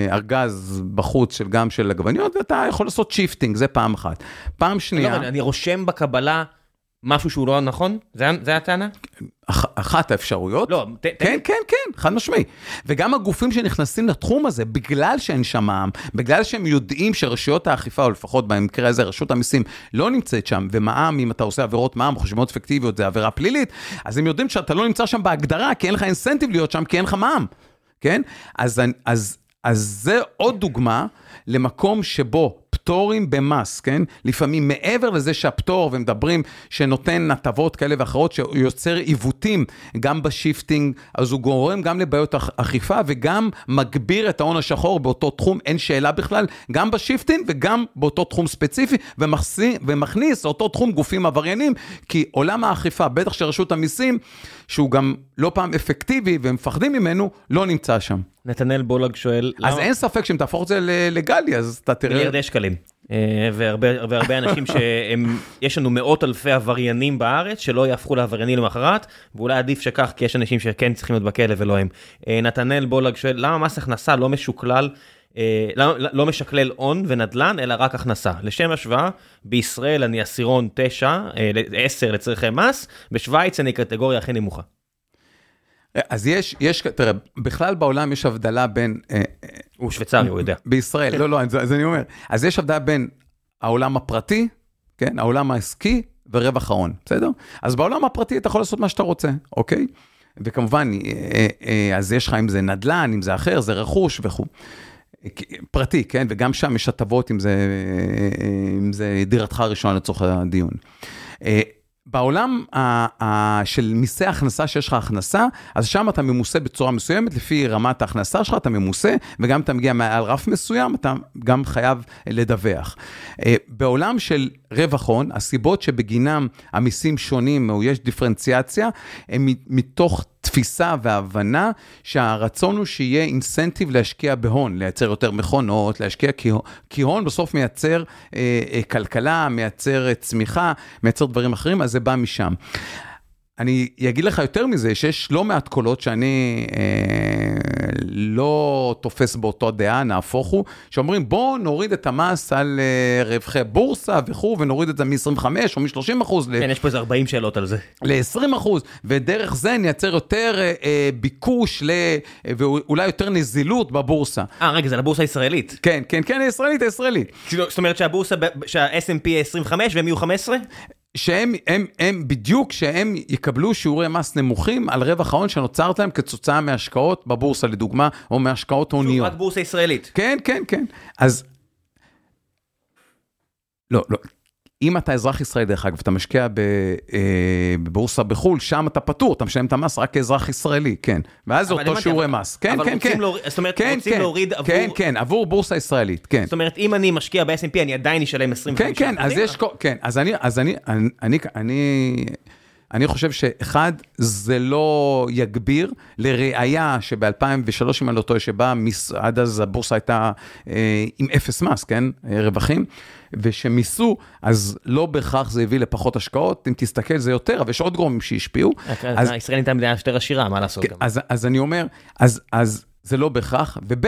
אה, ארגז בחוץ של גם של עגבניות, ואתה יכול לעשות shifting, זה פעם אחת. פעם שנייה... לא, אני רושם בקבלה משהו שהוא לא נכון? זה הטענה? אח, אחת האפשרויות. לא, ת, כן, ת... כן, כן, חד משמעי. וגם הגופים שנכנסים לתחום הזה, בגלל שאין שם מע"מ, בגלל שהם יודעים שרשויות האכיפה, או לפחות במקרה הזה רשות המיסים, לא נמצאת שם, ומע"מ, אם אתה עושה עבירות מע"מ חשבונות פיקטיביות, זה עבירה פלילית, אז הם יודעים שאתה לא נמצא שם בהגדרה, כי אין לך אינסנטיב להיות שם, כי אין לך מע"מ, כן? אז, אז, אז זה עוד דוגמה למקום שבו פטורים במס, כן? לפעמים מעבר לזה שהפטור, ומדברים שנותן הטבות כאלה ואחרות, שיוצר עיוותים גם ב shifting, אז הוא גורם גם לבעיות אכיפה וגם מגביר את ההון השחור באותו תחום, אין שאלה בכלל, גם ב shifting וגם באותו תחום ספציפי, ומכניס, ומכניס לאותו תחום גופים עבריינים, כי עולם האכיפה, בטח של רשות המיסים, שהוא גם לא פעם אפקטיבי ומפחדים ממנו, לא נמצא שם. נתנאל בולג שואל... אז למה... אין ספק שאם תהפוך את זה לגלי, אז אתה תראה... מיליארדי שקלים. אה, והרבה, אנשים שיש לנו מאות אלפי עבריינים בארץ שלא יהפכו לעבריינים למחרת, ואולי עדיף שכך, כי יש אנשים שכן צריכים להיות בכלא ולא הם. אה, נתנאל בולג שואל, למה מס הכנסה לא משוקלל אה, לא, משקלל הון ונדל"ן, אלא רק הכנסה. לשם השוואה, בישראל אני עשירון 9, אה, 10 לצורכי מס, בשוויץ אני קטגוריה הכי נמוכה. אז יש, יש, תראה, בכלל בעולם יש הבדלה בין... אה, הוא שוויצרי, הוא יודע. בישראל, לא, לא, אז, אז אני אומר, אז יש הבדלה בין העולם הפרטי, כן, העולם העסקי ורווח ההון, בסדר? אז בעולם הפרטי אתה יכול לעשות מה שאתה רוצה, אוקיי? וכמובן, אה, אה, אז יש לך אם זה נדל"ן, אם זה אחר, זה רכוש וכו'. פרטי, כן? וגם שם יש הטבות אם זה, אם זה דירתך הראשונה לצורך הדיון. בעולם של מיסי הכנסה, שיש לך הכנסה, אז שם אתה ממוסה בצורה מסוימת, לפי רמת ההכנסה שלך אתה ממוסה, וגם אתה מגיע מעל רף מסוים, אתה גם חייב לדווח. בעולם של רווח הון, הסיבות שבגינם המיסים שונים או יש דיפרנציאציה, הם מתוך תפיסה והבנה שהרצון הוא שיהיה אינסנטיב להשקיע בהון, לייצר יותר מכונות, להשקיע, כי, הון בסוף מייצר אה, אה, כלכלה, מייצר צמיחה, מייצר דברים אחרים, אז זה בא משם. אני אגיד לך יותר מזה, שיש לא מעט קולות שאני אה, לא תופס באותו דעה, נהפוך הוא, שאומרים בואו נוריד את המס על אה, רווחי בורסה וכו', ונוריד את זה מ-25 או מ-30 אחוז. כן, ל- יש פה איזה 40 שאלות על זה. ל-20 אחוז, ודרך זה נייצר יותר אה, אה, ביקוש ל... ואולי יותר נזילות בבורסה. אה, רגע, זה לבורסה הישראלית. כן, כן, כן, הישראלית, הישראלית. זאת אומרת שהבורסה, שה-S&P 25 והם יהיו 15? שהם הם, הם בדיוק, שהם יקבלו שיעורי מס נמוכים על רווח ההון שנוצר להם כתוצאה מהשקעות בבורסה לדוגמה, או מהשקעות הוניות. שוב, רק בורסה ישראלית. כן, כן, כן. אז... לא, לא. אם אתה אזרח ישראלי, דרך אגב, אתה משקיע בבורסה בחו"ל, שם אתה פטור, אתה משלם את המס רק כאזרח ישראלי, כן. ואז זה אותו שיעורי מס. כן, כן, כן. זאת אומרת, רוצים להוריד עבור... כן, כן, עבור בורסה ישראלית, כן. זאת אומרת, אם אני משקיע ב-S&P, אני עדיין אשלם 25 כן, כן, אז יש... כן, אז אני... אז אני... אני... אני... אני חושב שאחד, זה לא יגביר, לראיה שב-2003, אם אני לא טועה, שבה עד אז הבורסה הייתה אה, עם אפס מס, כן? רווחים, ושמיסו, אז לא בהכרח זה הביא לפחות השקעות, אם תסתכל זה יותר, אבל יש עוד גורמים שהשפיעו. אז ישראל הייתה מדינה יותר עשירה, מה לעשות כן, אז אני אומר, אז... זה לא בהכרח, וב',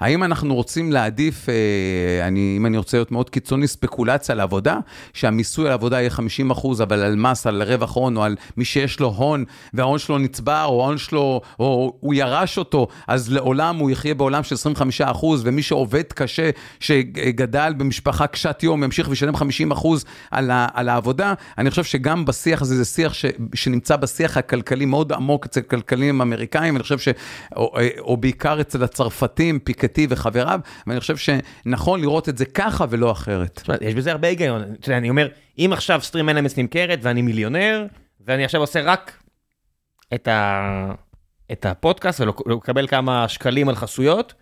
האם אנחנו רוצים להעדיף, אה, אני, אם אני רוצה להיות מאוד קיצוני, ספקולציה על עבודה, שהמיסוי על עבודה יהיה 50 אחוז, אבל על מס, על רווח הון, או על מי שיש לו הון, וההון שלו נצבר, או ההון שלו, או הוא ירש אותו, אז לעולם הוא יחיה בעולם של 25 אחוז, ומי שעובד קשה, שגדל במשפחה קשת יום, ימשיך וישלם 50 אחוז על, על העבודה. אני חושב שגם בשיח הזה, זה שיח ש, שנמצא בשיח הכלכלי מאוד עמוק אצל כלכליים אמריקאים, אני חושב ש... או, או בעיקר אצל הצרפתים, פיקטי וחבריו, ואני חושב שנכון לראות את זה ככה ולא אחרת. יש בזה הרבה היגיון. אני אומר, אם עכשיו סטרים אלמנטס נמכרת ואני מיליונר, ואני עכשיו עושה רק את, ה... את הפודקאסט ולקבל כמה שקלים על חסויות,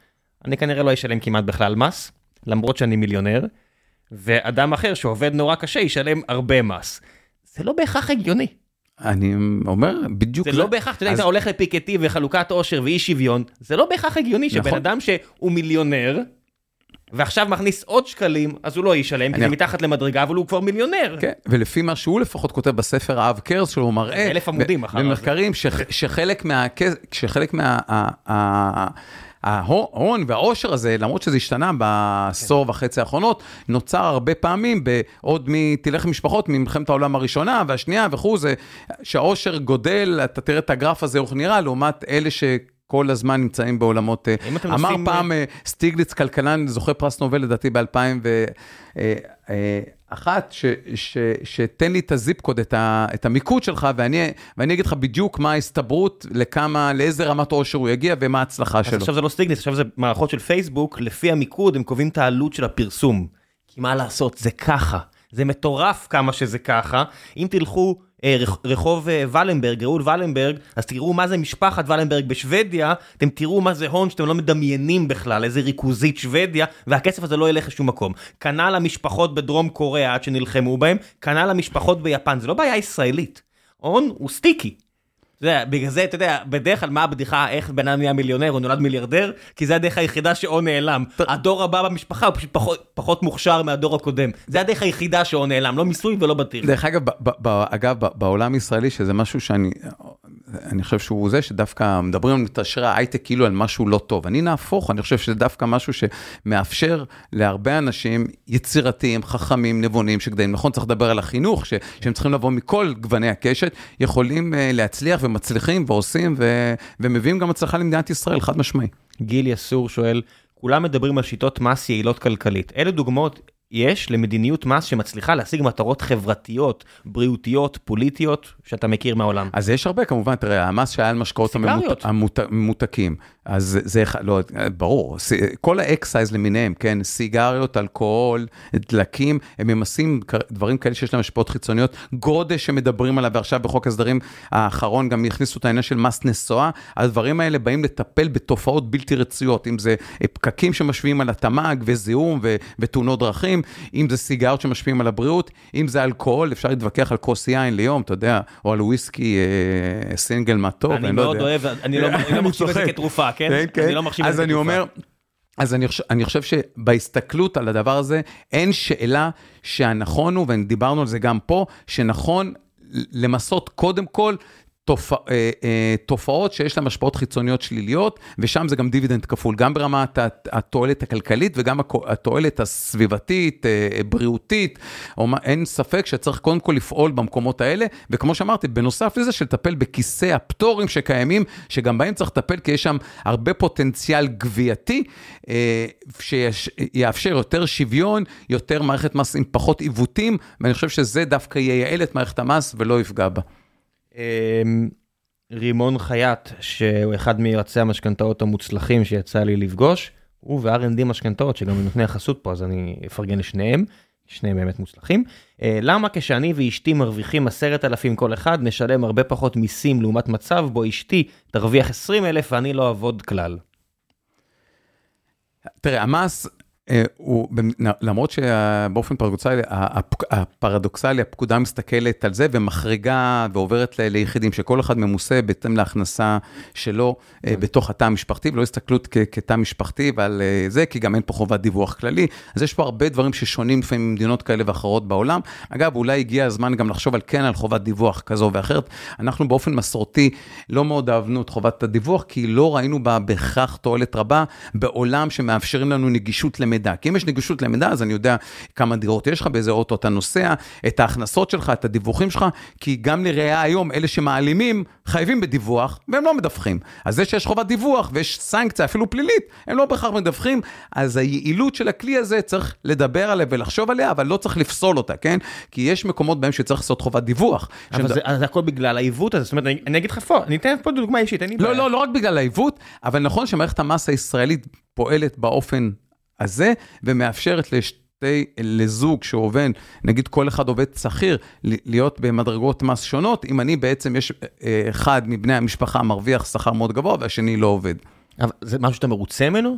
אני כנראה לא אשלם כמעט בכלל מס, למרות שאני מיליונר, ואדם אחר שעובד נורא קשה ישלם הרבה מס. זה לא בהכרח הגיוני. אני אומר, בדיוק זה. זה לא בהכרח, אתה יודע, אתה הולך לפיקטי וחלוקת עושר ואי שוויון, זה לא בהכרח הגיוני שבן אדם שהוא מיליונר, ועכשיו מכניס עוד שקלים, אז הוא לא ישלם, כי זה מתחת למדרגה, אבל הוא כבר מיליונר. כן, ולפי מה שהוא לפחות כותב בספר האב קרס שלו, הוא מראה, אלף עמודים אחר במחקרים, שחלק מה... ההון והעושר הזה, למרות שזה השתנה בעשור כן. וחצי האחרונות, נוצר הרבה פעמים בעוד מ... תלך משפחות ממלחמת העולם הראשונה והשנייה וכו', זה שהעושר גודל, אתה תראה את הגרף הזה, איך נראה, לעומת אלה ש... כל הזמן נמצאים בעולמות, אמר נוסעים... פעם סטיגליץ, כלכלן, זוכה פרס נובל לדעתי ב-2000, אחת, ש, ש, שתן לי את הזיפ קוד, את, ה, את המיקוד שלך, ואני, ואני אגיד לך בדיוק מה ההסתברות, לכמה, לאיזה רמת עושר הוא יגיע ומה ההצלחה שלו. עכשיו זה לא סטיגניס, עכשיו זה מערכות של פייסבוק, לפי המיקוד הם קובעים את העלות של הפרסום. כי מה לעשות, זה ככה. זה מטורף כמה שזה ככה. אם תלכו אה, רחוב אה, ולנברג, ראול ולנברג, אז תראו מה זה משפחת ולנברג בשוודיה, אתם תראו מה זה הון שאתם לא מדמיינים בכלל, איזה ריכוזית שוודיה, והכסף הזה לא ילך לשום מקום. כנ"ל המשפחות בדרום קוריאה עד שנלחמו בהם, כנ"ל המשפחות ביפן, זה לא בעיה ישראלית. הון הוא סטיקי. אתה יודע, בגלל זה, אתה יודע, בדרך כלל מה הבדיחה, איך בן אדם נהיה מיליונר או נולד מיליארדר? כי זה הדרך היחידה שאו נעלם. הדור הבא במשפחה הוא פשוט פחות, פחות מוכשר מהדור הקודם. זה הדרך היחידה שאו נעלם, לא מיסוי ולא בטיח. דרך אגב, אגב, בעולם הישראלי, שזה משהו שאני, אני חושב שהוא זה שדווקא מדברים על מתעשרי ההייטק כאילו על משהו לא טוב. אני נהפוך, אני חושב שזה דווקא משהו שמאפשר להרבה אנשים יצירתיים, חכמים, נבונים, שגדלים. נכון, צריך לדבר על החינוך, ש, שהם צריכים לבוא מכל גווני הקשת, יכולים uh, להצליח ומצליחים ועושים ו, ומביאים גם הצלחה למדינת ישראל, חד משמעי. גיל יסור שואל, כולם מדברים על שיטות מס יעילות כלכלית. אלה דוגמאות יש למדיניות מס שמצליחה להשיג מטרות חברתיות, בריאותיות, פוליטיות, שאתה מכיר מהעולם. אז יש הרבה, כמובן, תראה, המס שהיה על משקאות הממותקים, אז זה, לא, ברור, כל ה excise למיניהם, כן, סיגריות, אלכוהול, דלקים, הם ממסים דברים כאלה שיש להם השפעות חיצוניות, גודש שמדברים עליו, ועכשיו בחוק הסדרים האחרון גם יכניסו את העניין של מס נסועה, הדברים האלה באים לטפל בתופעות בלתי רצויות, אם זה פקקים שמשווים על התמ"ג וזיהום ותאונות דרכים, אם זה סיגריות שמשפיעים על הבריאות, אם זה אלכוהול, אפשר להתווכח על כוס יין ליום, אתה יודע, או על וויסקי אה, סינגל מתוק, אני, אני לא יודע. אני מאוד אוהב, אני לא מחשיב את זה כתרופה, כן? כן, כן. אני לא מחשיב את זה כתרופה. אז אני חושב, אני חושב שבהסתכלות על הדבר הזה, אין שאלה שהנכון הוא, ודיברנו על זה גם פה, שנכון למסות קודם כל תופע, אה, אה, תופעות שיש להן השפעות חיצוניות שליליות, ושם זה גם דיבידנד כפול, גם ברמת התועלת הכלכלית וגם התועלת הסביבתית, אה, בריאותית, אין ספק שצריך קודם כל לפעול במקומות האלה, וכמו שאמרתי, בנוסף לזה, שלטפל בכיסי הפטורים שקיימים, שגם בהם צריך לטפל, כי יש שם הרבה פוטנציאל גבייתי, שיאפשר יותר שוויון, יותר מערכת מס עם פחות עיוותים, ואני חושב שזה דווקא ייעל את מערכת המס ולא יפגע בה. אמ, רימון חייט, שהוא אחד מיועצי המשכנתאות המוצלחים שיצא לי לפגוש, הוא ו-R&D משכנתאות, שגם נותני החסות פה, אז אני אפרגן לשניהם, שניהם באמת מוצלחים. אה, למה כשאני ואשתי מרוויחים עשרת אלפים כל אחד, נשלם הרבה פחות מיסים לעומת מצב בו אשתי תרוויח עשרים אלף ואני לא אעבוד כלל? תראה, המס הוא, למרות שבאופן פרדוקסלי, הפרדוקסלי, הפקודה מסתכלת על זה ומחריגה ועוברת ליחידים, שכל אחד ממוסה בהתאם להכנסה שלו אה, כן. בתוך התא המשפחתי, ולא הסתכלות כתא משפחתי ועל אה, זה, כי גם אין פה חובת דיווח כללי. אז יש פה הרבה דברים ששונים לפעמים ממדינות כאלה ואחרות בעולם. אגב, אולי הגיע הזמן גם לחשוב על כן על חובת דיווח כזו ואחרת. אנחנו באופן מסורתי לא מאוד אהבנו את חובת הדיווח, כי לא ראינו בה בהכרח תועלת רבה בעולם שמאפשרים לנו נגישות למידע. למידע. כי אם יש נגישות למידע, אז אני יודע כמה דירות יש לך, באיזה אוטו אתה נוסע, את ההכנסות שלך, את הדיווחים שלך, כי גם לראייה היום, אלה שמעלימים, חייבים בדיווח, והם לא מדווחים. אז זה שיש חובת דיווח ויש סנקציה, אפילו פלילית, הם לא בהכרח מדווחים, אז היעילות של הכלי הזה, צריך לדבר עליה ולחשוב עליה, אבל לא צריך לפסול אותה, כן? כי יש מקומות בהם שצריך לעשות חובת דיווח. אבל שמד... זה, זה הכל בגלל העיוות הזה, זאת אומרת, אני, אני אגיד לך פה, אני אתן פה דוגמה אישית, אין לי לא, בעיה. לא, לא, רק בגלל העיוות, אבל נכון שמערכת המס הישראלית פועלת באופן הזה, ומאפשרת לשתי, לזוג שעובד, נגיד כל אחד עובד שכיר, להיות במדרגות מס שונות, אם אני בעצם, יש אה, אחד מבני המשפחה מרוויח שכר מאוד גבוה והשני לא עובד. אבל זה משהו שאתה מרוצה ממנו?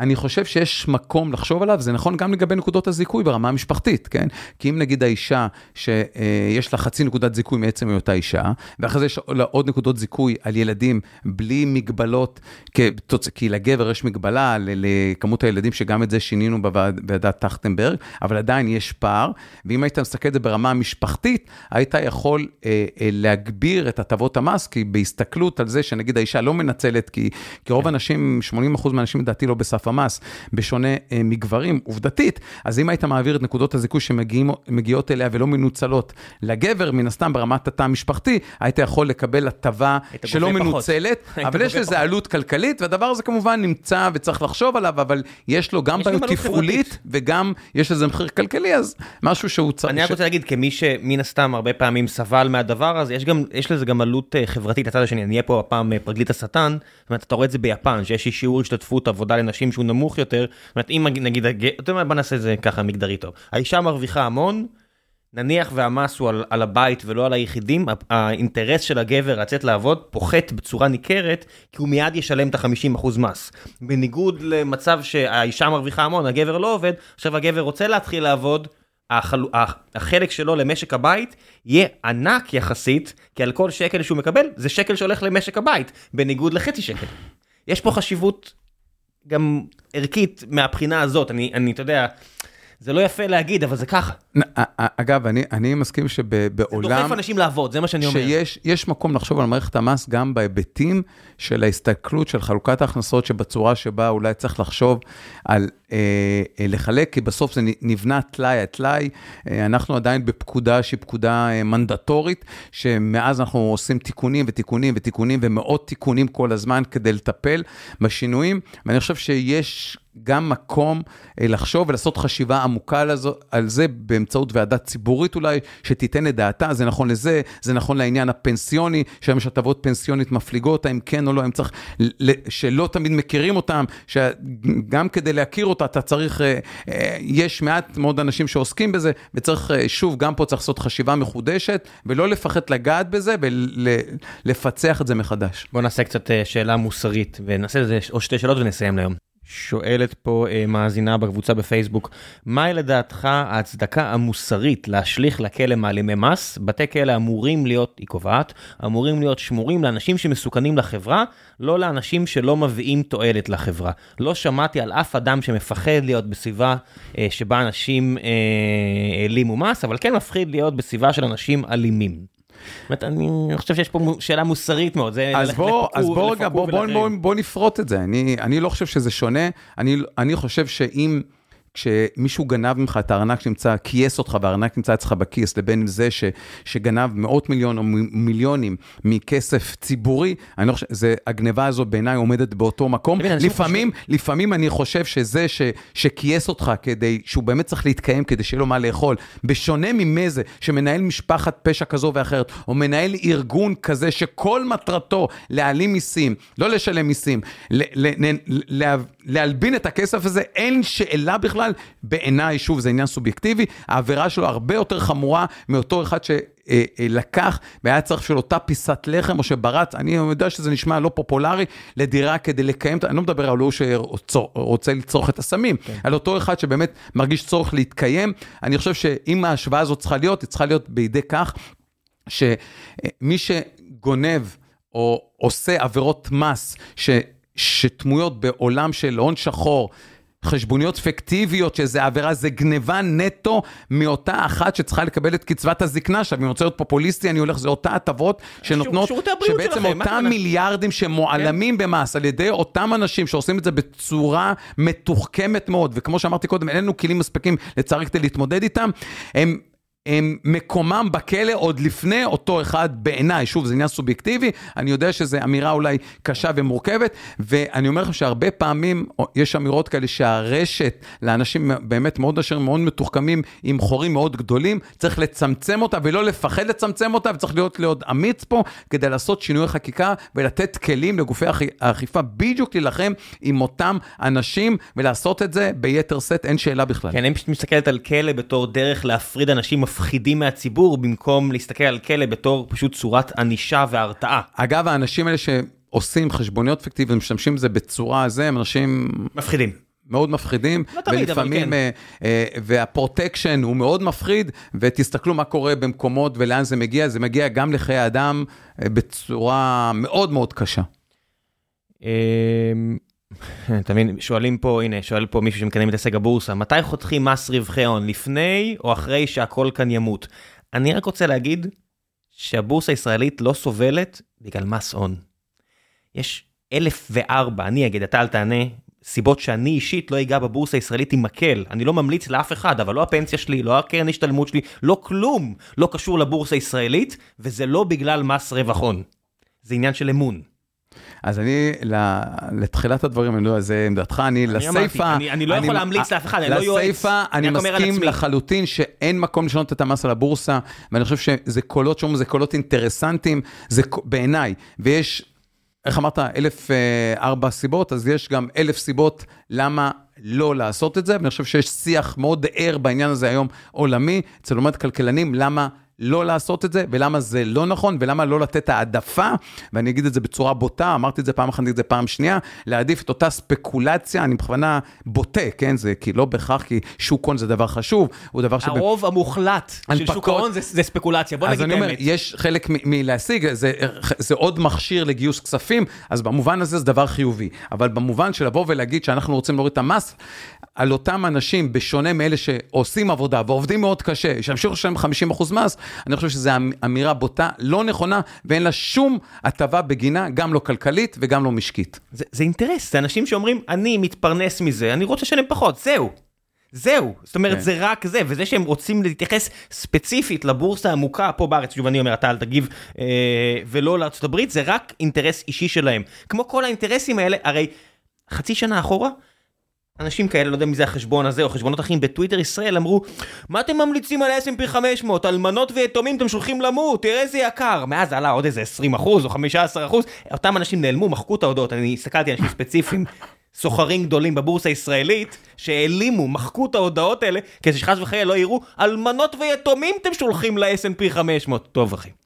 אני חושב שיש מקום לחשוב עליו, זה נכון גם לגבי נקודות הזיכוי ברמה המשפחתית, כן? כי אם נגיד האישה שיש לה חצי נקודת זיכוי מעצם היותה אישה, ואחרי זה יש לה עוד נקודות זיכוי על ילדים בלי מגבלות, כי לגבר יש מגבלה לכמות הילדים, שגם את זה שינינו בוועדת טרכטנברג, אבל עדיין יש פער, ואם היית מסתכל את זה ברמה המשפחתית, היית יכול אה, אה, להגביר את הטבות המס, כי בהסתכלות על זה שנגיד האישה לא מנצלת, כי, כי רוב האנשים, 80% מהאנשים לדעתי לא בסף המס, בשונה אה, מגברים, עובדתית, אז אם היית מעביר את נקודות הזיכוי שמגיעות אליה ולא מנוצלות לגבר, מן הסתם ברמת התא המשפחתי, היית יכול לקבל הטבה שלא מנוצלת, אבל יש לזה עלות כלכלית, והדבר הזה כמובן נמצא וצריך לחשוב עליו, אבל יש לו גם בעיות תפעולית וגם יש לזה מחיר כלכלי, אז משהו שהוא צריך... אני רק רוצה להגיד, כמי שמן הסתם הרבה פעמים סבל מהדבר הזה, יש, גם, יש לזה גם עלות אה, חברתית. לצד השני, אני אהיה פה הפעם אה, פרקליט השטן, זאת אומרת, אתה רואה את זה ביפן, שיש שיעור השתתפות עבודה לנשים שהוא נמוך יותר, זאת אומרת, אם נגיד, אתה יודע מה, בוא נעשה את זה ככה מגדרי טוב. האישה מרוויחה המון, נניח והמס הוא על, על הבית ולא על היחידים, האינטרס של הגבר לצאת לעבוד פוחת בצורה ניכרת, כי הוא מיד ישלם את ה-50% מס. בניגוד למצב שהאישה מרוויחה המון, הגבר לא עובד, עכשיו הגבר רוצה להתחיל לעבוד, החל... החלק שלו למשק הבית יהיה ענק יחסית, כי על כל שקל שהוא מקבל, זה שקל שהולך למשק הבית, בניגוד לחצי שקל. יש פה חשיבות גם ערכית מהבחינה הזאת, אני, אתה יודע, זה לא יפה להגיד, אבל זה ככה. אגב, אני, אני מסכים שבעולם... זה דוחף אנשים לעבוד, זה מה שאני אומר. שיש מקום לחשוב על מערכת המס גם בהיבטים של ההסתכלות של חלוקת ההכנסות, שבצורה שבה אולי צריך לחשוב על אה, אה, לחלק, כי בסוף זה נבנה טלאי על טלאי. אה, אנחנו עדיין בפקודה שהיא פקודה אה, מנדטורית, שמאז אנחנו עושים תיקונים ותיקונים ותיקונים ומאות תיקונים כל הזמן כדי לטפל בשינויים, ואני חושב שיש... גם מקום אה, לחשוב ולעשות חשיבה עמוקה על זה באמצעות ועדה ציבורית אולי, שתיתן את דעתה, זה נכון לזה, זה נכון לעניין הפנסיוני, שהיום יש הטבות פנסיונית מפליגות, האם כן או לא, האם צריך, שלא תמיד מכירים אותם, שגם כדי להכיר אותה אתה צריך, אה, אה, יש מעט מאוד אנשים שעוסקים בזה, וצריך, שוב, גם פה צריך לעשות חשיבה מחודשת, ולא לפחד לגעת בזה ולפצח את זה מחדש. בוא נעשה קצת שאלה מוסרית, ונעשה את זה עוד שתי שאלות ונסיים להיום. שואלת פה אה, מאזינה בקבוצה בפייסבוק, מהי לדעתך ההצדקה המוסרית להשליך לכלא מעלימי מס? בתי כלא אמורים להיות, היא קובעת, אמורים להיות שמורים לאנשים שמסוכנים לחברה, לא לאנשים שלא מביאים תועלת לחברה. לא שמעתי על אף אדם שמפחד להיות בסביבה אה, שבה אנשים אה, העלימו מס, אבל כן מפחיד להיות בסביבה של אנשים אלימים. באמת, אני חושב שיש פה שאלה מוסרית מאוד, אז בוא, אז בוא רגע, בוא, בוא, בוא, בוא נפרוט את זה, אני, אני לא חושב שזה שונה, אני, אני חושב שאם... כשמישהו גנב ממך את הארנק שנמצא, כייס אותך והארנק נמצא אצלך בכיס, לבין זה ש, שגנב מאות מיליון או מיליונים מכסף ציבורי, אני לא חושב, זה, הגניבה הזו בעיניי עומדת באותו מקום. לפעמים, חושב... לפעמים אני חושב שזה ש, שכייס אותך כדי, שהוא באמת צריך להתקיים כדי שיהיה לו מה לאכול, בשונה ממזה שמנהל משפחת פשע כזו ואחרת, או מנהל ארגון כזה שכל מטרתו להעלים מיסים, לא לשלם מיסים, ל, ל, ל, ל, להלבין את הכסף הזה, אין שאלה בכלל. בכלל, בעיניי, שוב, זה עניין סובייקטיבי, העבירה שלו הרבה יותר חמורה מאותו אחד ש... לקח והיה צריך של אותה פיסת לחם או שברץ, אני יודע שזה נשמע לא פופולרי, לדירה כדי לקיים, אני לא מדבר על הוא שרוצה לצרוך את הסמים, כן. על אותו אחד שבאמת מרגיש צורך להתקיים. אני חושב שאם ההשוואה הזאת צריכה להיות, היא צריכה להיות בידי כך שמי שגונב או עושה עבירות מס ש, שתמויות בעולם של הון שחור, חשבוניות פיקטיביות, שזה עבירה, זה גניבה נטו מאותה אחת שצריכה לקבל את קצבת הזקנה. עכשיו, אם אני רוצה להיות פופוליסטי, אני הולך, זה אותה הטבות שנותנות, שבעצם אותם מיליארדים שמועלמים כן. במס על ידי אותם אנשים שעושים את זה בצורה מתוחכמת מאוד, וכמו שאמרתי קודם, אין לנו כלים מספיקים לצערי כדי להתמודד איתם, הם... מקומם בכלא עוד לפני אותו אחד בעיניי. שוב, זה עניין סובייקטיבי, אני יודע שזו אמירה אולי קשה ומורכבת, ואני אומר לכם שהרבה פעמים יש אמירות כאלה שהרשת לאנשים באמת מאוד אשר מאוד מתוחכמים, עם חורים מאוד גדולים, צריך לצמצם אותה ולא לפחד לצמצם אותה, וצריך להיות להיות אמיץ פה כדי לעשות שינוי חקיקה ולתת כלים לגופי האכיפה בדיוק להילחם עם אותם אנשים ולעשות את זה ביתר שאת, אין שאלה בכלל. כן, אני פשוט מסתכלת על כלא בתור דרך להפריד אנשים מפחידים מהציבור, במקום להסתכל על כלא בתור פשוט צורת ענישה והרתעה. אגב, האנשים האלה שעושים חשבוניות פיקטיביות ומשתמשים בזה בצורה הזו, הם אנשים... מפחידים. מאוד מפחידים, לא תמיד, ולפעמים, כן. uh, uh, והפרוטקשן הוא מאוד מפחיד, ותסתכלו מה קורה במקומות ולאן זה מגיע, זה מגיע גם לחיי אדם uh, בצורה מאוד מאוד קשה. אתה מבין, שואלים פה, הנה, שואל פה מישהו שמקדם את הישג הבורסה, מתי חותכים מס רווחי הון, לפני או אחרי שהכל כאן ימות? אני רק רוצה להגיד שהבורסה הישראלית לא סובלת בגלל מס הון. יש אלף וארבע, אני אגיד, אתה אל תענה, סיבות שאני אישית לא אגע בבורסה הישראלית עם מקל. אני לא ממליץ לאף אחד, אבל לא הפנסיה שלי, לא הקרן השתלמות שלי, לא כלום לא קשור לבורסה הישראלית, וזה לא בגלל מס רווח הון. זה עניין של אמון. אז אני, לתחילת הדברים, אני לא יודע, זה עמדתך, אני לסייפה... אני לא יכול להמליץ לאף אחד, אני לא יועץ. לסייפה, אני מסכים לחלוטין שאין מקום לשנות את המס על הבורסה, ואני חושב שזה קולות שאומרים, זה קולות אינטרסנטיים, זה בעיניי, ויש, איך אמרת, אלף אה, ארבע סיבות, אז יש גם אלף סיבות למה לא לעשות את זה, ואני חושב שיש שיח מאוד ער בעניין הזה היום עולמי, אצל עומד כלכלנים, למה לא לעשות את זה, ולמה זה לא נכון, ולמה לא לתת העדפה, ואני אגיד את זה בצורה בוטה, אמרתי את זה פעם אחת, אני את זה פעם שנייה, להעדיף את אותה ספקולציה, אני בכוונה בוטה, כן, זה כי לא בהכרח, כי שוק הון זה דבר חשוב, הוא דבר ש... הרוב המוחלט של שוק ההון זה, זה ספקולציה, בוא נגיד את האמת. אז אני אומר, יש חלק מלהשיג, זה, זה עוד מכשיר לגיוס כספים, אז במובן הזה זה דבר חיובי, אבל במובן של לבוא ולהגיד שאנחנו רוצים להוריד את המס, על אותם אנשים, בשונה מאלה שעושים עבודה ועובדים מאוד קשה, שימשיכו לשלם 50% מס, אני חושב שזו אמ-, אמירה בוטה, לא נכונה, ואין לה שום הטבה בגינה, גם לא כלכלית וגם לא משקית. זה, זה אינטרס, זה אנשים שאומרים, אני מתפרנס מזה, אני רוצה לשלם פחות, זהו. זהו, זאת אומרת, כן. זה רק זה, וזה שהם רוצים להתייחס ספציפית לבורסה העמוקה פה בארץ, שוב אני אומר, אתה אל תגיב, אה, ולא לארצות הברית, זה רק אינטרס אישי שלהם. כמו כל האינטרסים האלה, הרי חצי שנה אחורה, אנשים כאלה, לא יודע מי זה החשבון הזה או חשבונות אחרים בטוויטר ישראל אמרו מה אתם ממליצים על ה-S&P 500? אלמנות ויתומים אתם שולחים למות, תראה איזה יקר. מאז עלה עוד איזה 20 אחוז או 15 אחוז, אותם אנשים נעלמו, מחקו את ההודעות, אני הסתכלתי על אנשים ספציפיים, סוחרים גדולים בבורסה הישראלית, שהעלימו, מחקו את ההודעות האלה, כדי שחס וחלילה לא יראו, אלמנות ויתומים אתם שולחים ל-S&P 500. טוב אחי.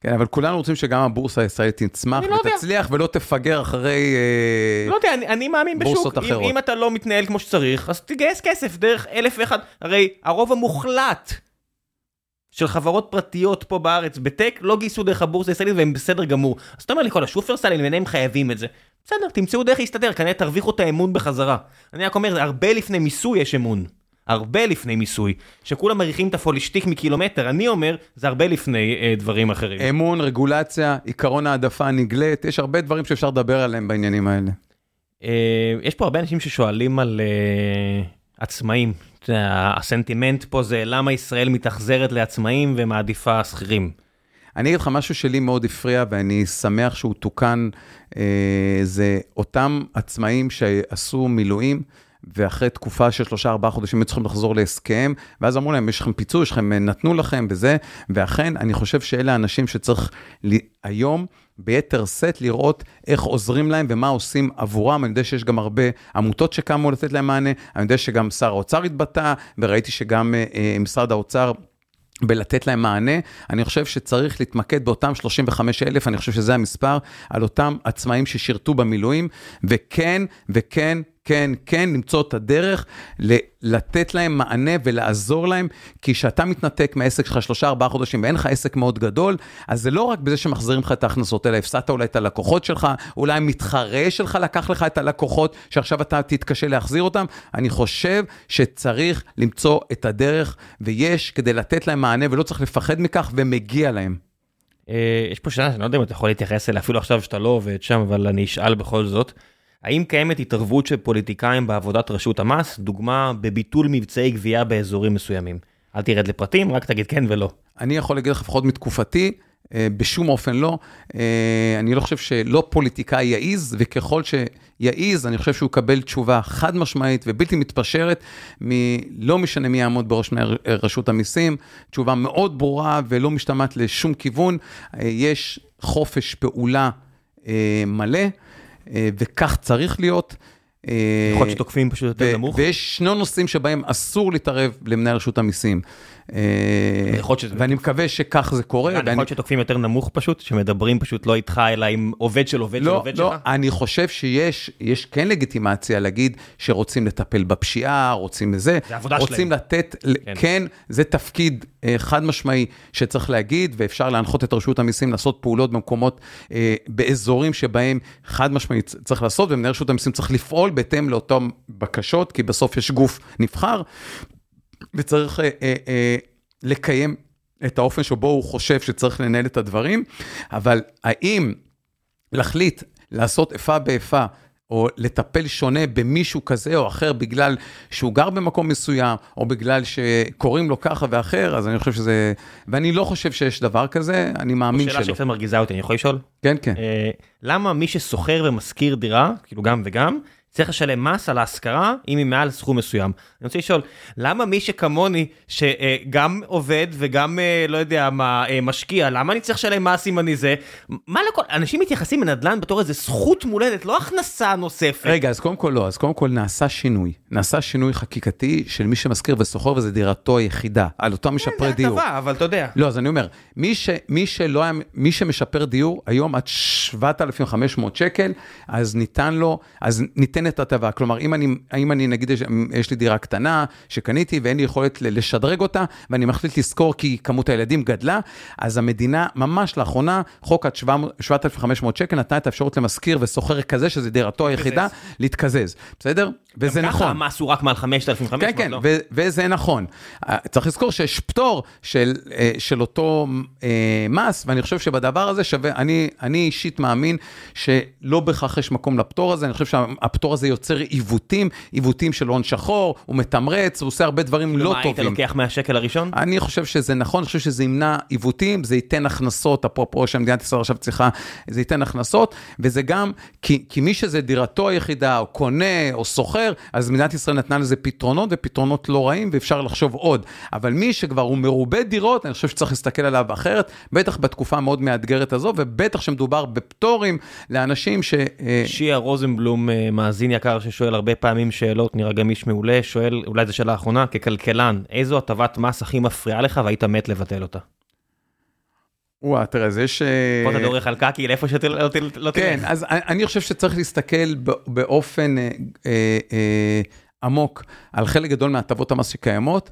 כן, אבל כולנו רוצים שגם הבורסה הישראלית תצמח לא ותצליח ולא תפגר אחרי אה, לא יודע, אני, אני מאמין בשוק, אם, אם אתה לא מתנהל כמו שצריך, אז תגייס כסף דרך אלף ואחד, הרי הרוב המוחלט של חברות פרטיות פה בארץ בטק לא גייסו דרך הבורסה הישראלית והם בסדר גמור. אז אתה אומר לי כל השופרסלים, הם חייבים את זה. בסדר, תמצאו דרך להסתדר, כנראה תרוויחו את האמון בחזרה. אני רק אומר, הרבה לפני מיסוי יש אמון. הרבה לפני מיסוי, שכולם מריחים את הפולישטיק מקילומטר, אני אומר, זה הרבה לפני אה, דברים אחרים. אמון, רגולציה, עיקרון העדפה נגלית, יש הרבה דברים שאפשר לדבר עליהם בעניינים האלה. אה, יש פה הרבה אנשים ששואלים על אה, עצמאים. הסנטימנט פה זה למה ישראל מתאכזרת לעצמאים ומעדיפה שכירים. אני אגיד לך משהו שלי מאוד הפריע ואני שמח שהוא תוקן, אה, זה אותם עצמאים שעשו מילואים. ואחרי תקופה של שלושה ארבעה חודשים הם צריכים לחזור להסכם, ואז אמרו להם, יש לכם פיצוי, יש לכם, נתנו לכם וזה, ואכן, אני חושב שאלה האנשים שצריך היום ביתר שאת לראות איך עוזרים להם ומה עושים עבורם. אני יודע שיש גם הרבה עמותות שקמו לתת להם מענה, אני יודע שגם שר האוצר התבטא, וראיתי שגם אה, אה משרד האוצר... בלתת להם מענה, אני חושב שצריך להתמקד באותם 35 אלף, אני חושב שזה המספר, על אותם עצמאים ששירתו במילואים, וכן, וכן, כן, כן, למצוא את הדרך לתת להם מענה ולעזור להם, כי כשאתה מתנתק מהעסק שלך שלושה, ארבעה חודשים ואין לך עסק מאוד גדול, אז זה לא רק בזה שמחזירים לך את ההכנסות, אלא הפסדת אולי את הלקוחות שלך, אולי המתחרה שלך לקח לך את הלקוחות, שעכשיו אתה תתקשה להחזיר אותם. אני חושב שצריך למצוא את הדרך, ויש כדי לתת להם מענה, ולא צריך לפחד מכך, ומגיע להם. אה, יש פה שאלה שאני לא יודע אם אתה יכול להתייחס אליה, אפילו עכשיו שאתה לא עובד שם, אבל אני אשאל בכל זאת. האם קיימת התערבות של פוליטיקאים בעבודת רשות המס, דוגמה בביטול מבצעי גבייה באזורים מסוימים? אל תרד לפרטים, רק תגיד כן ולא. אני יכול להגיד לך לפחות מתקופתי, אה, בשום אופן לא. אה, אני לא חושב שלא פוליטיקאי יעיז, וככל שיעיז, אני חושב שהוא יקבל תשובה חד משמעית ובלתי מתפשרת, לא משנה מי יעמוד בראש רשות המיסים, תשובה מאוד ברורה ולא משתמעת לשום כיוון. אה, יש חופש פעולה מלא. אה, וכך צריך להיות. אה, יכול להיות שתוקפים פשוט יותר נמוך. ויש שני נושאים שבהם אסור להתערב למנהל רשות המיסים. אה, ואני מקווה שכך זה קורה. יכול להיות שתוקפים יותר נמוך פשוט, שמדברים פשוט לא איתך, אלא עם עובד של עובד של לא, עובד לא, שלך? לא, אני חושב שיש יש כן לגיטימציה להגיד שרוצים לטפל בפשיעה, רוצים לזה. זה עבודה שלהם. רוצים לתת, כן. כן, זה תפקיד אה, חד משמעי שצריך להגיד, ואפשר להנחות את רשות המיסים לעשות פעולות במקומות, אה, באזורים שבהם חד משמעית צריך לעשות, ומנהל רשות המיסים צריך לפעול בהתאם לאותן בקשות, כי בסוף יש גוף נבחר. וצריך אה, אה, אה, לקיים את האופן שבו הוא חושב שצריך לנהל את הדברים, אבל האם להחליט לעשות איפה באיפה, או לטפל שונה במישהו כזה או אחר בגלל שהוא גר במקום מסוים, או בגלל שקוראים לו ככה ואחר, אז אני חושב שזה... ואני לא חושב שיש דבר כזה, אני מאמין שלא. שאלה שקצת מרגיזה אותי, אני יכול לשאול? כן, כן. למה מי ששוכר ומשכיר דירה, כאילו גם וגם, צריך לשלם מס על ההשכרה אם היא מעל סכום מסוים. אני רוצה לשאול, למה מי שכמוני, שגם עובד וגם, אה, לא יודע מה, אה, משקיע, למה אני צריך לשלם מס אם אני זה? מה לכל, אנשים מתייחסים לנדל"ן בתור איזה זכות מולדת, לא הכנסה נוספת. רגע, אז קודם כל לא, אז קודם כל נעשה שינוי. נעשה שינוי חקיקתי של מי שמשכיר ושוכר וזו דירתו היחידה, על אותם משפרי דיור. זה הטבה, אבל אתה יודע. לא, אז אני אומר, מי, ש, מי, שלא היה, מי שמשפר דיור, היום עד 7,500 שקל, אז ניתן לו, אז ניתנת הטבה. כלומר, אם אני, אם אני נגיד, יש, לי דירה קטנה שקניתי ואין לי יכולת לשדרג אותה, ואני מחליט לשכור כי כמות הילדים גדלה, אז המדינה, ממש לאחרונה, חוק עד 7,500 שקל, נתנה את האפשרות למשכיר ושוכר כזה, שזה דירתו היחידה, להתקזז. בסדר? וזה נכון. גם ככה המס הוא רק מעל 5,500, כן, כן, לא? ו- וזה נכון. אה, צריך לזכור שיש פטור של, אה, של אותו אה, מס, ואני חושב שבדבר הזה שווה, אני, אני אישית מאמין שלא בהכרח יש מקום לפטור הזה, אני חושב שהפטור הזה יוצר עיוותים, עיוותים של הון שחור, הוא מתמרץ, הוא עושה הרבה דברים לא טובים. מה, היית לוקח מהשקל הראשון? אני חושב שזה נכון, אני חושב שזה ימנע עיוותים, זה ייתן הכנסות, אפרופו שמדינת ישראל עכשיו צריכה, זה ייתן הכנסות, וזה גם, כי, כי מי שזה דירתו היחידה, או קונה, או סוחר, אז מדינת ישראל נתנה לזה פתרונות, ופתרונות לא רעים, ואפשר לחשוב עוד. אבל מי שכבר הוא מרובה דירות, אני חושב שצריך להסתכל עליו אחרת, בטח בתקופה המאוד מאתגרת הזו, ובטח שמדובר בפטורים לאנשים ש... אה, שיה רוזנבלום, אה, מאזין יקר ששואל הרבה פעמים שאלות, נראה גם איש מעולה, שואל, אולי זו שאלה אחרונה, ככלכלן, איזו הטבת מס הכי מפריעה לך והיית מת לבטל אותה? וואה, תראה, זה ש... פה אתה דורך על קקי לאיפה שאתה לא, לא תלך. כן, אז אני חושב שצריך להסתכל באופן אה, אה, אה, עמוק על חלק גדול מהטבות המס שקיימות,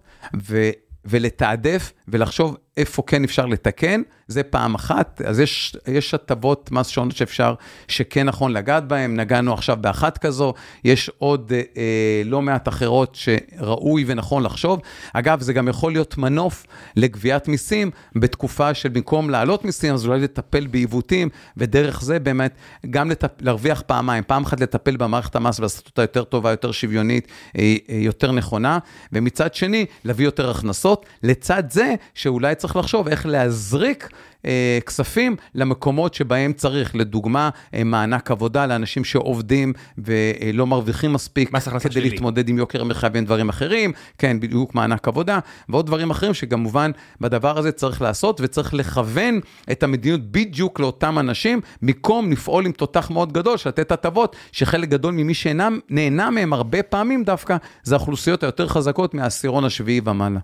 ולתעדף ולחשוב איפה כן אפשר לתקן, זה פעם אחת. אז יש, הטבות מס שונות שאפשר, שכן נכון לגעת בהן, נגענו עכשיו באחת כזו, יש עוד אה, לא מעט אחרות שראוי ונכון לחשוב. אגב, זה גם יכול להיות מנוף לגביית מיסים בתקופה של במקום להעלות מיסים, אז אולי לטפל בעיוותים, ודרך זה באמת גם לטפ... להרוויח פעמיים, פעם אחת לטפל במערכת המס ולעשות אותה יותר טובה, יותר שוויונית, אה, אה, יותר נכונה, ומצד שני, להביא יותר הכנסות, לצד זה שאולי צריך לחשוב איך להזריק אה, כספים למקומות שבהם צריך, לדוגמה, אה, מענק עבודה לאנשים שעובדים ולא מרוויחים מספיק כדי שלי. להתמודד עם יוקר המחיה ועם דברים אחרים, כן, בדיוק מענק עבודה, ועוד דברים אחרים שכמובן בדבר הזה צריך לעשות וצריך לכוון את המדיניות בדיוק לאותם אנשים, במקום לפעול עם תותח מאוד גדול של לתת הטבות, שחלק גדול ממי שאינם נהנה מהם הרבה פעמים דווקא, זה האוכלוסיות היותר חזקות מהעשירון השביעי ומעלה.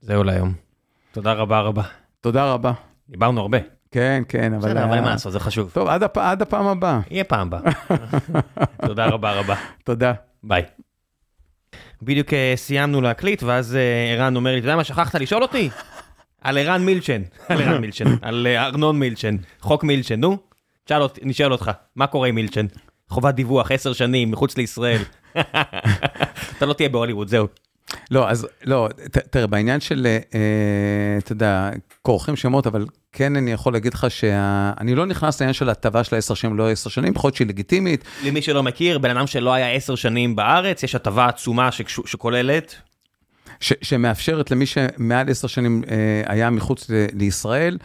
זהו להיום. תודה רבה רבה. תודה רבה. דיברנו הרבה. כן, כן, אבל... בסדר, אבל מה לעשות, זה חשוב. טוב, עד, הפ... עד הפעם הבאה. יהיה פעם הבאה. תודה רבה רבה. תודה. ביי. בדיוק אה, סיימנו להקליט, ואז אה, ערן אומר לי, אתה יודע מה, שכחת לשאול אותי? על ערן מילצ'ן, על ערן מילצ'ן, על אה, ארנון מילצ'ן, חוק מילצ'ן, נו, תשאל אותי, נשאל אותך, מה קורה עם מילצ'ן? חובת דיווח, עשר שנים, מחוץ לישראל. אתה לא תהיה בהוליווד, זהו. לא, אז לא, תראה, בעניין של, אה, אתה יודע, כורכים שמות, אבל כן אני יכול להגיד לך שאני לא נכנס לעניין של הטבה של העשר שנים, לא עשר שנים, יכול שהיא לגיטימית. למי שלא מכיר, בן אדם שלא היה עשר שנים בארץ, יש הטבה עצומה שכוללת. ש, שמאפשרת למי שמעל עשר שנים אה, היה מחוץ ל, לישראל,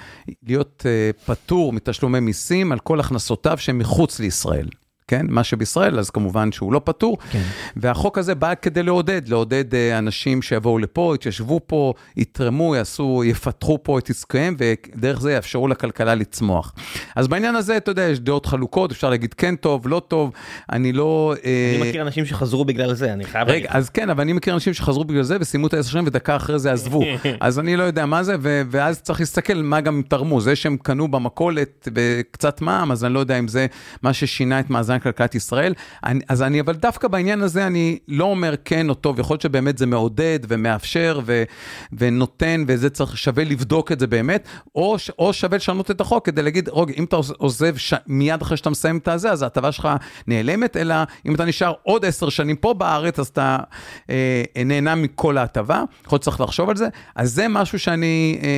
להיות אה, פטור מתשלומי מיסים על כל הכנסותיו שהם מחוץ לישראל. כן? מה שבישראל, אז כמובן שהוא לא פטור. כן. והחוק הזה בא כדי לעודד, לעודד אה, אנשים שיבואו לפה, יתיישבו פה, יתרמו, יעשו, יפתחו פה את עסקיהם, ודרך זה יאפשרו לכלכלה לצמוח. אז בעניין הזה, אתה יודע, יש דעות חלוקות, אפשר להגיד כן טוב, לא טוב, אני לא... אה, אני מכיר אנשים שחזרו בגלל זה, אני חייב להגיד. רגע, אז כן, אבל אני מכיר אנשים שחזרו בגלל זה וסיימו את העשר שנים ודקה אחרי זה עזבו. אז אני לא יודע מה זה, ואז צריך להסתכל מה גם תרמו. זה שהם קנו במכולת וקצת מע"מ, אז אני לא יודע אם זה מה ששינה את מאזן מאזן כלכלת ישראל. אני, אז אני, אבל דווקא בעניין הזה אני לא אומר כן או טוב, יכול להיות שבאמת זה מעודד ומאפשר ו, ונותן, וזה צריך, שווה לבדוק את זה באמת, או, או שווה לשנות את החוק כדי להגיד, רוג, אם אתה עוזב ש, מיד אחרי שאתה מסיים את הזה, אז ההטבה שלך נעלמת, אלא אם אתה נשאר עוד עשר שנים פה בארץ, אז אתה אה, נהנה מכל ההטבה, יכול להיות שצריך לחשוב על זה. אז זה משהו שאני, אה,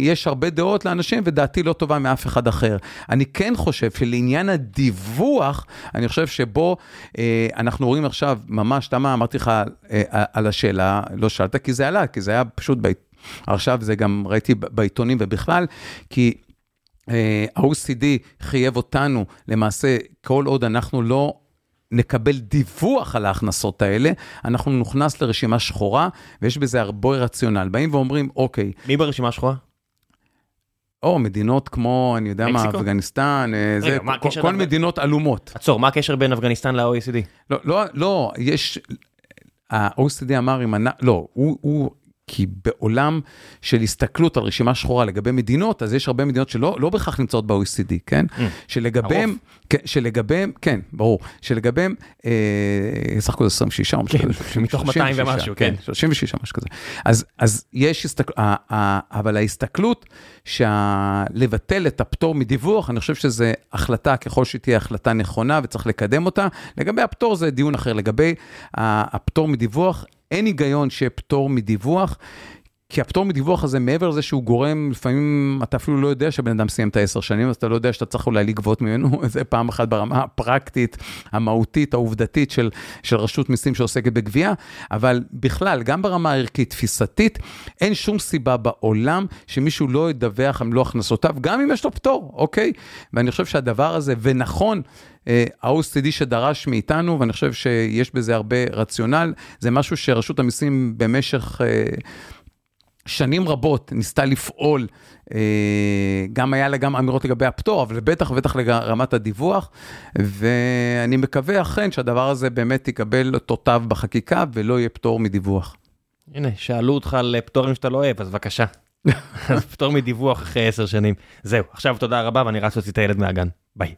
יש הרבה דעות לאנשים, ודעתי לא טובה מאף אחד אחר. אני כן חושב שלעניין הדיווח, אני חושב שבו אה, אנחנו רואים עכשיו, ממש, למה אמרתי לך אה, על השאלה, לא שאלת כי זה עלה, כי זה היה פשוט, ב... עכשיו זה גם ראיתי בעיתונים ובכלל, כי ה-OCD אה, חייב אותנו, למעשה, כל עוד אנחנו לא נקבל דיווח על ההכנסות האלה, אנחנו נוכנס לרשימה שחורה, ויש בזה הרבה רציונל. באים ואומרים, אוקיי, מי ברשימה השחורה? או מדינות כמו, אני יודע מה, מקסיקו? אפגניסטן, אה, זה, מה כל- הקשר כל לאפג- מדינות עלומות. עצור, מה הקשר בין אפגניסטן ל-OECD? לא, לא, לא, יש, ה-OECD אמר, אם, אנ- לא, הוא, הוא, כי בעולם של הסתכלות על רשימה שחורה לגבי מדינות, אז יש הרבה מדינות שלא לא בהכרח נמצאות ב-OECD, כן? Mm, שלגביהם. כן, שלגביהם, כן, ברור, שלגביהם, אה, סך הכל 26 או משהו כן, כזה. מתוך 200 36, ומשהו, כן. 36 משהו כזה. אז, אז יש הסתכלות, אבל ההסתכלות שלבטל את הפטור מדיווח, אני חושב שזו החלטה, ככל שתהיה החלטה נכונה וצריך לקדם אותה. לגבי הפטור זה דיון אחר, לגבי הפטור מדיווח, אין היגיון שיהיה פטור מדיווח. כי הפטור מדיווח הזה, מעבר לזה שהוא גורם, לפעמים אתה אפילו לא יודע שבן אדם סיים את העשר שנים, אז אתה לא יודע שאתה צריך אולי לגבות ממנו, זה פעם אחת ברמה הפרקטית, המהותית, העובדתית של, של רשות מיסים שעוסקת בגבייה, אבל בכלל, גם ברמה הערכית, תפיסתית, אין שום סיבה בעולם שמישהו לא ידווח על מלוא הכנסותיו, גם אם יש לו פטור, אוקיי? ואני חושב שהדבר הזה, ונכון, ה-OCD שדרש מאיתנו, ואני חושב שיש בזה הרבה רציונל, זה משהו שרשות המיסים במשך... אה, שנים רבות ניסתה לפעול, אה, גם היה לה גם אמירות לגבי הפטור, אבל בטח ובטח לרמת הדיווח, ואני מקווה אכן שהדבר הזה באמת יקבל אותותיו בחקיקה ולא יהיה פטור מדיווח. הנה, שאלו אותך על פטורים שאתה לא אוהב, אז בבקשה. אז פטור מדיווח אחרי עשר שנים. זהו, עכשיו תודה רבה ואני רץ להוציא את הילד מהגן. ביי.